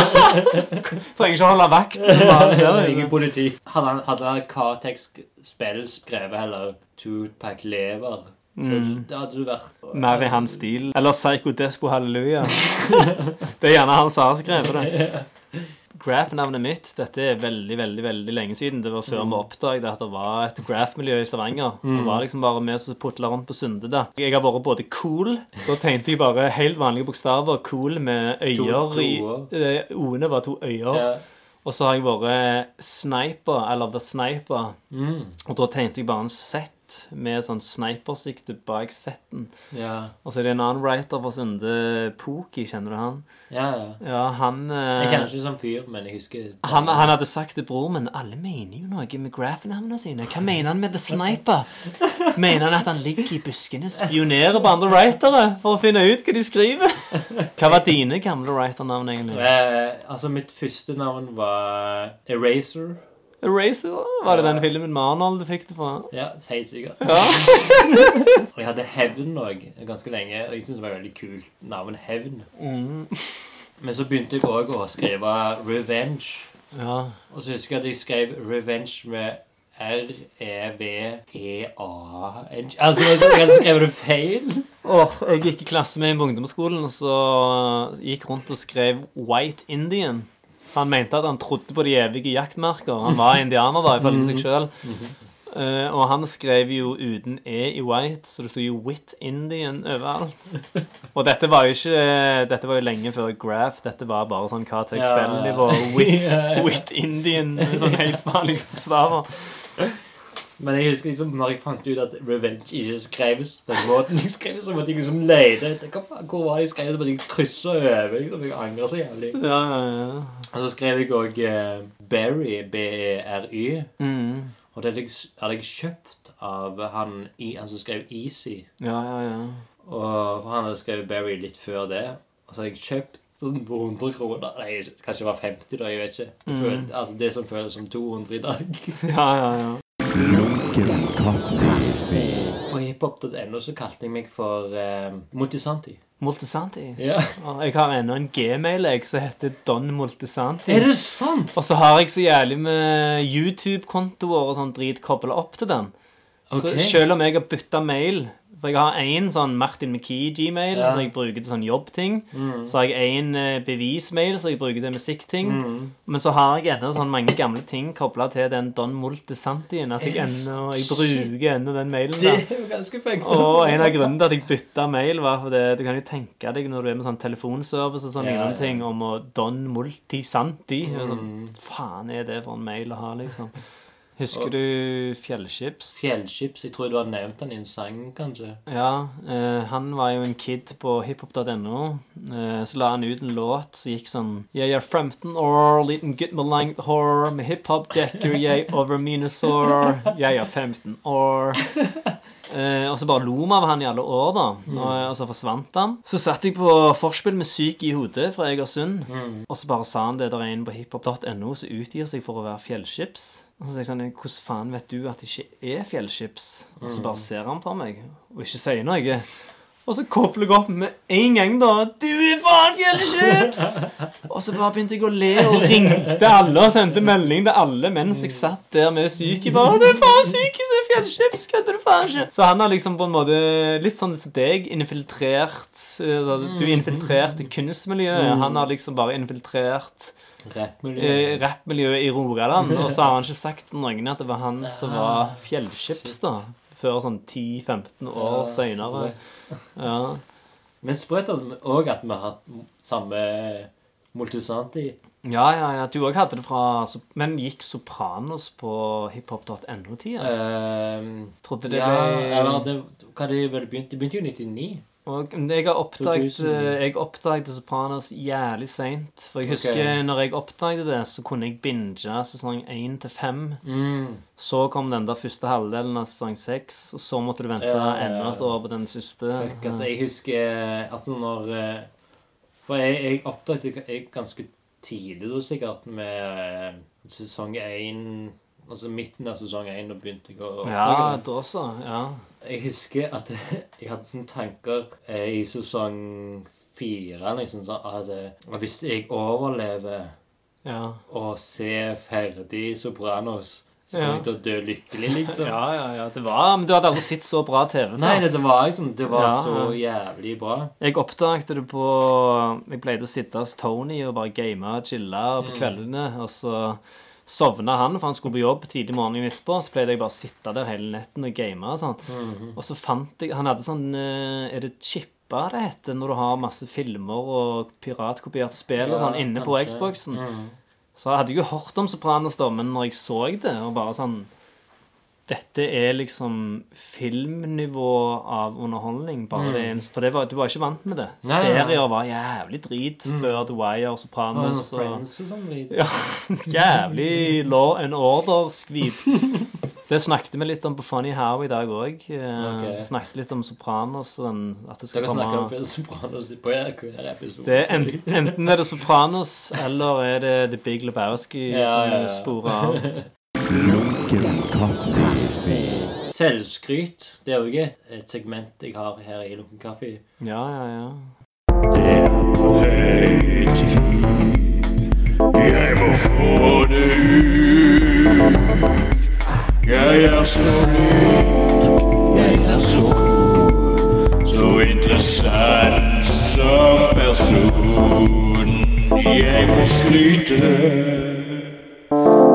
Speaker 2: Trenger ikke å holde vakt.
Speaker 1: Ingen politi. Hadde, hadde Cartex spill skrevet heller Tupac lever, så det hadde du vært
Speaker 2: Mm. Mer i hans stil. Eller Psycho Despo Halleluja. Det er gjerne han som har skrevet det. Graph-navnet mitt Dette er veldig veldig, veldig lenge siden. Det var før vi oppdaget at det var et graph-miljø i Stavanger. Det var liksom bare vi som putla rundt på Sunde da. Jeg har vært både cool Da tegnte jeg bare helt vanlige bokstaver. Cool med øyer i eh, O-ene var to øyer.
Speaker 1: Yeah.
Speaker 2: Og så har jeg vært sniper, eller the sniper.
Speaker 1: Mm.
Speaker 2: Og da tegnte jeg bare en med sånn snipersikte bak setten.
Speaker 1: Ja.
Speaker 2: Og så er det en annen writer fra Sunde, Poki, kjenner du han?
Speaker 1: ja, ja.
Speaker 2: Ja, han eh,
Speaker 1: Jeg kjenner ikke som fyr, men jeg husker
Speaker 2: han, han hadde sagt til bror Men alle mener jo noe med graph-navnene sine. Hva mener han med The Sniper? Mener han at han ligger i buskene og spionerer på andre writere for å finne ut hva de skriver? Hva var dine gamle writer-navn, egentlig?
Speaker 1: Eh, altså, mitt første navn var Eraser.
Speaker 2: Eraser? Var det den filmen med Arnold du fikk det fra?
Speaker 1: Ja, helt sikkert.
Speaker 2: Ja.
Speaker 1: Og jeg hadde Hevn òg ganske lenge. Og jeg syntes det var veldig kult navn. Hevn.
Speaker 2: Mm.
Speaker 1: Men så begynte jeg òg å skrive Revenge.
Speaker 2: ja.
Speaker 1: Og så husker jeg at jeg skrev Revenge med E R-E-V-E-A-N Altså, jeg skrev det feil.
Speaker 2: Åh, jeg gikk i klasse med en på ungdomsskolen, og så gikk rundt og skrev White Indian. Han mente at han trodde på de evige jaktmerker. Han var indianer, da, ifølge
Speaker 1: Mhm.
Speaker 2: seg sjøl. og han skrev jo uten E i White, så det sto jo Wit Indian overalt. Og dette var jo ikke Dette var jo lenge før Graph. Dette var bare sånn hva
Speaker 1: ja.
Speaker 2: spillnivå. Wit, Indian med sånn helt vanlige bokstaver.
Speaker 1: Men jeg husker liksom når jeg fant ut at Revenge ikke skreves den måten jeg skrev, så måtte jeg liksom lete etter hva faen, hvor var det jeg skrev, så måtte jeg krysse over. Liksom. Jeg angrer så jævlig.
Speaker 2: Ja, ja, ja.
Speaker 1: Og så skrev jeg òg uh, Berry, B-E-R-Y.
Speaker 2: Mm.
Speaker 1: Og det hadde jeg, hadde jeg kjøpt av han, i, han som skrev Easy.
Speaker 2: Ja, ja, ja.
Speaker 1: Og for han hadde skrevet Berry litt før det. Og så hadde jeg kjøpt sånn for 100 kroner. Nei, kanskje det var 50, da. Jeg vet ikke. Det, føl, altså, det som føles som 200 i dag.
Speaker 2: ja, ja, ja.
Speaker 1: På hiphop.no så kalte jeg meg for uh, Multisanti.
Speaker 2: Multisanti.
Speaker 1: Ja.
Speaker 2: Og jeg har ennå en gmail jeg som heter Don Multisanti.
Speaker 1: Er det sant?
Speaker 2: Og så har jeg så jævlig med YouTube-kontoer og sånn drit kobla opp til den.
Speaker 1: Okay.
Speaker 2: Så selv om jeg har bytta mail For jeg har én sånn Martin McKee-gmail
Speaker 1: Ja.
Speaker 2: som jeg bruker til sånn jobbting. Så har jeg én bevismail som jeg bruker til musikkting. Men så har jeg ennå sånn mange gamle ting kobla til den Don Multisantien at jeg enda, Jeg bruker ennå den mailen.
Speaker 1: Det er jo ganske fengt.
Speaker 2: og en av grunnene til at jeg bytta mail, var fordi du kan jo tenke deg når du er med sånn telefonservice og sånne
Speaker 1: Ja, ja.
Speaker 2: ting om å Don Multisanti. og
Speaker 1: Mm.
Speaker 2: Sånn, faen er det for en mail å ha, liksom? Husker du Fjellskips?
Speaker 1: Fjellskips. Jeg tror du har nevnt den i en sang, kanskje.
Speaker 2: Ja, eh, han var jo en kid på hiphop.no. Eh, så la han ut en låt som gikk sånn Jeg er 15 år, liten gutt med langt hår, med hiphop dekker jeg over mine sår. Jeg er 15 år. Eh, og så bare lo vi av han i alle år, da. Og, og så forsvant han. Så satt jeg på forspill med Syk i hodet fra Egersund. Og så bare sa han det der er en på hiphop.no som utgir seg for å være fjellskips. Og så sier jeg sånn Hvordan faen vet du at det ikke er fjellskips? Og så bare ser han på meg og ikke sier noe. Og så kobler jeg opp med en gang, da. 'Du er faen fjellskips!' og så bare begynte jeg å le og ringte alle og sendte melding til alle mens jeg satt der med syke. Bare, 'Det er faen syke som er fjellskips! Kødder du faen ikke?' Så han har liksom på en måte litt sånn som deg infiltrert eh, Du infiltrerte kunstmiljøet. Han har liksom bare infiltrert
Speaker 1: Rappmiljø.
Speaker 2: eh, rappmiljøet i Rogaland. Og så har han ikke sagt til noen at det var han som var fjellskips, da. Før sånn 10-15 år
Speaker 1: Ja,
Speaker 2: seinere. Ja.
Speaker 1: Men sprøtt òg at vi har hatt samme Multisanti.
Speaker 2: ja, ja, ja. Du òg hadde det fra Men gikk Sopranos på hiphop.no-tida?
Speaker 1: Uh,
Speaker 2: Trodde det
Speaker 1: ja,
Speaker 2: ble
Speaker 1: eller det, hva det, det begynte, det begynte jo i 99.
Speaker 2: Og jeg har oppdaget,
Speaker 1: 2000.
Speaker 2: eh, jeg oppdaget Sopranos jævlig seint. For jeg husker
Speaker 1: okay.
Speaker 2: når jeg oppdaget det, så kunne jeg binge sesong 1 til 5.
Speaker 1: Mm.
Speaker 2: Så kom den der første halvdelen av sesong 6, og så måtte du vente
Speaker 1: Ja, ja, ja.
Speaker 2: enda et år på den siste.
Speaker 1: Fuck, altså, jeg husker Altså, når eh, For jeg, jeg oppdaget det ganske tidlig, da, sikkert, med eh, sesong 1 Altså midten av sesong 1, da begynte jeg å oppdage
Speaker 2: Ja,
Speaker 1: det.
Speaker 2: da også. Ja.
Speaker 1: Jeg husker at jeg hadde sånne tanker eh, i sesong 4 liksom, sånn, at eh, hvis jeg overlever
Speaker 2: Ja.
Speaker 1: å se ferdig Sopranos, så kommer jeg til å dø lykkelig, liksom.
Speaker 2: ja, ja, ja. Det var, men du hadde aldri sett så bra TV før.
Speaker 1: Nei, det, det var liksom Det var
Speaker 2: Ja,
Speaker 1: så jævlig bra.
Speaker 2: Jeg oppdaget det på Jeg pleide å sitte hos Tony og bare game og chille på kveldene. Og så sovna han, for han skulle på jobb tidlig morgenen etterpå. Så pleide jeg bare å sitte der hele netten og game og sånn. Og så fant jeg Han hadde sånn eh, Er det chippa det heter når du har masse filmer og piratkopierte spill og sånn
Speaker 1: inne
Speaker 2: inne på. Xboxen?
Speaker 1: Mm.
Speaker 2: Så jeg hadde jo hørt om Sopranos, da, men når jeg så det, og bare sånn Dette er liksom filmnivå av underholdning. Bare det er en, for det var, du var ikke vant med det.
Speaker 1: Nei, Serier nei.
Speaker 2: Var jævlig drit før The Wire,
Speaker 1: Og
Speaker 2: Sopranos og
Speaker 1: Friends og sånn.
Speaker 2: ja, Jævlig law and order-skvip. Det snakket vi litt om på Funny How i dag òg.
Speaker 1: Okay.
Speaker 2: Snakket litt om Sopranos den, at det skal
Speaker 1: Dere snakker om Sopranos på hver episode.
Speaker 2: det enten, enten er det Sopranos eller er det The Big Lebowski
Speaker 1: Ja,
Speaker 2: som
Speaker 1: ja, ja.
Speaker 2: sporer av.
Speaker 3: Lunken kaffe.
Speaker 1: Selvskryt. Det er ikke et, segment jeg har her i Lunken kaffe.
Speaker 2: Ja, ja, ja.
Speaker 3: Det er på høy tid. Jeg må få det ut. Jeg er så myk, jeg er så god, Så interessant som person. Jeg må skryte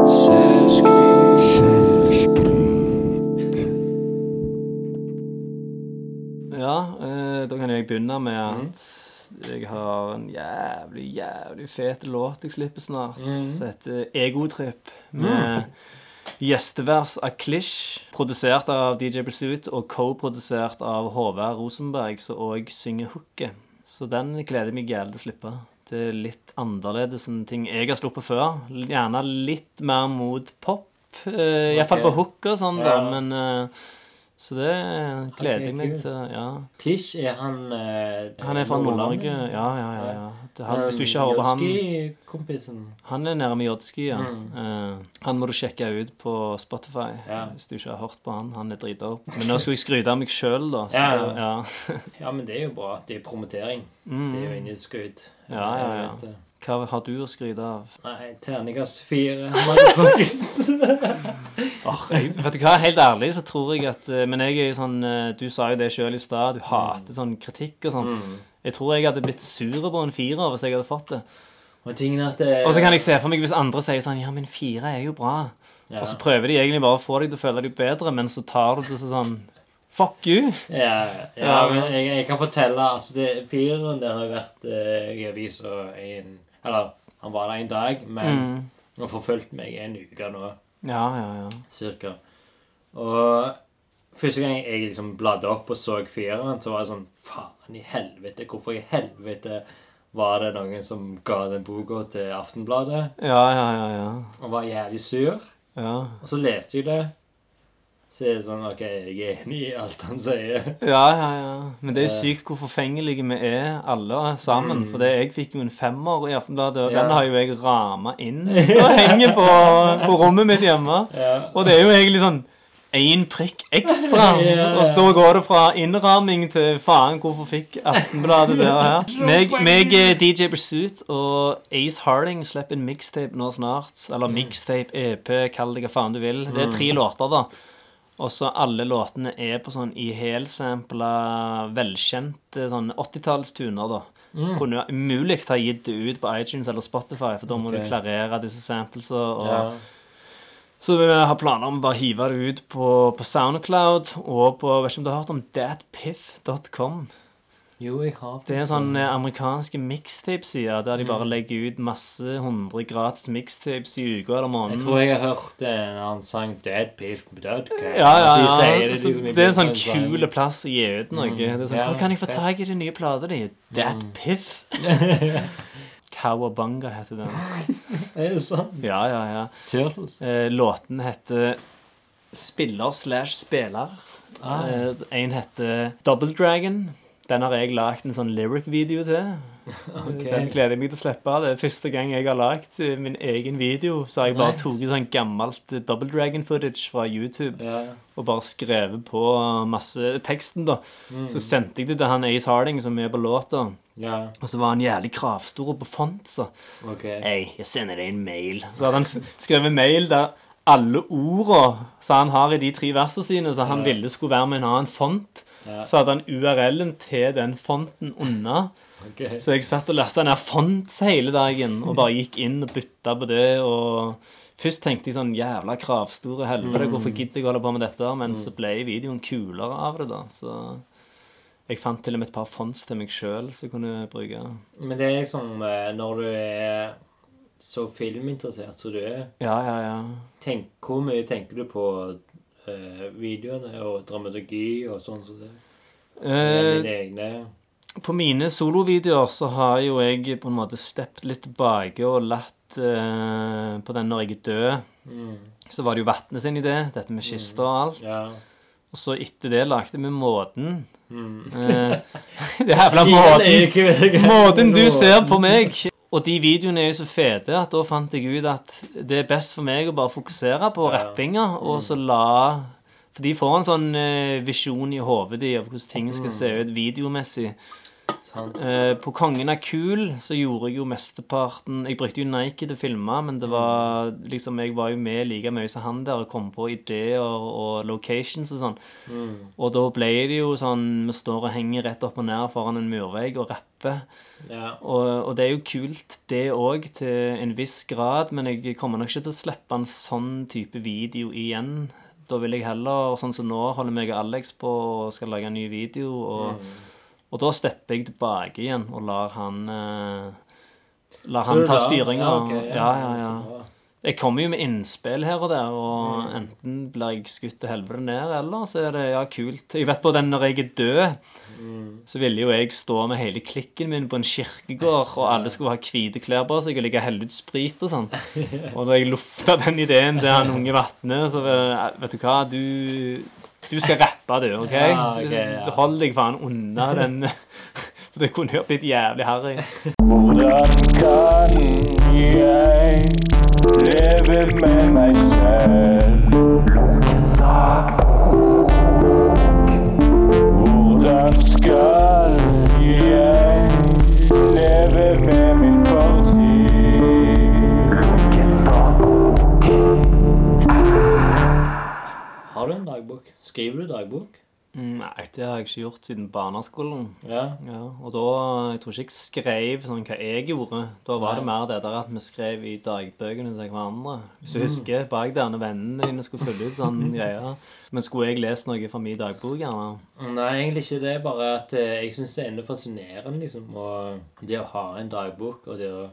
Speaker 3: selvskryt.
Speaker 2: Kan jeg begynne med at jeg har en jævlig, jævlig fet låt jeg slipper snart, som heter Egotrip. Med gjestevers av Klish, produsert av DJ Pursuit og co-produsert av Håvard Rosenberg, som òg synger hooket. Så den gleder jeg meg jævlig til å slippe. Det er litt annerledes enn ting jeg har sluppet før. Gjerne litt mer mot pop. Uh, Iallfall
Speaker 1: Ok.
Speaker 2: på hook og sånn, da.
Speaker 1: Ja.
Speaker 2: Men eh, Så det gleder jeg meg til. Ja.
Speaker 1: Tish, er han eh,
Speaker 2: Han er fra Nord-Norge. Ja, ja, ja. ja. Det, han, hvis du ikke hører på han
Speaker 1: Jodski-kompisen.
Speaker 2: Han er nærme Jodski, ja.
Speaker 1: Mm.
Speaker 2: Eh, han må du sjekke ut på Spotify
Speaker 1: Ja.
Speaker 2: hvis du ikke har hørt på han. Han er dritdope. Men nå skal jeg skryte av meg sjøl, da. Så,
Speaker 1: Ja,
Speaker 2: ja.
Speaker 1: men det er jo bra. Det er promotering. Det er jo inni skryt.
Speaker 2: Mm. Ja, ja, ja. Hva har du å skryte av?
Speaker 1: Nei, terningkast fire.
Speaker 2: oh, jeg, vet du hva, Helt ærlig så tror jeg at eh, Men jeg er jo sånn eh, Du sa jo det sjøl i stad. Du hater sånn kritikk og sånn.
Speaker 1: Mm.
Speaker 2: Jeg tror jeg hadde blitt sur på en firer hvis jeg hadde fått det.
Speaker 1: Og at det,
Speaker 2: Og så kan jeg se for meg hvis andre sier sånn Ja, men fire er jo bra.
Speaker 1: ja.
Speaker 2: Og så prøver de egentlig bare å få deg til å føle deg bedre, men så tar du det sånn Fuck you!
Speaker 1: Ja, ja,
Speaker 2: Ja.
Speaker 1: men jeg, jeg kan fortelle altså det, Fireren der har vært eh, i avisa en Eller, han var der en dag, men
Speaker 2: Mm.
Speaker 1: han har forfulgt meg en uke nå,
Speaker 2: Ja, ja, ja.
Speaker 1: cirka. Og første gang jeg liksom bladde opp og så fireren, så var det sånn Faen i helvete, hvorfor i helvete var det noen som ga den boka til Aftenbladet?
Speaker 2: Ja, ja, ja. ja.
Speaker 1: Og var jævlig sur.
Speaker 2: ja.
Speaker 1: Og så leste jeg det. Så er det sånn OK, jeg er enig i alt han sier.
Speaker 2: Ja, ja, ja. Men det er jo sykt hvor forfengelige vi er, alle sammen. For det, jeg fikk jo en femmer i Aftenbladet, og
Speaker 1: Ja.
Speaker 2: den har jo jeg rama inn og henger på, på rommet mitt hjemme.
Speaker 1: Ja.
Speaker 2: Og det er jo egentlig sånn én prikk ekstra.
Speaker 1: Ja.
Speaker 2: Og så går det fra innramming til faen, hvorfor fikk Aftenbladet det her? Meg, meg eh, DJ Pursuit og Ace Harding slipper en mixtape nå snart. Eller mixtape, EP, kall det hva faen du vil. Det er tre låter, da. Og så alle låtene er på sånn i helsampla, velkjente sånn 80-tallstuner, da. Kunne umulig ha gitt det ut på iTunes eller Spotify, for da må du klarere disse samples og
Speaker 1: Ja.
Speaker 2: så vi har planer om å bare hive det ut på, på Soundcloud og på vet ikke om du har hørt om thatpiff.com.
Speaker 1: Jo, jeg har
Speaker 2: Det er en sånn eh, amerikanske mixtape-side der de
Speaker 1: Mm.
Speaker 2: bare legger ut masse hundre gratis mixtapes i uka eller
Speaker 1: Jeg
Speaker 2: måneden.
Speaker 1: tror jeg har hørt en annen sang Dead Piff Dead Cat.
Speaker 2: Ja, ja,
Speaker 1: De
Speaker 2: ja.
Speaker 1: sier det,
Speaker 2: det er en sånn kul plass å gi ut noe. Det er sånn,
Speaker 1: Ja,
Speaker 2: Hvor kan jeg få tak i de nye platene dine? That
Speaker 1: Mm.
Speaker 2: Piff. Cowabunga heter den.
Speaker 1: Er det sant?
Speaker 2: Ja, ja, ja.
Speaker 1: Turtles.
Speaker 2: Eh, låten heter Spiller slash spiller.
Speaker 1: Ah.
Speaker 2: Eh, en heter Double Dragon. Den har jeg lagd en sånn lyric-video til.
Speaker 1: Okay.
Speaker 2: Den gleder jeg meg til å slippe. Det er første gang jeg har lagd eh, min egen video. Så har jeg bare
Speaker 1: Nice.
Speaker 2: tatt sånn gammelt eh, Double Dragon-footage fra YouTube
Speaker 1: Ja.
Speaker 2: og bare skrevet på masse teksten, da.
Speaker 1: Mm.
Speaker 2: Så sendte jeg det til han Ace Harding, som er på låta.
Speaker 1: ja.
Speaker 2: Og så var han jævlig kravstor på font, så.
Speaker 1: Okay.
Speaker 2: Hei, jeg sender deg en mail. Så hadde han skrevet mail der alle ordene han har i de tre versene sine, så han
Speaker 1: Ja.
Speaker 2: ville skulle være med en annen font.
Speaker 1: Ja.
Speaker 2: Så hadde han URL-en til den fonten unna.
Speaker 1: Okay.
Speaker 2: Så jeg satt og leste ned fonts hele dagen og bare gikk inn og bytta på det. og Først tenkte jeg sånn Jævla kravstore helvete, hvorfor gidder jeg å holde på med dette? Men så ble videoen kulere av det, da. Så jeg fant til og med et par fonts til meg sjøl som jeg kunne bruke.
Speaker 1: Men det er liksom eh, når du er så filminteressert som du er
Speaker 2: Ja, ja, ja.
Speaker 1: tenk, Hvor mye tenker du på eh, videoene og dramaturgi og sånn som det?
Speaker 2: Eh,
Speaker 1: Dine egne
Speaker 2: På mine solovideoer så har jo jeg på en måte steppet litt tilbake og latt eh, På den når jeg er død,
Speaker 1: mm.
Speaker 2: så var det jo Vatne sin idé, dette med kister og alt.
Speaker 1: Ja.
Speaker 2: Og så etter det lagde vi Måten.
Speaker 1: Mm.
Speaker 2: Eh, det jævla måten,
Speaker 1: er
Speaker 2: måten du ser på meg. Og de videoene er jo så fete at da fant jeg ut at det er best for meg å bare fokusere på
Speaker 1: Ja.
Speaker 2: rappinga, og så la For de får en sånn eh, visjon i hodet av hvordan ting skal se ut videomessig. Eh, på Kongen er kul så gjorde jeg jo mesteparten Jeg brukte jo Nike til å filme, men det var liksom Jeg var jo med like mye som han der og kom på ideer og locations og sånn. Og da ble det jo sånn Vi står og henger rett opp og ned foran en murvegg og rapper.
Speaker 1: Ja.
Speaker 2: Og, og det er jo kult, det òg, til en viss grad, men jeg kommer nok ikke til å slippe en sånn type video igjen. Da vil jeg heller, sånn som nå, holder meg og Alex på og skal lage en ny video. Og, og da stepper jeg tilbake igjen og lar han eh, Lar han ta styringa.
Speaker 1: Ja, okay,
Speaker 2: ja, ja, ja. Jeg kommer jo med innspill her og der, og
Speaker 1: Mm.
Speaker 2: enten blir jeg skutt til helvete ned, eller så er det ja, kult. Jeg vet på den når jeg er død,
Speaker 1: Mm.
Speaker 2: så ville jo jeg stå med hele klikken min på en kirkegård, og alle skulle ha hvite klær på seg og ligge og sprit og sånn. Og da jeg lufta den ideen til han unge Vatne, så vet du hva, du du skal rappe, du, OK?
Speaker 1: Ja, okay ja.
Speaker 2: Du Hold deg faen unna den For det kunne jo blitt jævlig harry.
Speaker 3: Hvordan kan jeg leve med meg selv?
Speaker 1: Dagbok? Skriver du dagbok?
Speaker 2: Mm, Nei, det har jeg ikke gjort siden barneskolen.
Speaker 1: Ja.
Speaker 2: Ja, og da, jeg tror ikke jeg skrev sånn hva jeg gjorde. Da var det mer det der at vi skrev i dagbøkene til hverandre. Hvis du husker, bak der når vennene dine skulle fylle ut sånne greier. Men skulle jeg lest noe fra min dagbok, gjerne?
Speaker 1: Nei, egentlig ikke det. Bare at eh, jeg syns det er enda fascinerende, liksom. Og det å ha en dagbok og det å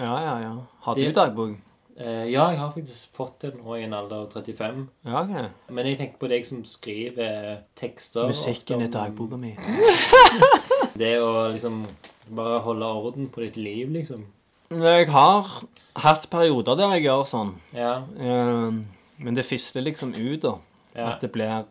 Speaker 2: Ja, ja, ja. Har du
Speaker 1: Det-
Speaker 2: dagbok?
Speaker 1: Eh, Ja, jeg har faktisk fått det nå i en alder av 35.
Speaker 2: Ja, okay.
Speaker 1: Men jeg tenker på deg som skriver tekster.
Speaker 2: Musikken er dagboka mi.
Speaker 1: Det å liksom bare holde orden på ditt liv, liksom.
Speaker 2: Jeg har hatt perioder der jeg gjør sånn.
Speaker 1: Ja.
Speaker 2: Eh, Men det fisler liksom ut, da.
Speaker 1: ja.
Speaker 2: At det blir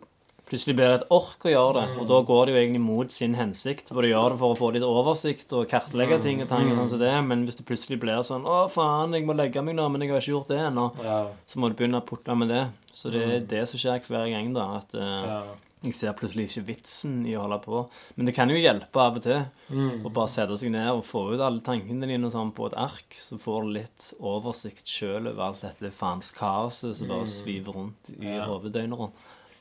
Speaker 2: Plutselig blir det et ork å gjøre det, og da går det jo egentlig mot sin hensikt. For du gjør det for å få litt oversikt og kartlegge ting og tang, sånn som det, men hvis det plutselig blir sånn 'Å, faen, jeg må legge meg nå, men jeg har ikke gjort det ennå',
Speaker 1: Ja.
Speaker 2: så må du begynne å putle med det. Så det er det som skjer hver gang, da. At eh,
Speaker 1: ja.
Speaker 2: jeg ser plutselig ikke vitsen i å holde på. Men det kan jo hjelpe av og til
Speaker 1: Mm.
Speaker 2: å bare sette seg ned og få ut alle tankene dine sånn på et ark. Så får du litt oversikt sjøl over alt dette faens kaoset som bare sviver rundt i
Speaker 1: Ja.
Speaker 2: hodet døgnet rundt.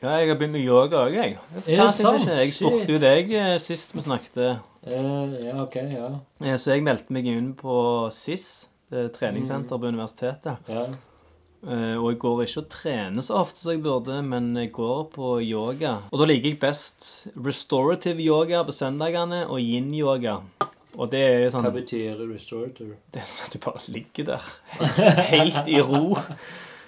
Speaker 2: Ja, jeg har begynt med yoga òg, jeg. Jeg
Speaker 1: Er det
Speaker 2: ikke. Jeg spurte jo deg eh, sist vi snakket.
Speaker 1: Eh, ja, OK. Ja.
Speaker 2: Så jeg meldte meg inn på SIS, er treningssenter på universitetet.
Speaker 1: ja.
Speaker 2: Uh, Og jeg går ikke og trener så ofte som jeg burde, men jeg går på yoga. Og da liker jeg best restorative yoga på søndagene og yin-yoga. Og det er sånn
Speaker 1: Hva betyr restorative?
Speaker 2: Det er sånn at du bare ligger der helt i ro.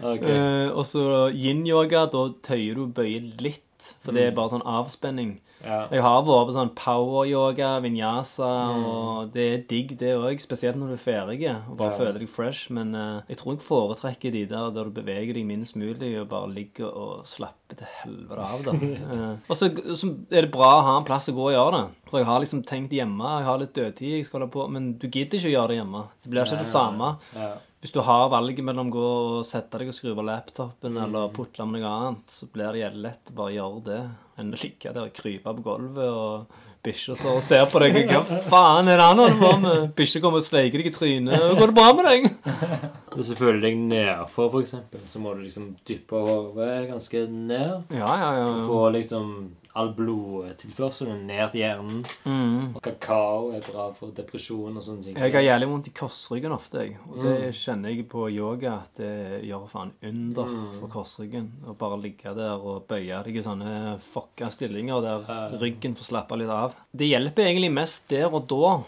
Speaker 2: Eh, og så yin-yoga, da tøyer du bøyer litt, for det er bare sånn avspenning.
Speaker 1: Ja.
Speaker 2: Jeg har vært på sånn power-yoga, vinyasa, og det er digg, det òg. Spesielt når du er ferdig og bare
Speaker 1: Ja.
Speaker 2: føler deg fresh. Men uh, jeg tror jeg foretrekker de der der du beveger deg minst mulig og bare ligger og slapper til helvete av. da. uh, og så så er det bra å ha en plass å gå og gjøre det. For jeg har liksom tenkt hjemme, jeg har litt dødtid jeg skal holde på, men du gidder ikke å gjøre det hjemme. Det blir ikke det samme.
Speaker 1: ja.
Speaker 2: Hvis du har valget mellom å gå og sette deg og skru på laptopen
Speaker 1: Mm.
Speaker 2: eller putle med noe annet, så blir det jævlig lett å bare gjøre det enn å ligge der og krype på gulvet og bikkja står og ser på deg. Hva faen er det han holder på med? Bikkja kommer og sleiker deg i trynet. Går det bra med deg?
Speaker 1: Hvis du føler deg nedfor, for eksempel, så må du liksom dyppe hodet ganske ned.
Speaker 2: Ja, ja, ja. ja.
Speaker 1: å liksom all blodtilførselen ned til hjernen.
Speaker 2: Mm.
Speaker 1: Og kakao er bra for depresjon og sånne ting.
Speaker 2: Jeg har jævlig vondt i korsryggen ofte, jeg. Og det
Speaker 1: Mm.
Speaker 2: kjenner jeg på yoga at det gjør faen under
Speaker 1: Mm.
Speaker 2: for korsryggen. Å bare ligge der og bøye deg i sånne fucka stillinger der ryggen får slappe litt av. Det hjelper egentlig mest der og da.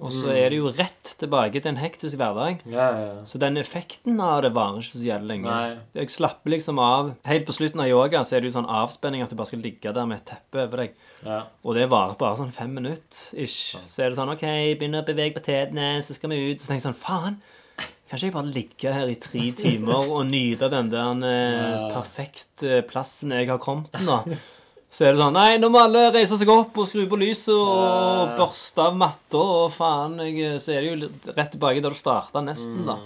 Speaker 2: Og så er det jo rett tilbake til en hektisk hverdag.
Speaker 1: Ja, ja.
Speaker 2: Så den effekten av det varer ikke så jævlig lenge.
Speaker 1: Nei.
Speaker 2: Jeg slapper liksom av. Helt på slutten av yoga så er det jo sånn avspenning at du bare skal ligge der med et teppe over deg.
Speaker 1: ja.
Speaker 2: Og det varer bare sånn fem minutter ish. Så er det sånn OK, begynner å bevege på tærne, så skal vi ut. Så tenker jeg sånn Faen! Kan ikke jeg bare ligge her i tre timer og nyte den der eh,
Speaker 1: Ja.
Speaker 2: perfekte plassen jeg har kommet til nå? Så er det sånn Nei, nå må alle reise seg opp og skru på lyset og børste av matta og faen. Jeg, så er det jo rett tilbake der du starta, nesten, da.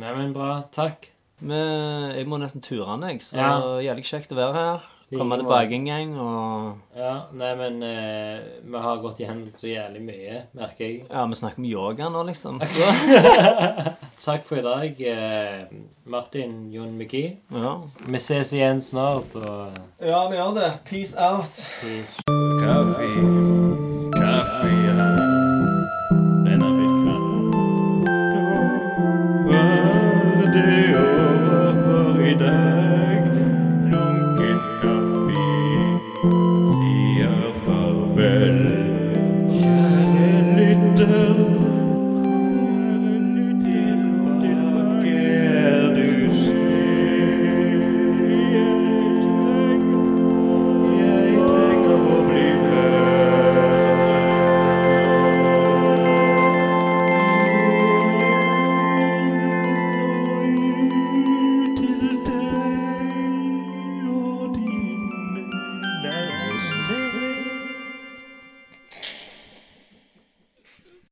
Speaker 1: Nei, men bra. Takk.
Speaker 2: Men jeg må nesten ture jeg. Så
Speaker 1: Ja.
Speaker 2: jævlig kjekt å være her. Komme tilbake en gang og
Speaker 1: Ja, nei, men eh, vi har gått igjen så jævlig mye, merker jeg.
Speaker 2: Ja, vi snakker om yoga nå, liksom. Så,
Speaker 1: Takk for i dag, eh, Martin Jon McKee.
Speaker 2: ja.
Speaker 1: Vi ses igjen snart, og
Speaker 2: ja, vi gjør det. Peace out.
Speaker 1: peace.
Speaker 3: Kaffe.